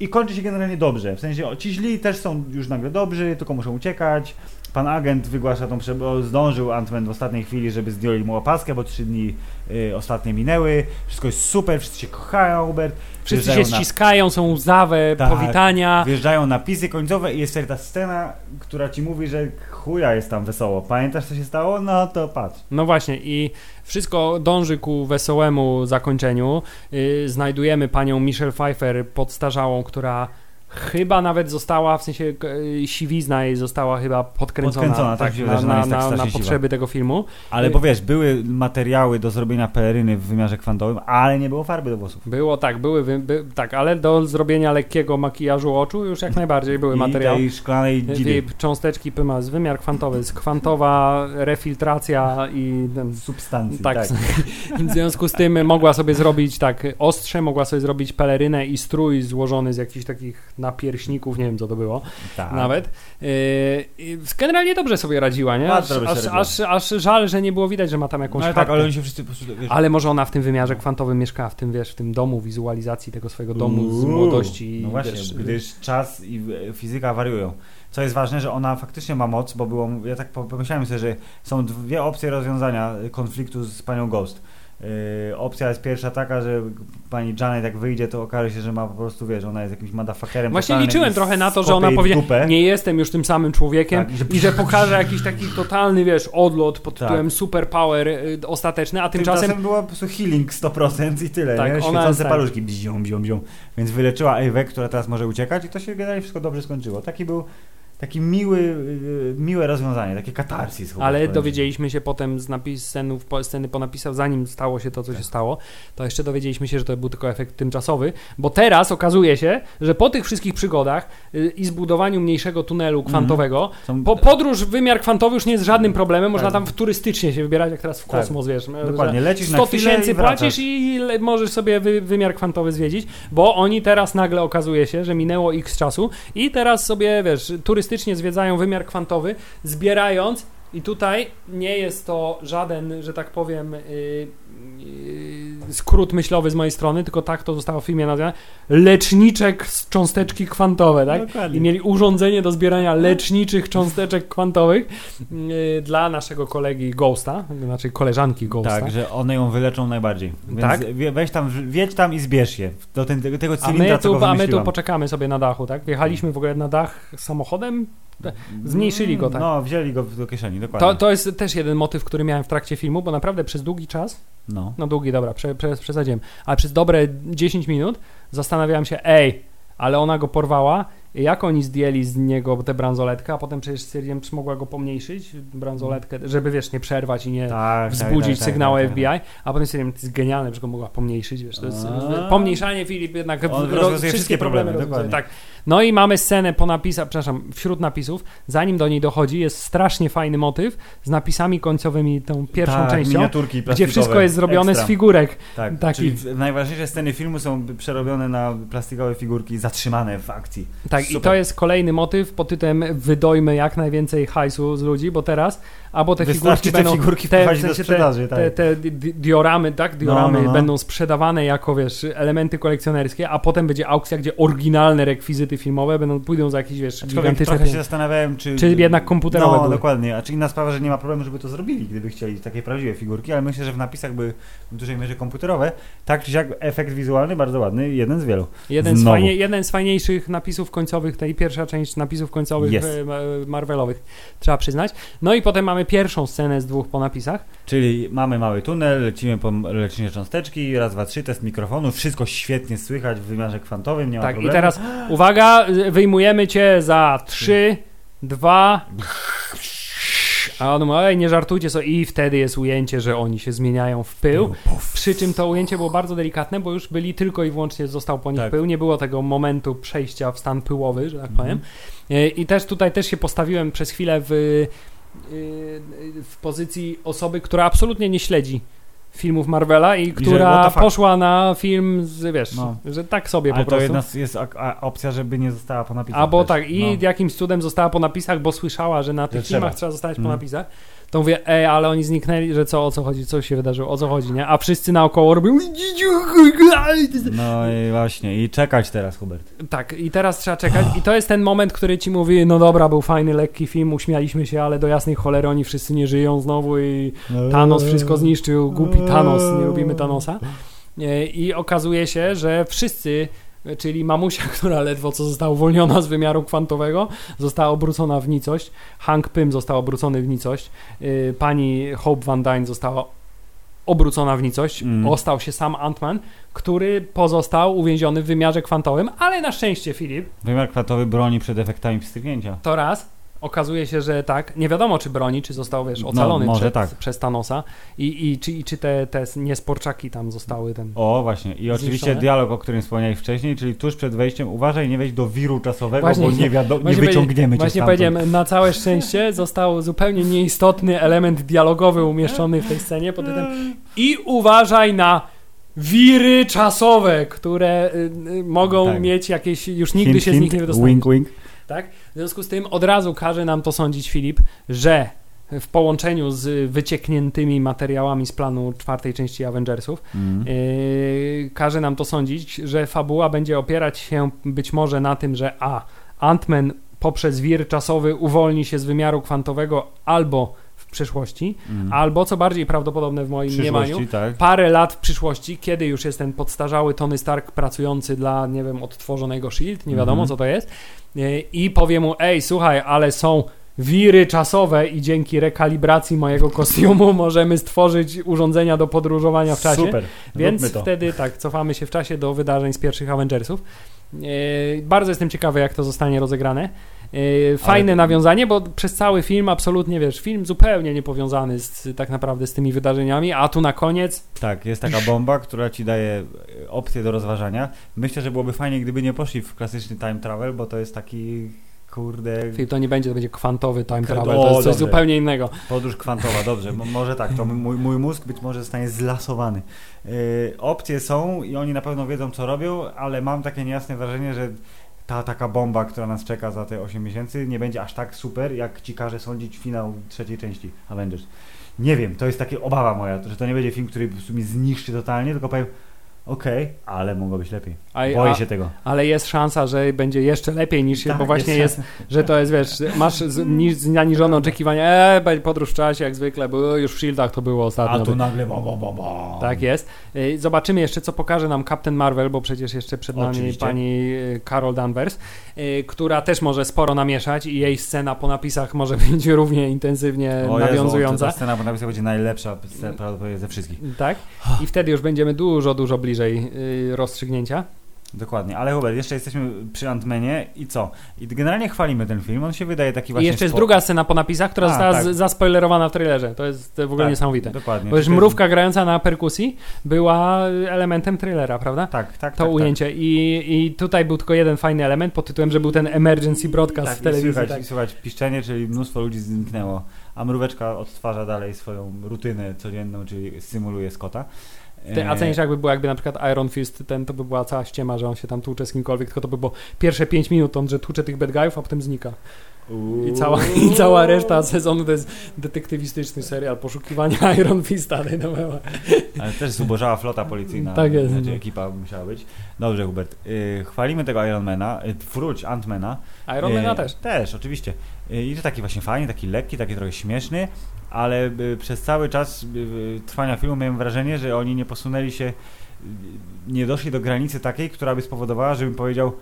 [SPEAKER 2] I kończy się generalnie dobrze. W sensie o, ci źli też są już nagle dobrzy, tylko muszą uciekać. Pan agent wygłasza tą prze... bo zdążył Ant-Man w ostatniej chwili, żeby zdjąć mu opaskę, bo trzy dni y, ostatnie minęły. Wszystko jest super, wszyscy się kochają, Hubert.
[SPEAKER 1] wszyscy się
[SPEAKER 2] Wjeżdżają na-
[SPEAKER 1] ściskają, są łzawe,
[SPEAKER 2] Tak.
[SPEAKER 1] powitania.
[SPEAKER 2] Wjeżdżają napisy końcowe i jest ta scena, która ci mówi, że chuja jest tam wesoło. Pamiętasz co się stało? No to patrz.
[SPEAKER 1] No właśnie i wszystko dąży ku wesołemu zakończeniu. Yy, znajdujemy panią Michelle Pfeiffer podstarzałą, która chyba nawet została, w sensie yy, siwizna jej została chyba podkręcona,
[SPEAKER 2] Podkręcona, tak się
[SPEAKER 1] na, na,
[SPEAKER 2] jest tak
[SPEAKER 1] na, na potrzeby tego filmu.
[SPEAKER 2] Ale bo wiesz, były materiały do zrobienia peleryny w wymiarze kwantowym, ale nie było farby do włosów.
[SPEAKER 1] Było tak, były, by, tak, ale do zrobienia lekkiego makijażu oczu już jak najbardziej były
[SPEAKER 2] I
[SPEAKER 1] materiały.
[SPEAKER 2] tej szklanej dzidy.
[SPEAKER 1] Jej cząsteczki pyma z wymiar kwantowy, jest kwantowa refiltracja i ten,
[SPEAKER 2] Substancji,
[SPEAKER 1] tak,
[SPEAKER 2] tak. *laughs*
[SPEAKER 1] w związku z tym mogła sobie zrobić tak ostrze, mogła sobie zrobić pelerynę i strój złożony z jakichś takich napierśników, nie wiem co to było
[SPEAKER 2] tak.
[SPEAKER 1] nawet. Yy, generalnie dobrze sobie radziła, nie? Aż, aż, aż, aż żal, że nie było widać, że ma tam jakąś
[SPEAKER 2] No ale tak, ale oni się wszyscy po prostu, wiesz,
[SPEAKER 1] Ale może ona w tym wymiarze kwantowym mieszkała, w tym, wiesz, w tym domu, wizualizacji tego swojego domu z
[SPEAKER 2] Uuu,
[SPEAKER 1] młodości.
[SPEAKER 2] No właśnie,
[SPEAKER 1] wiesz,
[SPEAKER 2] gdyż czas i fizyka wariują. Co jest ważne, że ona faktycznie ma moc, bo było, ja tak po- pomyślałem sobie, że są dwie opcje rozwiązania konfliktu z panią Ghost. Yy, opcja jest pierwsza taka, że pani Janet jak wyjdzie, to okaże się, że ma po prostu, wiesz, ona jest jakimś motherfuckerem
[SPEAKER 1] Właśnie liczyłem trochę na to, że ona powie,
[SPEAKER 2] dupę.
[SPEAKER 1] nie jestem już tym samym człowiekiem
[SPEAKER 2] Tak, i że-
[SPEAKER 1] i że *laughs* pokaże jakiś taki totalny, wiesz, odlot pod
[SPEAKER 2] Tak.
[SPEAKER 1] tytułem superpower y, ostateczny, a tymczasem
[SPEAKER 2] Tymczasem było po prostu healing 100% i tyle,
[SPEAKER 1] Tak,
[SPEAKER 2] nie?
[SPEAKER 1] ona
[SPEAKER 2] Świecące
[SPEAKER 1] jest tak.
[SPEAKER 2] paluszki, bzią, bzią, bzią. Więc wyleczyła Ewę, która teraz może uciekać i to się generalnie wszystko dobrze skończyło. Taki był, taki miły, yy, miłe rozwiązanie, takie katarsis.
[SPEAKER 1] ale dowiedzieliśmy się potem z napis, scenów, sceny po napisach, zanim stało się to, co się stało, to jeszcze dowiedzieliśmy się, że to był tylko efekt tymczasowy, bo teraz okazuje się, że po tych wszystkich przygodach y, i zbudowaniu mniejszego tunelu kwantowego,
[SPEAKER 2] Są-
[SPEAKER 1] po, podróż w wymiar kwantowy już nie jest żadnym problemem, można
[SPEAKER 2] Tak.
[SPEAKER 1] tam turystycznie się wybierać, jak teraz w
[SPEAKER 2] Tak.
[SPEAKER 1] kosmos, wiesz.
[SPEAKER 2] Dokładnie,
[SPEAKER 1] że
[SPEAKER 2] lecisz na
[SPEAKER 1] 100
[SPEAKER 2] chwilę
[SPEAKER 1] tysięcy
[SPEAKER 2] i
[SPEAKER 1] płacisz i możesz sobie wy, wymiar kwantowy zwiedzić, bo oni teraz nagle okazuje się, że minęło x czasu i teraz sobie, wiesz, turystycznie zwiedzają wymiar kwantowy, zbierając i tutaj nie jest to żaden, że tak powiem, yy, yy, skrót myślowy z mojej strony, tylko tak to zostało w filmie nazwane, leczniczek z cząsteczki kwantowe, tak?
[SPEAKER 2] Dokładnie.
[SPEAKER 1] I mieli urządzenie do zbierania leczniczych cząsteczek kwantowych yy, dla naszego kolegi Ghosta, znaczy koleżanki Ghosta.
[SPEAKER 2] Tak, że one ją wyleczą najbardziej. Więc
[SPEAKER 1] Tak?
[SPEAKER 2] weź tam, wiedź tam i zbierz je. Do ten, tego, tego
[SPEAKER 1] A
[SPEAKER 2] cylindra,
[SPEAKER 1] my,
[SPEAKER 2] co go
[SPEAKER 1] tu, a my tu poczekamy sobie na dachu, tak? Wjechaliśmy w ogóle na dach samochodem. Zmniejszyli go, tak.
[SPEAKER 2] No, wzięli go do kieszeni, dokładnie.
[SPEAKER 1] To, to jest też jeden motyw, który miałem w trakcie filmu, bo naprawdę przez długi czas,
[SPEAKER 2] No.
[SPEAKER 1] no długi, dobra, prze, prze, przesadziłem, ale przez dobre 10 minut zastanawiałem się, ej, ale ona go porwała, jak oni zdjęli z niego tę bransoletkę, a potem przecież stwierdziłem, czy mogła go pomniejszyć, bransoletkę, żeby wiesz, nie przerwać i nie
[SPEAKER 2] Tak,
[SPEAKER 1] wzbudzić
[SPEAKER 2] tak,
[SPEAKER 1] sygnału
[SPEAKER 2] tak, tak,
[SPEAKER 1] FBI, a potem stwierdziłem, to jest genialne, że go mogła pomniejszyć, wiesz, to jest pomniejszanie Filip jednak
[SPEAKER 2] On rozwiązuje wszystkie problemy,
[SPEAKER 1] rozwiązuje.
[SPEAKER 2] dokładnie.
[SPEAKER 1] Tak, No i mamy scenę po napisach, przepraszam, wśród napisów, zanim do niej dochodzi, jest strasznie fajny motyw z napisami końcowymi, tą pierwszą
[SPEAKER 2] tak,
[SPEAKER 1] częścią,
[SPEAKER 2] miniaturki
[SPEAKER 1] gdzie wszystko jest zrobione
[SPEAKER 2] ekstra.
[SPEAKER 1] z figurek.
[SPEAKER 2] Tak,
[SPEAKER 1] taki-
[SPEAKER 2] czyli najważniejsze sceny filmu są przerobione na plastikowe figurki zatrzymane w akcji.
[SPEAKER 1] Tak, i
[SPEAKER 2] Super.
[SPEAKER 1] to jest kolejny motyw pod tytułem wydojmy jak najwięcej hajsu z ludzi, bo teraz albo te
[SPEAKER 2] Wystarczy
[SPEAKER 1] figurki
[SPEAKER 2] te
[SPEAKER 1] będą
[SPEAKER 2] figurki
[SPEAKER 1] te, w sensie te, te,
[SPEAKER 2] tak.
[SPEAKER 1] te di- dioramy, tak, dioramy
[SPEAKER 2] No, no, no.
[SPEAKER 1] będą sprzedawane jako, wiesz, elementy kolekcjonerskie, a potem będzie aukcja, gdzie oryginalne rekwizyty filmowe będą, pójdą za jakieś, wiesz,
[SPEAKER 2] Aczkolwiek
[SPEAKER 1] gigantyczne
[SPEAKER 2] trochę się zastanawiałem, czy...
[SPEAKER 1] Czy jednak komputerowe
[SPEAKER 2] No,
[SPEAKER 1] były.
[SPEAKER 2] dokładnie. A czy inna sprawa, że nie ma problemu, żeby to zrobili, gdyby chcieli takie prawdziwe figurki, ale myślę, że w napisach były w dużej mierze komputerowe. Tak czy siak efekt wizualny bardzo ładny, jeden z wielu.
[SPEAKER 1] Jeden z, fajnie, jeden z fajniejszych napisów końcowych, tej pierwsza część napisów końcowych
[SPEAKER 2] Jest.
[SPEAKER 1] e, ma- Marvelowych, trzeba przyznać. No i potem mamy pierwszą scenę z dwóch po napisach.
[SPEAKER 2] Czyli mamy mały tunel, lecimy po leczenie cząsteczki, raz, dwa, trzy, test mikrofonu, wszystko świetnie słychać w wymiarze kwantowym, nie ma
[SPEAKER 1] Tak, i
[SPEAKER 2] problemu.
[SPEAKER 1] teraz uwaga, wyjmujemy cię za 3, 2. A on mówi, ej, nie żartujcie sobie. I wtedy jest ujęcie, że oni się zmieniają w pył. Przy czym to ujęcie było bardzo delikatne, bo już byli tylko i wyłącznie został po nich
[SPEAKER 2] Tak.
[SPEAKER 1] pył. Nie było tego momentu przejścia w stan pyłowy, że tak
[SPEAKER 2] Mhm.
[SPEAKER 1] powiem. E, I też tutaj też się postawiłem przez chwilę w, w pozycji osoby, która absolutnie nie śledzi filmów Marvela i
[SPEAKER 2] że what
[SPEAKER 1] która
[SPEAKER 2] fuck.
[SPEAKER 1] poszła na film z, wiesz,
[SPEAKER 2] No.
[SPEAKER 1] że tak sobie
[SPEAKER 2] Ale
[SPEAKER 1] po
[SPEAKER 2] to
[SPEAKER 1] prostu.
[SPEAKER 2] jedna z, jest opcja, żeby nie została po napisach.
[SPEAKER 1] Albo
[SPEAKER 2] też.
[SPEAKER 1] tak, i
[SPEAKER 2] No.
[SPEAKER 1] jakimś cudem została po napisach, bo słyszała, że na tych
[SPEAKER 2] trzeba.
[SPEAKER 1] filmach trzeba zostać po
[SPEAKER 2] Mm.
[SPEAKER 1] napisach. To mówię, ej, ale oni zniknęli, że co, o co chodzi, co się wydarzyło, o co chodzi, nie? A wszyscy naokoło robią
[SPEAKER 2] No i właśnie, i czekać teraz, Hubert.
[SPEAKER 1] tak, i teraz trzeba czekać i to jest ten moment, który ci mówi, no dobra, był fajny, lekki film, uśmialiśmy się, ale do jasnej cholery oni wszyscy nie żyją znowu i Thanos wszystko zniszczył, głupi Thanos, nie lubimy Thanosa. E, I okazuje się, że wszyscy, czyli mamusia, *laughs* która ledwo co została uwolniona z wymiaru kwantowego, została obrócona w nicość, Hank Pym został obrócony w nicość, e, pani Hope Van Dyne została obrócona w nicość,
[SPEAKER 2] Mm.
[SPEAKER 1] ostał się sam Ant-Man, który pozostał uwięziony w wymiarze kwantowym, ale na szczęście Filip,
[SPEAKER 2] Wymiar kwantowy broni przed efektami pstryknięcia.
[SPEAKER 1] to raz. Okazuje się, że tak. Nie wiadomo, czy broni, czy został, wiesz,
[SPEAKER 2] No,
[SPEAKER 1] ocalony
[SPEAKER 2] może
[SPEAKER 1] przed,
[SPEAKER 2] tak.
[SPEAKER 1] przez Thanosa. I, i, czy, i czy te, te niesporczaki tam zostały ten.
[SPEAKER 2] O, właśnie. I oczywiście
[SPEAKER 1] Zniszczone?
[SPEAKER 2] dialog, o którym wspomniałeś wcześniej, czyli tuż przed wejściem uważaj, nie wejdź do wiru czasowego,
[SPEAKER 1] Właśnie-
[SPEAKER 2] bo nie, wiadomo, nie wyciągniemy cię
[SPEAKER 1] Właśnie powiedziałem, na całe szczęście został zupełnie nieistotny element dialogowy umieszczony w tej scenie pod tytułem i uważaj na wiry czasowe, które y, y, mogą
[SPEAKER 2] Tak.
[SPEAKER 1] mieć jakieś, już nigdy
[SPEAKER 2] Hint,
[SPEAKER 1] się z nich
[SPEAKER 2] hint,
[SPEAKER 1] nie wydostaniesz.
[SPEAKER 2] Wink, wink.
[SPEAKER 1] Tak? W związku z tym od razu każe nam to sądzić Filip, że w połączeniu z wyciekniętymi materiałami z planu czwartej części Avengersów
[SPEAKER 2] Mm.
[SPEAKER 1] Yy, każe nam to sądzić, że fabuła będzie opierać się być może na tym, że a. Ant-Man poprzez wir czasowy uwolni się z wymiaru kwantowego albo przyszłości,
[SPEAKER 2] Mm.
[SPEAKER 1] albo co bardziej prawdopodobne w moim mniemaniu,
[SPEAKER 2] tak.
[SPEAKER 1] parę lat w przyszłości, kiedy już jest ten podstarzały Tony Stark pracujący dla, nie wiem, odtworzonego SHIELD, nie wiadomo
[SPEAKER 2] Mhm.
[SPEAKER 1] co to jest, yy, i powie mu, ej, słuchaj, ale są wiry czasowe i dzięki rekalibracji mojego kostiumu *laughs* możemy stworzyć urządzenia do podróżowania w czasie.
[SPEAKER 2] Super,
[SPEAKER 1] Więc wtedy tak, cofamy się w czasie do wydarzeń z pierwszych Avengersów. E, bardzo jestem ciekawy, jak to zostanie rozegrane. E, fajne
[SPEAKER 2] Ale-
[SPEAKER 1] nawiązanie, bo przez cały film absolutnie, wiesz, film zupełnie niepowiązany z, tak naprawdę z tymi wydarzeniami, a tu na koniec
[SPEAKER 2] Tak, jest taka bomba, która ci daje e, opcję do rozważania. Myślę, że byłoby fajnie, gdyby nie poszli w klasyczny time travel, bo to jest taki, kurde,
[SPEAKER 1] film to nie będzie, to będzie kwantowy time
[SPEAKER 2] O,
[SPEAKER 1] travel, to jest coś
[SPEAKER 2] dobrze.
[SPEAKER 1] zupełnie innego.
[SPEAKER 2] podróż kwantowa, dobrze, mo- może tak, to mój, mój mózg być może zostanie zlasowany. Yy, opcje są i oni na pewno wiedzą, co robią, ale mam takie niejasne wrażenie, że ta taka bomba, która nas czeka za te 8 miesięcy, nie będzie aż tak super, jak ci każe sądzić finał trzeciej części Avengers. Nie wiem, to jest taka obawa moja, że to nie będzie film, który mi zniszczy totalnie, tylko powiem, okej, ale mogło być lepiej. Boję
[SPEAKER 1] a,
[SPEAKER 2] się tego.
[SPEAKER 1] ale jest szansa, że będzie jeszcze lepiej niż się,
[SPEAKER 2] Tak,
[SPEAKER 1] bo właśnie
[SPEAKER 2] jest
[SPEAKER 1] jest, że to jest, wiesz, masz z- ni- zaniżone oczekiwania, e, będzie podróż w czasie jak zwykle, bo już w Shieldach to było ostatnio.
[SPEAKER 2] A tu nagle bo, bo, bo, bo.
[SPEAKER 1] Tak jest. Y, Zobaczymy jeszcze, co pokaże nam Captain Marvel, bo przecież jeszcze przed nami
[SPEAKER 2] Oczywiście.
[SPEAKER 1] pani y, Carol Danvers, y, która też może sporo namieszać i jej scena po napisach może *laughs* być równie intensywnie
[SPEAKER 2] O Jezu,
[SPEAKER 1] nawiązująca.
[SPEAKER 2] ta scena po napisach będzie najlepsza prawdopodobnie ze wszystkich.
[SPEAKER 1] Tak? I wtedy już będziemy dużo, dużo bliżej y, rozstrzygnięcia.
[SPEAKER 2] Dokładnie, ale Hubert, jeszcze jesteśmy przy Antmenie i co? I generalnie chwalimy ten film, on się wydaje taki
[SPEAKER 1] I
[SPEAKER 2] właśnie...
[SPEAKER 1] jeszcze jest druga scena po napisach, która
[SPEAKER 2] A,
[SPEAKER 1] została
[SPEAKER 2] tak.
[SPEAKER 1] zaspoilerowana w trailerze. To jest w ogóle
[SPEAKER 2] Tak,
[SPEAKER 1] niesamowite.
[SPEAKER 2] Dokładnie.
[SPEAKER 1] Bo już
[SPEAKER 2] To jest-
[SPEAKER 1] mrówka grająca na perkusji była elementem trailera, prawda?
[SPEAKER 2] Tak, tak,
[SPEAKER 1] To
[SPEAKER 2] tak,
[SPEAKER 1] ujęcie. I, I tutaj był tylko jeden fajny element pod tytułem, że był ten emergency broadcast
[SPEAKER 2] Tak,
[SPEAKER 1] w
[SPEAKER 2] i
[SPEAKER 1] telewizji.
[SPEAKER 2] słychać,
[SPEAKER 1] tak.
[SPEAKER 2] i słychać piszczenie, czyli mnóstwo ludzi zniknęło, a mróweczka odtwarza dalej swoją rutynę codzienną, czyli symuluje Scotta.
[SPEAKER 1] Ty, a
[SPEAKER 2] E,
[SPEAKER 1] cenisz jakby był jakby na przykład Iron Fist, ten to by była cała ściema, że on się tam tłucze z kimkolwiek, tylko to by było pierwsze 5 minut, on że tłucze tych bad guyów, a potem znika. I cała, I cała reszta sezonu to jest detektywistyczny serial poszukiwania *laughs* Iron Fista. No, no.
[SPEAKER 2] Ale też zubożała flota policyjna.
[SPEAKER 1] Tak jest.
[SPEAKER 2] Znaczy, ekipa musiała być. Dobrze, Hubert. Y, chwalimy tego Ironmana, y, wróć Antmana.
[SPEAKER 1] Iron Mana
[SPEAKER 2] Y,
[SPEAKER 1] też.
[SPEAKER 2] Też, oczywiście. I to taki właśnie fajny, taki lekki, taki trochę śmieszny, ale y, przez cały czas y, trwania filmu miałem wrażenie, że oni nie posunęli się, y, nie doszli do granicy takiej, która by spowodowała, żebym powiedział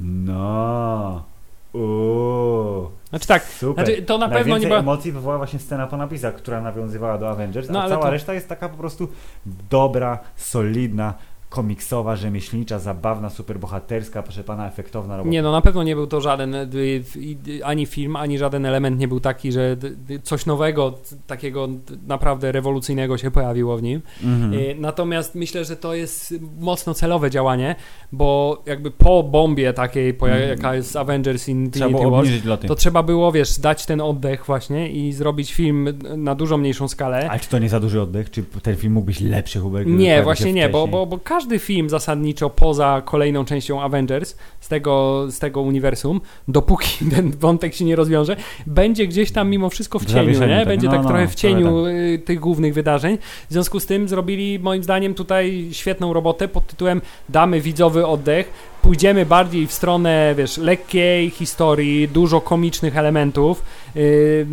[SPEAKER 2] no, uuu,
[SPEAKER 1] Znaczy tak,
[SPEAKER 2] super.
[SPEAKER 1] znaczy to na pewno nie była...
[SPEAKER 2] emocji wywołała właśnie scena po napisach, która nawiązywała do Avengers,
[SPEAKER 1] No,
[SPEAKER 2] a cała
[SPEAKER 1] to-
[SPEAKER 2] reszta jest taka po prostu dobra, solidna, komiksowa, rzemieślnicza, zabawna, superbohaterska, proszę pana, efektowna robota.
[SPEAKER 1] Nie, no na pewno nie był to żaden y, y, ani film, ani żaden element nie był taki, że coś nowego, takiego naprawdę rewolucyjnego się pojawiło w nim.
[SPEAKER 2] Mhm.
[SPEAKER 1] Y, Natomiast myślę, że to jest mocno celowe działanie, bo jakby po bombie takiej, po,
[SPEAKER 2] Mhm.
[SPEAKER 1] jaka jest Avengers Infinity
[SPEAKER 2] loty.
[SPEAKER 1] to trzeba było, wiesz, dać ten oddech właśnie i zrobić film na dużo mniejszą skalę.
[SPEAKER 2] Ale czy to nie za duży oddech? Czy ten film mógł być lepszy, Hubert?
[SPEAKER 1] Nie, właśnie nie, bo, bo, bo każdy film zasadniczo poza kolejną częścią Avengers z tego, z tego uniwersum, dopóki *laughs* ten wątek się nie rozwiąże, będzie gdzieś tam mimo wszystko w cieniu, nie?
[SPEAKER 2] tak.
[SPEAKER 1] Będzie
[SPEAKER 2] No,
[SPEAKER 1] tak
[SPEAKER 2] no,
[SPEAKER 1] trochę w cieniu y, tych głównych wydarzeń. W związku z tym zrobili moim zdaniem tutaj świetną robotę pod tytułem damy widzowy oddech, pójdziemy bardziej w stronę, wiesz, lekkiej historii, dużo komicznych elementów, yy,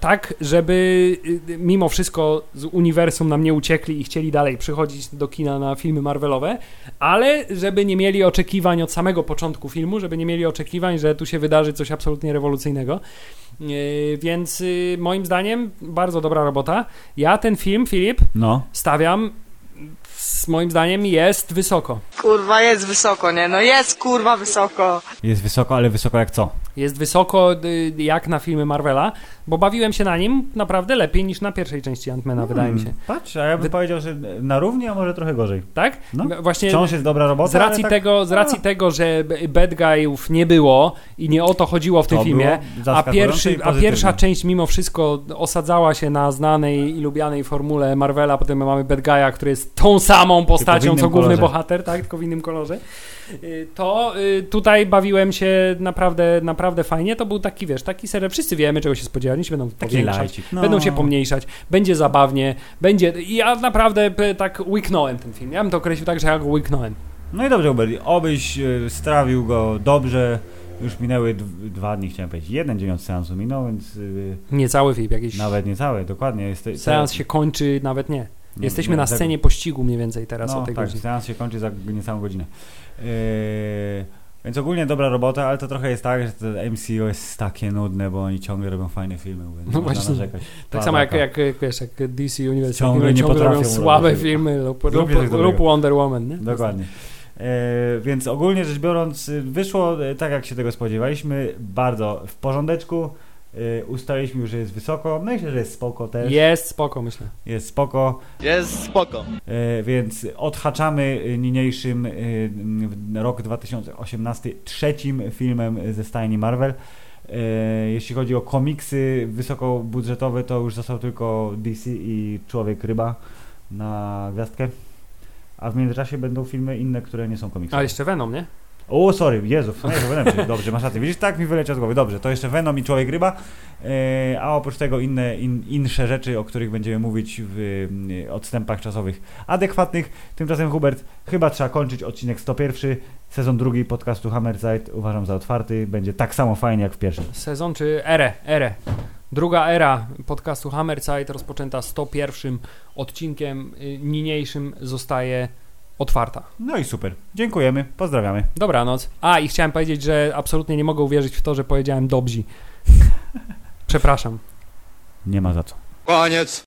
[SPEAKER 1] tak, żeby yy, mimo wszystko z uniwersum nam nie uciekli i chcieli dalej przychodzić do kina na filmy Marvelowe, ale żeby nie mieli oczekiwań od samego początku filmu, żeby nie mieli oczekiwań, że tu się wydarzy coś absolutnie rewolucyjnego. Yy, więc yy, moim zdaniem bardzo dobra robota. Ja ten film, Filip,
[SPEAKER 2] No.
[SPEAKER 1] stawiam, s- moim zdaniem jest wysoko.
[SPEAKER 3] Kurwa, jest wysoko, nie? No jest kurwa wysoko.
[SPEAKER 2] Jest wysoko, ale wysoko jak co?
[SPEAKER 1] Jest wysoko y, jak na filmy Marvela, bo bawiłem się na nim naprawdę lepiej niż na pierwszej części Antmana, wydaje mi się.
[SPEAKER 2] Hmm, Patrz, a ja bym
[SPEAKER 1] Wy-
[SPEAKER 2] powiedział, że na równi, a może trochę gorzej.
[SPEAKER 1] Tak?
[SPEAKER 2] No.
[SPEAKER 1] Właśnie
[SPEAKER 2] Wciąż jest dobra robota,
[SPEAKER 1] z racji,
[SPEAKER 2] tak,
[SPEAKER 1] tego, z racji
[SPEAKER 2] a,
[SPEAKER 1] tego, że bad guyów nie było i nie o to chodziło w tym
[SPEAKER 2] to
[SPEAKER 1] filmie, a, pierwszy, a pierwsza część mimo wszystko osadzała się na znanej i lubianej formule Marvela, potem mamy bad guy'a, który jest tą samą postacią, co główny
[SPEAKER 2] kolorze.
[SPEAKER 1] bohater, tak, tylko w innym kolorze. Y, To y, tutaj bawiłem się naprawdę, naprawdę fajnie. To był taki, wiesz, taki serial. Wszyscy wiemy, czego się spodziewać. Oni się będą
[SPEAKER 2] Taki
[SPEAKER 1] powiększać.
[SPEAKER 2] No.
[SPEAKER 1] będą się pomniejszać, będzie zabawnie, będzie... I ja naprawdę tak łyknąłem ten film. Ja bym to określił tak, że ja go łyknąłem.
[SPEAKER 2] No i dobrze, Hubert, obyś e, strawił go dobrze. Już minęły dw- dwa dni, chciałem powiedzieć. Jeden dzień od seansu minął, więc y,
[SPEAKER 1] Niecały film, jakiś...
[SPEAKER 2] nawet niecałe, dokładnie. Jest,
[SPEAKER 1] Seans się kończy, nawet nie.
[SPEAKER 2] Nie-
[SPEAKER 1] Jesteśmy
[SPEAKER 2] nie,
[SPEAKER 1] na
[SPEAKER 2] za-
[SPEAKER 1] scenie pościgu mniej więcej teraz
[SPEAKER 2] no,
[SPEAKER 1] o tej
[SPEAKER 2] tak,
[SPEAKER 1] godzinie.
[SPEAKER 2] seans się kończy za niecałą godzinę. Yy, więc ogólnie dobra robota, ale to trochę jest tak, że to MCU jest takie nudne, bo oni ciągle robią fajne filmy,
[SPEAKER 1] No
[SPEAKER 2] no
[SPEAKER 1] właśnie.
[SPEAKER 2] narzekać.
[SPEAKER 1] Tak samo jak, jak, wiesz, jak DC Universe
[SPEAKER 2] Ciągle nie
[SPEAKER 1] ciągle robią słabe
[SPEAKER 2] robić.
[SPEAKER 1] filmy lub, lub, lub Wonder Woman, nie?
[SPEAKER 2] Dokładnie. E, więc ogólnie rzecz biorąc, wyszło e, tak, jak się tego spodziewaliśmy, bardzo w porządeczku. E, ustaliliśmy już, że jest wysoko. Myślę, że jest spoko też.
[SPEAKER 1] Jest spoko, myślę.
[SPEAKER 2] Jest spoko.
[SPEAKER 4] Jest spoko.
[SPEAKER 2] E, więc odhaczamy y, niniejszym y, rok 2018 trzecim filmem ze stajni Marvel. Jeśli chodzi o komiksy wysokobudżetowe, to już został tylko DC i Człowiek Ryba na gwiazdkę. A w międzyczasie będą filmy inne, które nie są komiksy.
[SPEAKER 1] A jeszcze Venom, nie?
[SPEAKER 2] O, sorry, Jezu, Jezu, Venom, dobrze, masz rację. Widzisz, tak mi wyleciał z głowy. Dobrze, to jeszcze Venom i Człowiek Ryba, e, a oprócz tego inne, in, insze rzeczy, o których będziemy mówić w e, odstępach czasowych adekwatnych. Tymczasem, Hubert, chyba trzeba kończyć odcinek 101. Sezon drugi podcastu Hammerzeit uważam za otwarty. Będzie tak samo fajnie jak w pierwszym.
[SPEAKER 1] Sezon czy erę, erę. Druga era podcastu Hammerzeit rozpoczęta 101 odcinkiem y, niniejszym zostaje otwarta.
[SPEAKER 2] No i super. Dziękujemy, pozdrawiamy.
[SPEAKER 1] Dobranoc. A i chciałem powiedzieć, że absolutnie nie mogę uwierzyć w to, że powiedziałem dobrzy. *laughs* Przepraszam.
[SPEAKER 2] Nie ma za co.
[SPEAKER 4] Koniec.